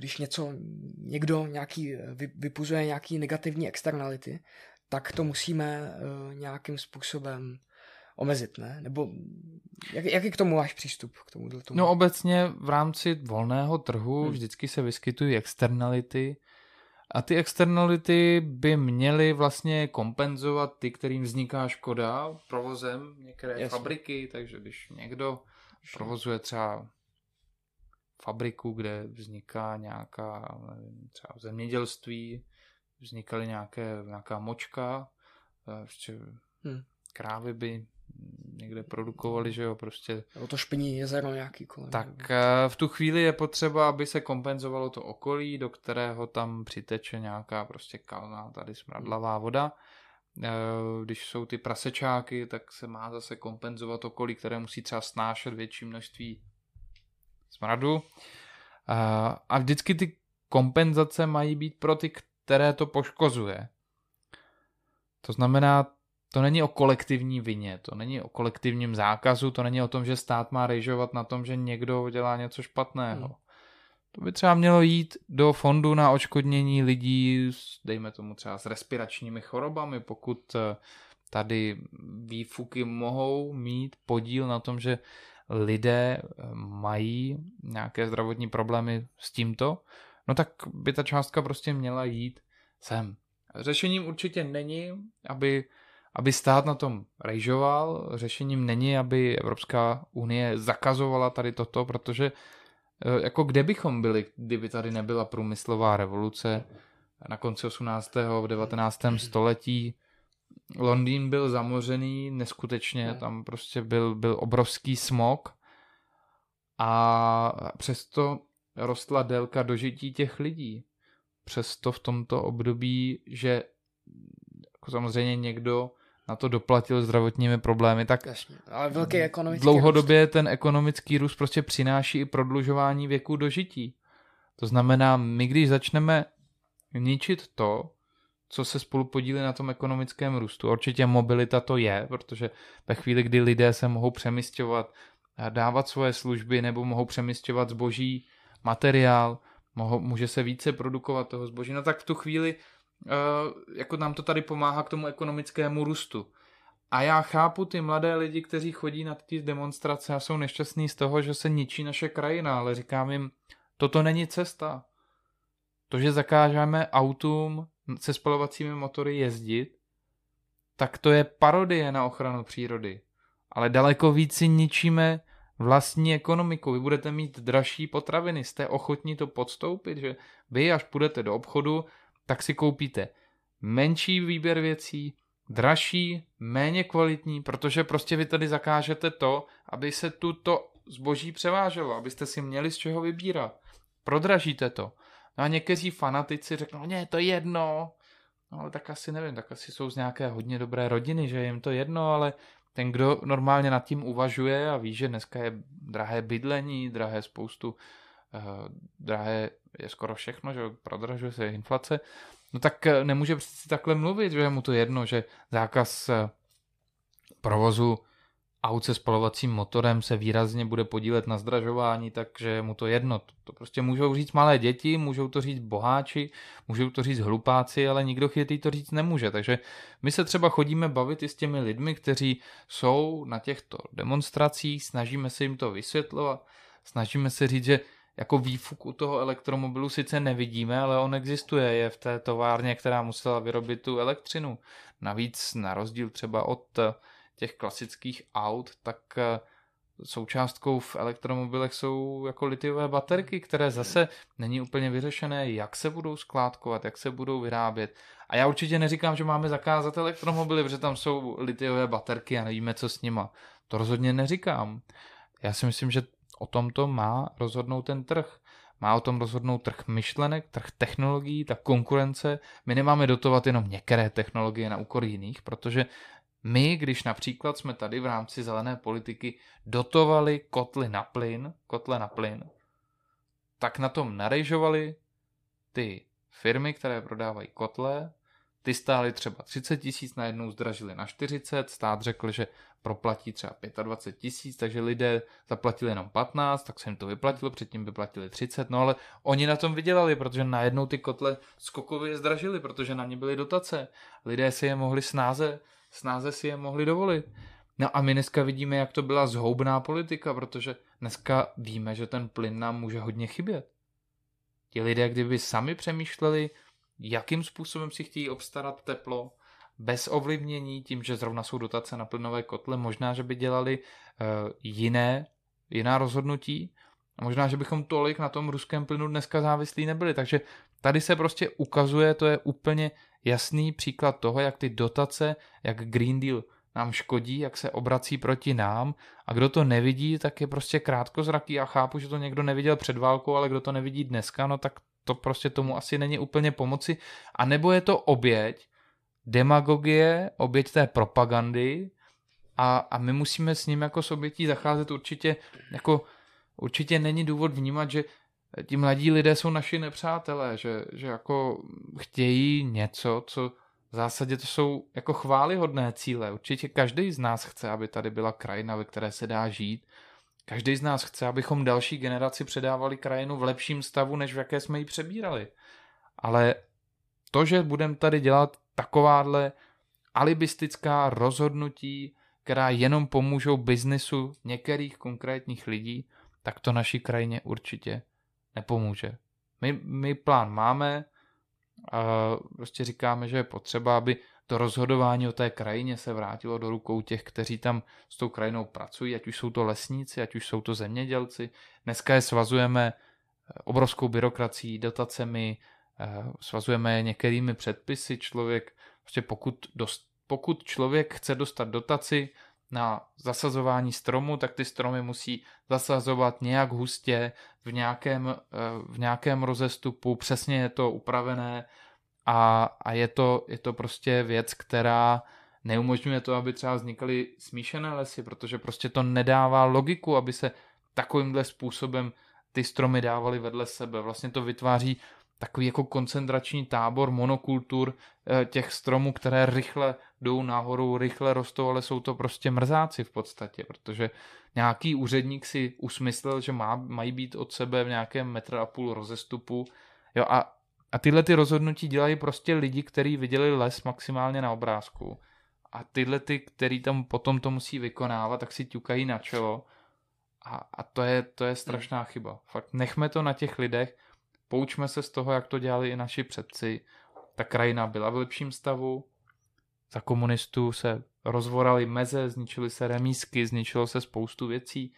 když něco, někdo nějaký, vypuzuje nějaký negativní externality, tak to musíme uh, nějakým způsobem omezit, ne? Nebo jak, jaký k tomu máš přístup? K tomu, tomu? No obecně v rámci volného trhu hmm. vždycky se vyskytují externality a ty externality by měly vlastně kompenzovat ty, kterým vzniká škoda provozem některé Jasně. fabriky, takže když někdo provozuje třeba fabriku, kde vzniká nějaká, nevím, třeba v zemědělství, vznikaly nějaké, nějaká močka, eh, ještě hmm. krávy by někde produkovali, že jo, prostě. Nebo to špiní jezero nějaký kolem. Tak eh, v tu chvíli je potřeba, aby se kompenzovalo to okolí, do kterého tam přiteče nějaká prostě kalná tady smradlavá voda. Eh, když jsou ty prasečáky, tak se má zase kompenzovat okolí, které musí třeba snášet větší množství smradu. A vždycky ty kompenzace mají být pro ty, které to poškozuje. To znamená, to není o kolektivní vině, to není o kolektivním zákazu, to není o tom, že stát má rejžovat na tom, že někdo dělá něco špatného. Hmm. To by třeba mělo jít do fondu na očkodnění lidí, dejme tomu třeba s respiračními chorobami, pokud eh, tady výfuky mohou mít podíl na tom, že lidé eh, mají nějaké zdravotní problémy s tímto, no tak by ta částka prostě měla jít sem. Řešením určitě není, aby, aby stát na tom rejžoval, řešením není, aby Evropská unie zakazovala tady toto, protože eh, jako kde bychom byli, kdyby tady nebyla průmyslová revoluce na konci 18. v 19. století, Londýn byl zamořený neskutečně, tam prostě byl, byl obrovský smog a přesto rostla délka dožití těch lidí. Přesto v tomto období, že jako samozřejmě někdo na to doplatil zdravotními problémy, tak Jasně, ale velký ekonomický dlouhodobě růst. ten ekonomický růst prostě přináší i prodlužování věku dožití. To znamená, my když začneme ničit to, co se spolu podílí na tom ekonomickém růstu. Určitě mobilita to je, protože ve chvíli, kdy lidé se mohou přemysťovat, dávat svoje služby nebo mohou přemysťovat zboží, materiál, mohou, může se více produkovat toho zboží, no tak v tu chvíli uh, jako nám to tady pomáhá k tomu ekonomickému růstu. A já chápu ty mladé lidi, kteří chodí na ty demonstrace a jsou nešťastní z toho, že se ničí naše krajina, ale říkám jim, toto není cesta. To, že zakážeme autům se spalovacími motory jezdit, tak to je parodie na ochranu přírody. Ale daleko víc si ničíme vlastní ekonomiku. Vy budete mít dražší potraviny, jste ochotní to podstoupit, že vy až půjdete do obchodu, tak si koupíte menší výběr věcí, dražší, méně kvalitní, protože prostě vy tady zakážete to, aby se tuto zboží převáželo, abyste si měli z čeho vybírat. Prodražíte to. No a někteří fanatici řeknou, ne, to je jedno, no ale tak asi nevím, tak asi jsou z nějaké hodně dobré rodiny, že jim to jedno, ale ten, kdo normálně nad tím uvažuje a ví, že dneska je drahé bydlení, drahé spoustu, uh, drahé je skoro všechno, že prodražuje se inflace, no tak eh, nemůže přeci takhle mluvit, že je mu to jedno, že zákaz eh, provozu aut se spalovacím motorem se výrazně bude podílet na zdražování, takže mu to jedno. To prostě můžou říct malé děti, můžou to říct boháči, můžou to říct hlupáci, ale nikdo chytý to říct nemůže. Takže my se třeba chodíme bavit i s těmi lidmi, kteří jsou na těchto demonstracích, snažíme se jim to vysvětlovat, snažíme se říct, že jako výfuk u toho elektromobilu sice nevidíme, ale on existuje, je v té továrně, která musela vyrobit tu elektřinu. Navíc na rozdíl třeba od těch klasických aut, tak eh, součástkou v elektromobilech jsou jako litiové baterky, které zase není úplně vyřešené, jak se budou skládkovat, jak se budou vyrábět. A já určitě neříkám, že máme zakázat elektromobily, protože tam jsou litiové baterky a nevíme, co s nima. To rozhodně neříkám. Já si myslím, že o tomto má rozhodnout ten trh. Má o tom rozhodnout trh myšlenek, trh technologií, ta konkurence. My nemáme dotovat jenom některé technologie na úkor jiných, protože my, když například jsme tady v rámci zelené politiky dotovali kotly na plyn, kotle na plyn, tak na tom narejžovali ty firmy, které prodávají kotle, ty stály třeba 30 tisíc, najednou zdražili na 40, stát řekl, že proplatí třeba 25 tisíc, takže lidé zaplatili jenom 15, tak se jim to vyplatilo, předtím vyplatili 30, no ale oni na tom vydělali, protože najednou ty kotle skokově zdražili, protože na ně byly dotace. Lidé si je mohli snáze snáze si je mohli dovolit. No a my dneska vidíme, jak to byla zhoubná politika, protože dneska víme, že ten plyn nám může hodně chybět. Ti lidé, kdyby sami přemýšleli, jakým způsobem si chtějí obstarat teplo, bez ovlivnění tím, že zrovna jsou dotace na plynové kotle, možná, že by dělali uh, jiné, jiná rozhodnutí a možná, že bychom tolik na tom ruském plynu dneska závislí nebyli. Takže tady se prostě ukazuje, to je úplně jasný příklad toho, jak ty dotace, jak Green Deal nám škodí, jak se obrací proti nám. A kdo to nevidí, tak je prostě krátkozraký. A chápu, že to někdo neviděl před válkou, ale kdo to nevidí dneska, no tak to prostě tomu asi není úplně pomoci. A nebo je to oběť demagogie, oběť té propagandy? A, a my musíme s ním jako s obětí zacházet určitě jako určitě není důvod vnímat, že ti mladí lidé jsou naši nepřátelé, že, že jako chtějí něco, co v zásadě to jsou jako chválihodné cíle. Určitě každý z nás chce, aby tady byla krajina, ve které se dá žít. Každý z nás chce, abychom další generaci předávali krajinu v lepším stavu, než v jaké jsme ji přebírali. Ale to, že budeme tady dělat takováhle alibistická rozhodnutí, která jenom pomůžou biznesu některých konkrétních lidí, tak to naší krajině určitě nepomůže. My, my plán máme, a prostě říkáme, že je potřeba, aby to rozhodování o té krajině se vrátilo do rukou těch, kteří tam s tou krajinou pracují, ať už jsou to lesníci, ať už jsou to zemědělci. Dneska je svazujeme eh, obrovskou byrokracií, dotacemi, eh, svazujeme je některými předpisy. Člověk, prostě pokud, dost, pokud člověk chce dostat dotaci, na zasazování stromu, tak ty stromy musí zasazovat nějak hustě v nějakém, eh, v nějakém rozestupu, přesně je to upravené a, a je, to, je to prostě věc, která neumožňuje to, aby třeba vznikaly smíšené lesy, protože prostě to nedává logiku, aby se takovýmhle způsobem ty stromy dávaly vedle sebe. Vlastně to vytváří takový jako koncentrační tábor monokultur eh, těch stromů, které rychle jdou nahoru, rychle rostou, ale jsou to prostě mrzáci v podstatě, protože nějaký úředník si usmyslel, že má, mají být od sebe v nějakém metr a půl rozestupu. Jo, a, a tyhle ty rozhodnutí dělají prostě lidi, kteří viděli les maximálně na obrázku. A tyhle ty, který tam potom to musí vykonávat, tak si ťukají na čelo. A, a to, je, to je strašná chyba. Fakt nechme to na těch lidech, poučme se z toho, jak to dělali i naši předci. Ta krajina byla v lepším stavu, za komunistů se rozvoraly meze, zničily se remísky, zničilo se spoustu věcí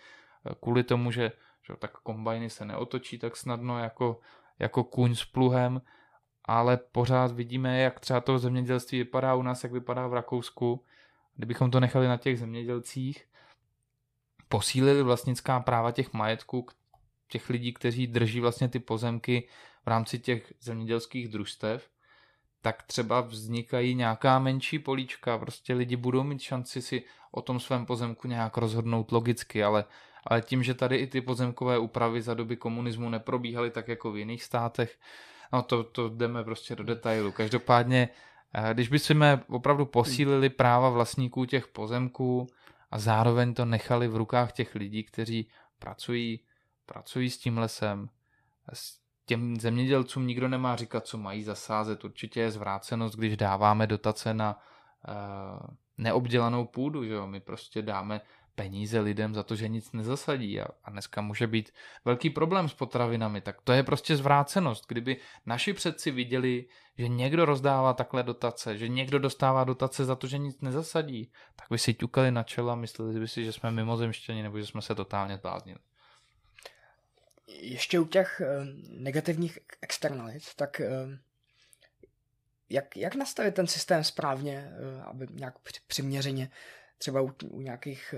kvůli tomu, že, že tak kombajny se neotočí tak snadno jako, jako kůň s pluhem, ale pořád vidíme, jak třeba to zemědělství vypadá u nás, jak vypadá v Rakousku. Kdybychom to nechali na těch zemědělcích, posílili vlastnická práva těch majetků, těch lidí, kteří drží vlastně ty pozemky v rámci těch zemědělských družstev, tak třeba vznikají nějaká menší políčka, prostě lidi budou mít šanci si o tom svém pozemku nějak rozhodnout logicky, ale, ale tím, že tady i ty pozemkové úpravy za doby komunismu neprobíhaly tak jako v jiných státech, no to, to jdeme prostě do detailu. Každopádně, eh, když bychom opravdu posílili práva vlastníků těch pozemků a zároveň to nechali v rukách těch lidí, kteří pracují, pracují s tím lesem, s těm zemědělcům nikdo nemá říkat, co mají zasázet. Určitě je zvrácenost, když dáváme dotace na uh, neobdělanou půdu. Že jo? My prostě dáme peníze lidem za to, že nic nezasadí a, dneska může být velký problém s potravinami, tak to je prostě zvrácenost. Kdyby naši předci viděli, že někdo rozdává takhle dotace, že někdo dostává dotace za to, že nic nezasadí, tak by si ťukali na čelo a mysleli by si, že jsme mimozemštěni nebo že jsme se totálně zbláznili ještě u těch uh, negativních externalit, tak uh, jak, jak nastavit ten systém správně, uh, aby nějak přiměřeně třeba u, u nějakých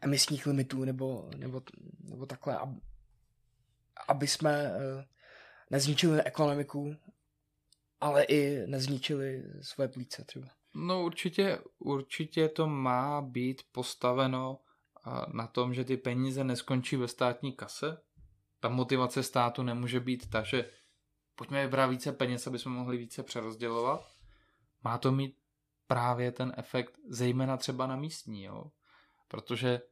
emisních limitů nebo, nebo, nebo takhle, aby, aby jsme nezničili ekonomiku, ale i nezničili svoje plíce třeba. No určitě, určitě to má být postaveno na tom, že ty peníze neskončí ve státní kase. Ta motivace státu nemůže být ta, že pojďme vybrat více peněz, aby jsme mohli více přerozdělovat. Má to mít právě ten efekt, zejména třeba na místní, jo? protože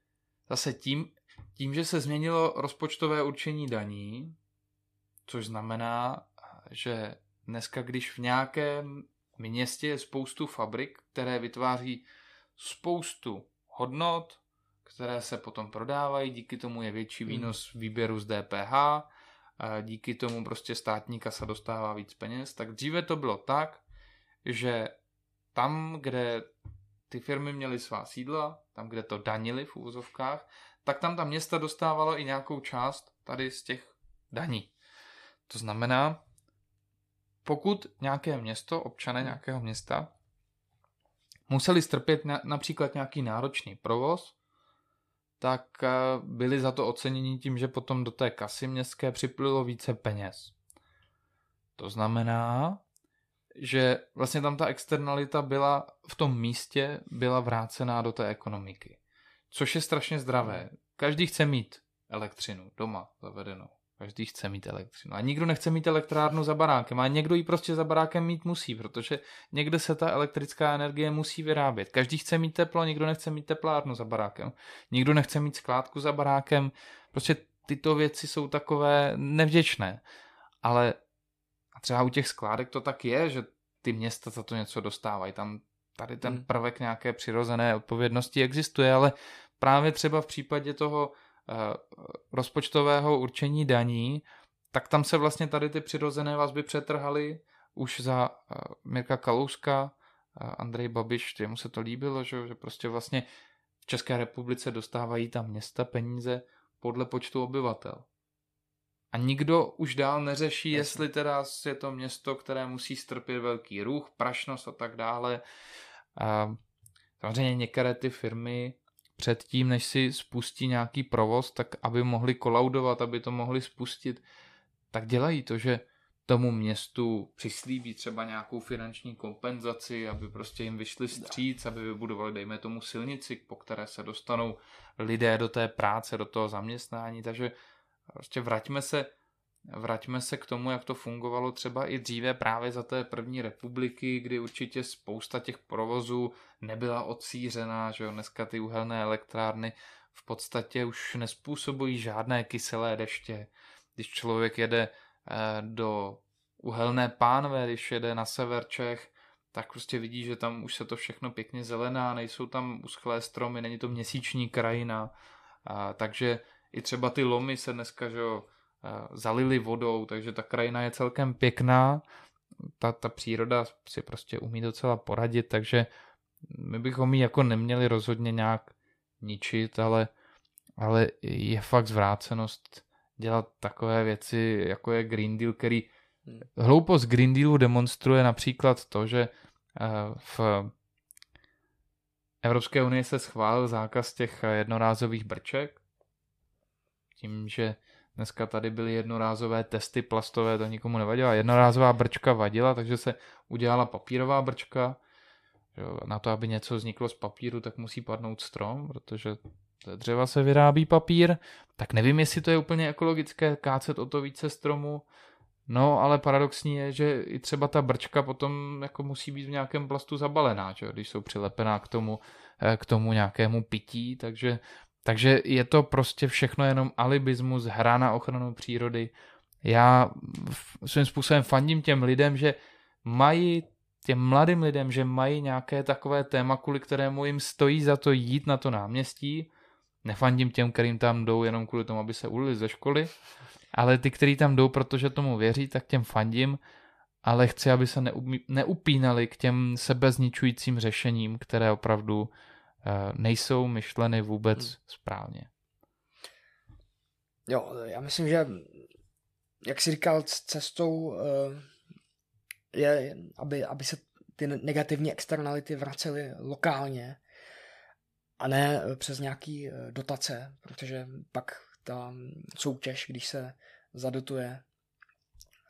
zase tím, tím, že se změnilo rozpočtové určení daní, což znamená, že dneska, když v nějakém městě je spoustu fabrik, které vytváří spoustu hodnot, které se potom prodávají, díky tomu je větší hmm. výnos výběru z DPH, díky tomu prostě státní kasa dostává víc peněz, tak dříve to bylo tak, že tam, kde ty firmy měly svá sídla, tam, kde to danili v úvozovkách, tak tam ta města dostávala i nějakou část tady z těch daní. To znamená, pokud nějaké město, občané hmm. nějakého města, museli strpět na, například nějaký náročný provoz, tak eh, byli za to oceněni tím, že potom do té kasy městské připlilo více peněz. To znamená, že vlastně tam ta externalita byla v tom místě, byla vrácená do té ekonomiky. Což je strašně zdravé. Každý chce mít elektřinu doma zavedenou. Každý chce mít elektřinu. A nikdo nechce mít elektrárnu za barákem. A někdo ji prostě za barákem mít musí, protože někde se ta elektrická energie musí vyrábět. Každý chce mít teplo, nikdo nechce mít teplárnu za barákem. Nikdo nechce mít skládku za barákem. Prostě tyto věci jsou takové nevděčné. Ale a třeba u těch skládek to tak je, že ty města za to něco dostávají. Tam tady ten hmm. prvek nějaké přirozené odpovědnosti existuje, ale právě třeba v případě toho rozpočtového určení daní, tak tam se vlastně tady ty přirozené vazby přetrhaly už za eh, Mirka Kalouska, eh, Andrej Babiš, jemu se to líbilo, že, že prostě vlastně v České republice dostávají tam města peníze podle počtu obyvatel. A nikdo už dál neřeší, jestli teda je to město, které musí strpět velký ruch, prašnost a tak dále. A samozřejmě některé ty firmy předtím, než si spustí nějaký provoz, tak aby mohli kolaudovat, aby to mohli spustit, tak dělají to, že tomu městu přislíbí třeba nějakou finanční kompenzaci, aby prostě jim vyšli stříc, aby vybudovali, dejme tomu, silnici, po které se dostanou lidé do té práce, do toho zaměstnání, takže prostě vraťme se vraťme se k tomu, jak to fungovalo třeba i dříve právě za té první republiky, kdy určitě spousta těch provozů nebyla odsířená, že jo, dneska ty uhelné elektrárny v podstatě už nespůsobují žádné kyselé deště. Když člověk jede eh, do uhelné pánve, když jede na sever Čech, tak prostě vidí, že tam už se to všechno pěkně zelená, nejsou tam uschlé stromy, není to měsíční krajina, a, takže i třeba ty lomy se dneska, že jo, zalili vodou, takže ta krajina je celkem pěkná, ta, ta příroda si prostě umí docela poradit, takže my bychom ji jako neměli rozhodně nějak ničit, ale, ale je fakt zvrácenost dělat takové věci, jako je Green Deal, který hmm. hloupost Green Dealu demonstruje například to, že v Evropské unii se schválil zákaz těch jednorázových brček, tím, že dneska tady byly jednorázové testy plastové, to nikomu nevadilo. Jednorázová brčka vadila, takže se udělala papírová brčka. Na to, aby něco vzniklo z papíru, tak musí padnout strom, protože ze dřeva se vyrábí papír. Tak nevím, jestli to je úplně ekologické kácet o to více stromu. No, ale paradoxní je, že i třeba ta brčka potom jako musí být v nějakém plastu zabalená, že? když jsou přilepená k tomu, eh, k tomu nějakému pití, takže, takže je to prostě všechno jenom alibismus, hra na ochranu přírody. Já svým způsobem fandím těm lidem, že mají těm mladým lidem, že mají nějaké takové téma, kvůli kterému jim stojí za to jít na to náměstí. Nefandím těm, kterým tam jdou jenom kvůli tomu, aby se ulili ze školy, ale ty, kteří tam jdou, protože tomu věří, tak těm fandím, ale chci, aby se neupínali k těm sebezničujícím řešením, které opravdu nejsou myšleny vůbec hmm. správně. Jo, já myslím, že jak jsi říkal, cestou eh, je, aby, aby se ty negativní externality vracely lokálně a ne přes nějaký eh, dotace, protože pak ta soutěž, když se zadotuje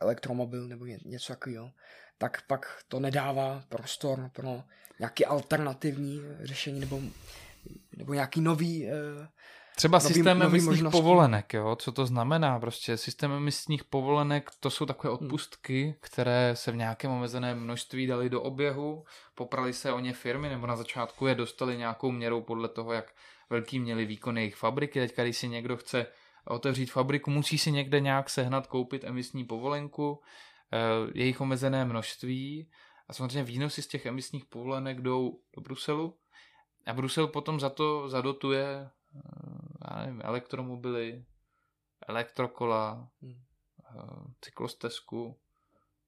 elektromobil nebo něco takového, tak pak to nedává prostor pro nějaké alternativní řešení nebo, nebo nějaký nový uh, Třeba nový, systém emisních povolenek, jo? co to znamená? Prostě systém emisních povolenek, to jsou takové hmm. odpustky, hmm. které se v nějakém omezeném množství dali do oběhu, poprali se o ně firmy, nebo na začátku je dostali nějakou měrou podle toho, jak velký měli výkon jejich fabriky. Teď, když si někdo chce otevřít fabriku, musí si někde nějak sehnat, koupit emisní povolenku, eh, jejich omezené množství a samozřejmě výnosy z těch emisních povolenek jdou do Bruselu a Brusel potom za to zadotuje eh, já nevím, elektromobily, elektrokola, hmm. Eh, cyklostezku,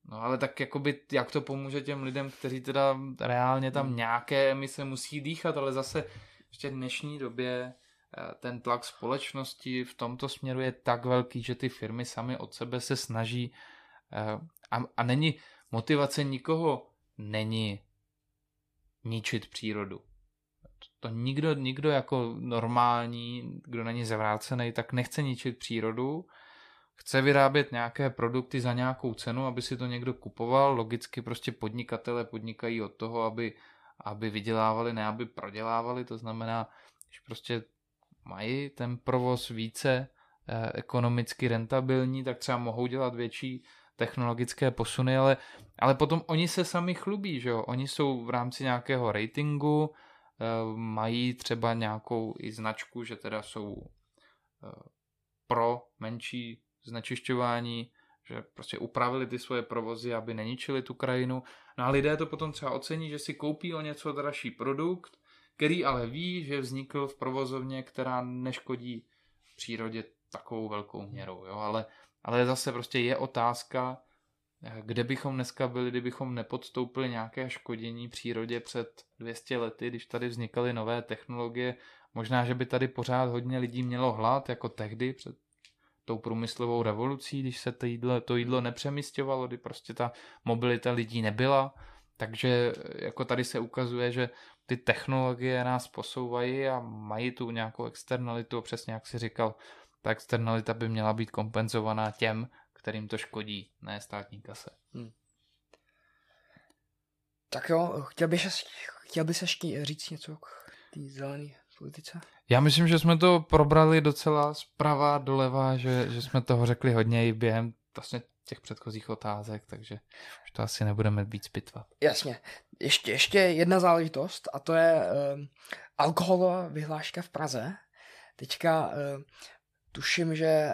No ale tak jakoby, jak to pomůže těm lidem, kteří teda reálně tam hmm. nějaké emise musí dýchat, ale zase ještě v dnešní době ten tlak společnosti v tomto směru je tak velký, že ty firmy sami od sebe se snaží a, a není motivace nikoho není ničit přírodu. To nikdo, nikdo jako normální, kdo není zavrácený, tak nechce ničit přírodu, chce vyrábět nějaké produkty za nějakou cenu, aby si to někdo kupoval. Logicky prostě podnikatele podnikají od toho, aby, aby vydělávali, ne aby prodělávali. To znamená, že prostě mají ten provoz více eh, ekonomicky rentabilní, tak třeba mohou dělat větší technologické posuny, ale, ale potom oni se sami chlubí, že jo? Oni jsou v rámci nějakého ratingu, eh, mají třeba nějakou i značku, že teda jsou eh, pro menší znečišťování, že prostě upravili ty svoje provozy, aby neničili tu krajinu. No a lidé to potom třeba ocení, že si koupí o něco dražší produkt, který ale ví, že vznikl v provozovně, která neškodí přírodě takovou velkou měrou. Jo? Ale, ale zase prostě je otázka, kde bychom dneska byli, kdybychom nepodstoupili nějaké škodění přírodě před 200 lety, když tady vznikaly nové technologie. Možná, že by tady pořád hodně lidí mělo hlad, jako tehdy před tou průmyslovou revolucí, když se to jídlo, to jídlo nepřemysťovalo, kdy prostě ta mobilita lidí nebyla. Takže jako tady se ukazuje, že ty technologie nás posouvají a mají tu nějakou externalitu, přesně jak si říkal, ta externalita by měla být kompenzovaná těm, kterým to škodí, ne státní kase. Hmm. Tak jo, chtěl bys, chtěl bys ještě říct něco k té zelené politice? Já myslím, že jsme to probrali docela zprava doleva, že, že jsme toho řekli hodně i během vlastně těch předchozích otázek, takže už to asi nebudeme víc pitvat. Jasně. Ještě, ještě jedna záležitost a to je uh, alkoholová vyhláška v Praze. Teďka uh, tuším, že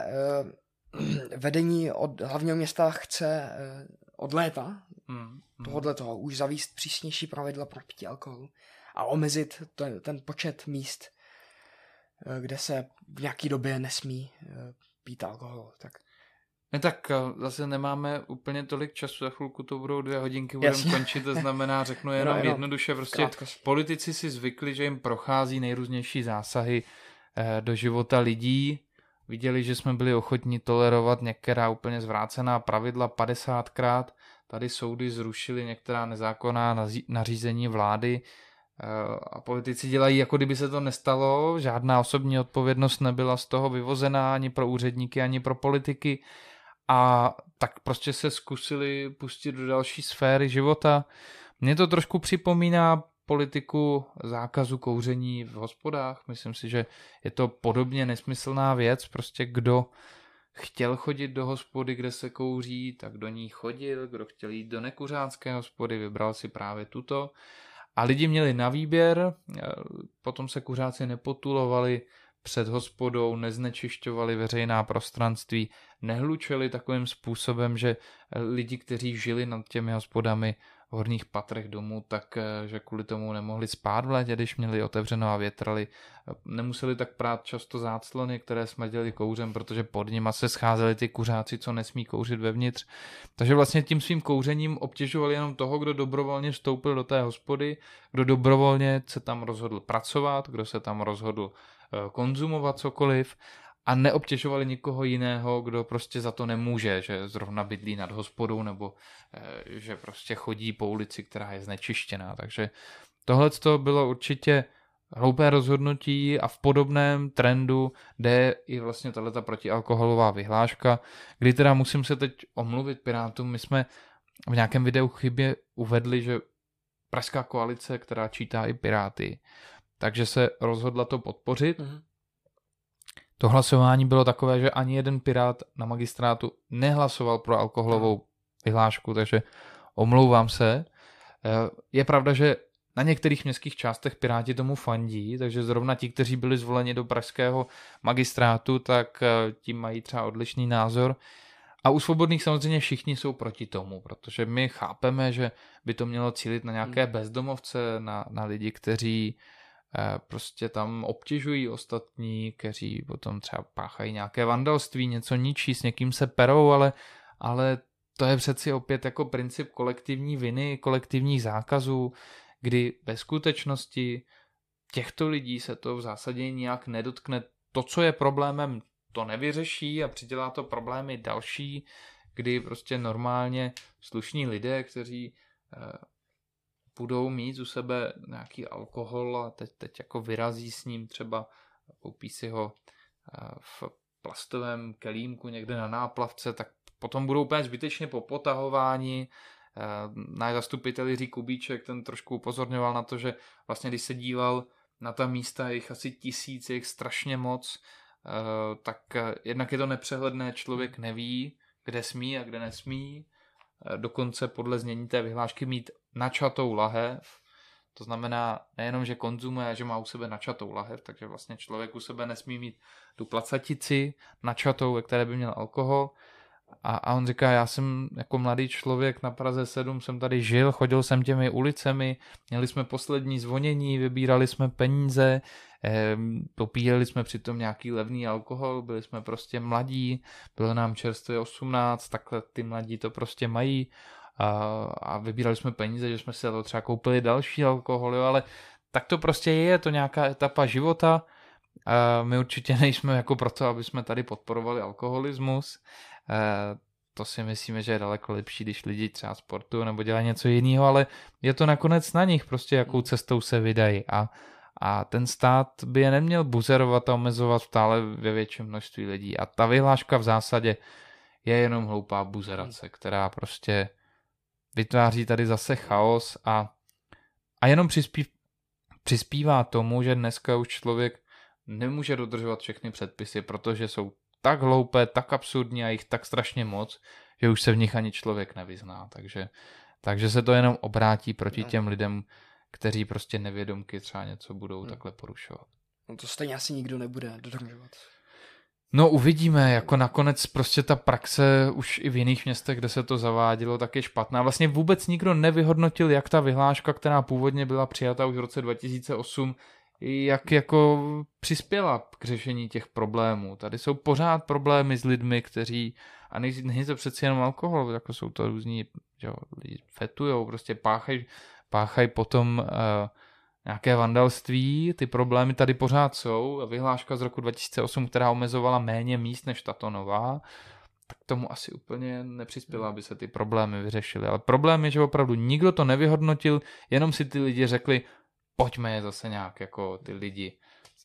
uh, <clears throat> vedení od hlavního města chce uh, od léta hmm, hmm. tohohle toho už zavíst přísnější pravidla pro pití alkoholu a omezit ten, ten počet míst, uh, kde se v nějaký době nesmí pít alkohol. Tak ne, tak eh, zase nemáme úplně tolik času, za chvilku to budou dvě hodinky, budeme končit, to znamená, <laughs> řeknu jenom, jenom jednoduše, prostě krátkost. politici si zvykli, že jim prochází nejrůznější zásahy eh, do života lidí, viděli, že jsme byli ochotní tolerovat některá úplně zvrácená pravidla 50krát, tady soudy zrušily některá nezákonná nařízení vlády, a politici dělají, jako kdyby se to nestalo, žádná osobní odpovědnost nebyla z toho vyvozená ani pro úředníky, ani pro politiky. A tak prostě se zkusili pustit do další sféry života. Mně to trošku připomíná politiku zákazu kouření v hospodách. Myslím si, že je to podobně nesmyslná věc. Prostě kdo chtěl chodit do hospody, kde se kouří, tak do ní chodil. Kdo chtěl jít do nekuřácké hospody, vybral si právě tuto. A lidi měli na výběr, potom se kuřáci nepotulovali před hospodou, neznečišťovali veřejná prostranství, nehlučeli takovým způsobem, že lidi, kteří žili nad těmi hospodami, v horních patrech domů, tak eh, že kvůli tomu nemohli spát v létě, když měli otevřeno a větrali. Nemuseli tak prát často záclony, které smrděli kouřem, protože pod nima se scházeli ty kuřáci, co nesmí kouřit vevnitř. Takže vlastně tím svým kouřením obtěžovali jenom toho, kdo dobrovolně vstoupil do té hospody, kdo dobrovolně se tam rozhodl pracovat, kdo se tam rozhodl eh, konzumovat cokoliv a neobtěžovali nikoho jiného, kdo prostě za to nemůže, že zrovna bydlí nad hospodou nebo e, že prostě chodí po ulici, která je znečištěná. Takže tohle to bylo určitě hloupé rozhodnutí a v podobném trendu jde i vlastně tato protialkoholová vyhláška, kdy teda musím se teď omluvit Pirátům, my jsme v nějakém videu chybě uvedli, že Pražská koalice, která čítá i Piráty, takže se rozhodla to podpořit, mm-hmm to hlasování bylo takové, že ani jeden pirát na magistrátu nehlasoval pro alkoholovou vyhlášku, takže omlouvám se. Eh, je pravda, že na některých městských částech Piráti tomu fandí, takže zrovna ti, kteří byli zvoleni do pražského magistrátu, tak eh, tím mají třeba odlišný názor. A u svobodných samozřejmě všichni jsou proti tomu, protože my chápeme, že by to mělo cílit na nějaké hmm. bezdomovce, na, na lidi, kteří prostě tam obtěžují ostatní, kteří potom třeba páchají nějaké vandalství, něco ničí, s někým se perou, ale, ale to je přeci opět jako princip kolektivní viny, kolektivních zákazů, kdy ve skutečnosti těchto lidí se to v zásadě nějak nedotkne. To, co je problémem, to nevyřeší a přidělá to problémy další, kdy prostě normálně slušní lidé, kteří eh, budou mít u sebe nějaký alkohol a teď, teď jako vyrazí s ním třeba, koupí si ho eh, v plastovém kelímku někde na náplavce, tak potom budou úplně zbytečně po potahování. Eh, náš zastupitel Jiří Kubíček, ten trošku upozorňoval na to, že vlastně když se díval na ta místa, jich asi tisíc, jich strašně moc, eh, tak jednak je to nepřehledné, člověk neví, kde smí a kde nesmí, dokonce podle znění té vyhlášky mít načatou lahev, to znamená nejenom, že konzumuje, že má u sebe načatou lahev, takže vlastně člověk u sebe nesmí mít tu placatici načatou, ve které by měl alkohol. A, a on říká, já jsem jako mladý člověk na Praze 7, jsem tady žil, chodil jsem těmi ulicemi, měli jsme poslední zvonění, vybírali jsme peníze, eh, popíjeli jsme přitom nějaký levný alkohol, byli jsme prostě mladí, bylo nám čerstvě 18, takhle ty mladí to prostě mají a, a vybírali jsme peníze, že jsme si to třeba koupili další alkohol, jo, ale tak to prostě je, je to nějaká etapa života. A my určitě <laughs> nejsme jako proto, aby jsme tady podporovali alkoholismus. A to si myslíme, že je daleko lepší, když lidi třeba sportují nebo dělají něco jiného, ale je to nakonec na nich, prostě jakou cestou se vydají. A, a ten stát by je neměl buzerovat a omezovat stále ve větším množství lidí. A ta vyhláška v zásadě je jenom hloupá buzerace, která prostě vytváří tady zase chaos a, a jenom přispí, přispívá tomu, že dneska už člověk nemůže dodržovat všechny předpisy, protože jsou tak hloupé, tak absurdní a jich tak strašně moc, že už se v nich ani člověk nevyzná. Takže, takže se to jenom obrátí proti těm lidem, kteří prostě nevědomky třeba něco budou hmm. takhle porušovat. No to stejně asi nikdo nebude dodržovat. No uvidíme, jako nakonec prostě ta praxe už i v jiných městech, kde se to zavádělo, tak je špatná. Vlastně vůbec nikdo nevyhodnotil, jak ta vyhláška, která původně byla přijata už v roce 2008, jak jako přispěla k řešení těch problémů. Tady jsou pořád problémy s lidmi, kteří, a není to přeci jenom alkohol, jako jsou to různí, že lidi fetujou, prostě páchají páchaj potom uh, nějaké vandalství, ty problémy tady pořád jsou. Vyhláška z roku 2008, která omezovala méně míst než tato nová, tak tomu asi úplně nepřispěla, aby se ty problémy vyřešily. Ale problém je, že opravdu nikdo to nevyhodnotil, jenom si ty lidi řekli, pojďme je zase nějak jako ty lidi.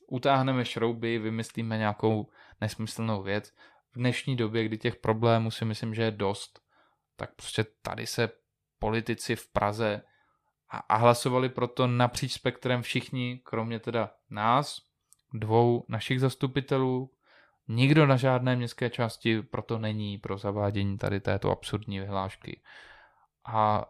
Utáhneme šrouby, vymyslíme nějakou nesmyslnou věc. V dnešní době, kdy těch problémů si myslím, že je dost, tak prostě tady se politici v Praze a, a hlasovali proto napříč spektrem všichni, kromě teda nás, dvou našich zastupitelů, Nikdo na žádné městské části proto není pro zavádění tady této absurdní vyhlášky. A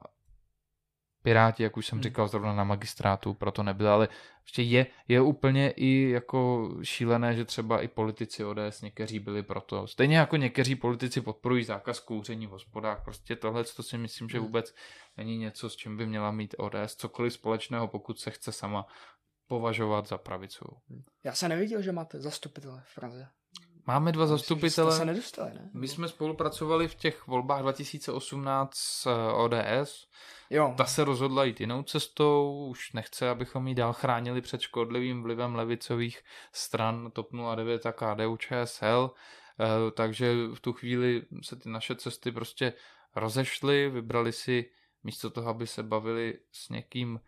Piráti, jak už jsem hmm. říkal, zrovna na magistrátu proto nebyli, ale ještě je, je úplně i jako šílené, že třeba i politici ODS někteří byli proto. Stejně jako někteří politici podporují zákaz kouření v hospodách. Prostě tohle to si myslím, že hmm. vůbec není něco, s čím by měla mít ODS cokoliv společného, pokud se chce sama považovat za pravicovou. Já jsem neviděl, že máte zastupitele v Praze. Máme dva zastupitele. se nedostali, ne? My jsme spolupracovali v těch volbách 2018 s eh, ODS. Jo. Ta se rozhodla jít jinou cestou, už nechce, abychom ji dál chránili před škodlivým vlivem levicových stran TOP 09 a KDU ČSL, eh, takže v tu chvíli se ty naše cesty prostě rozešly, vybrali si místo toho, aby se bavili s někým,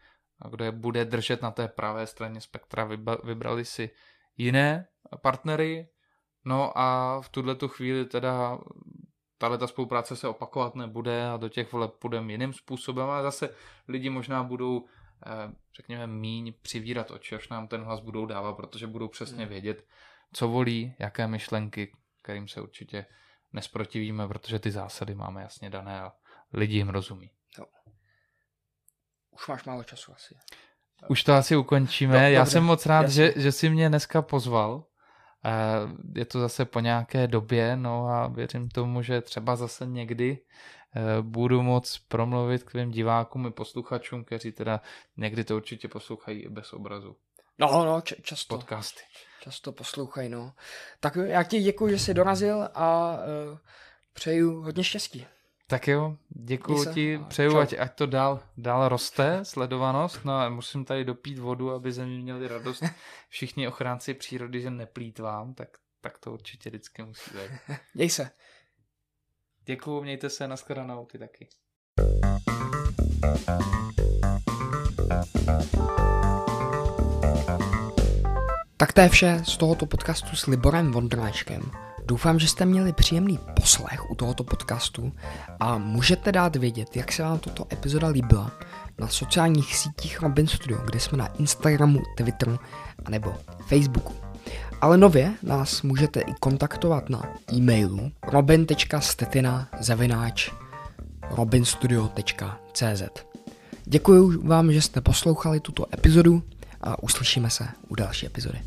kdo je bude držet na té pravé straně spektra, vybrali si jiné partnery, No a v tuhle tu chvíli teda tahle ta spolupráce se opakovat nebude a do těch voleb půjdeme jiným způsobem, ale zase lidi možná budou, eh, řekněme, míň přivírat oči, až nám ten hlas budou dávat, protože budou přesně hmm. vědět, co volí, jaké myšlenky, kterým se určitě nesprotivíme, protože ty zásady máme jasně dané a lidi jim rozumí. Jo. Už máš málo času asi. Už to asi ukončíme. No, Já jsem moc rád, že, že jsi mě dneska pozval je to zase po nějaké době, no a věřím tomu, že třeba zase někdy eh, budu moc promluvit k tvým divákům i posluchačům, kteří teda někdy to určitě poslouchají i bez obrazu. No, no, č- často. Podcasty. Často poslouchají, no. Tak já ti děkuji, že jsi dorazil a uh, přeju hodně štěstí. Tak jo, děkuji ti, přeju, ať, ať to dál, dál roste, sledovanost, no a musím tady dopít vodu, aby ze mě měli radost <laughs> všichni ochránci přírody, že neplýtvám, tak, tak to určitě vždycky musí být. <laughs> Děj se. Děkuji, mějte se, nashledanou, ty taky. Tak to je vše z tohoto podcastu s Liborem Vondráčkem. Doufám, že jste měli příjemný poslech u tohoto podcastu a můžete dát vědět, jak se vám tato epizoda líbila na sociálních sítích Robin Studio, kde jsme na Instagramu, Twitteru a nebo Facebooku. Ale nově nás můžete i kontaktovat na e-mailu robin.stetina robinstudio.cz Děkuji vám, že jste poslouchali tuto epizodu a uslyšíme se u další epizody.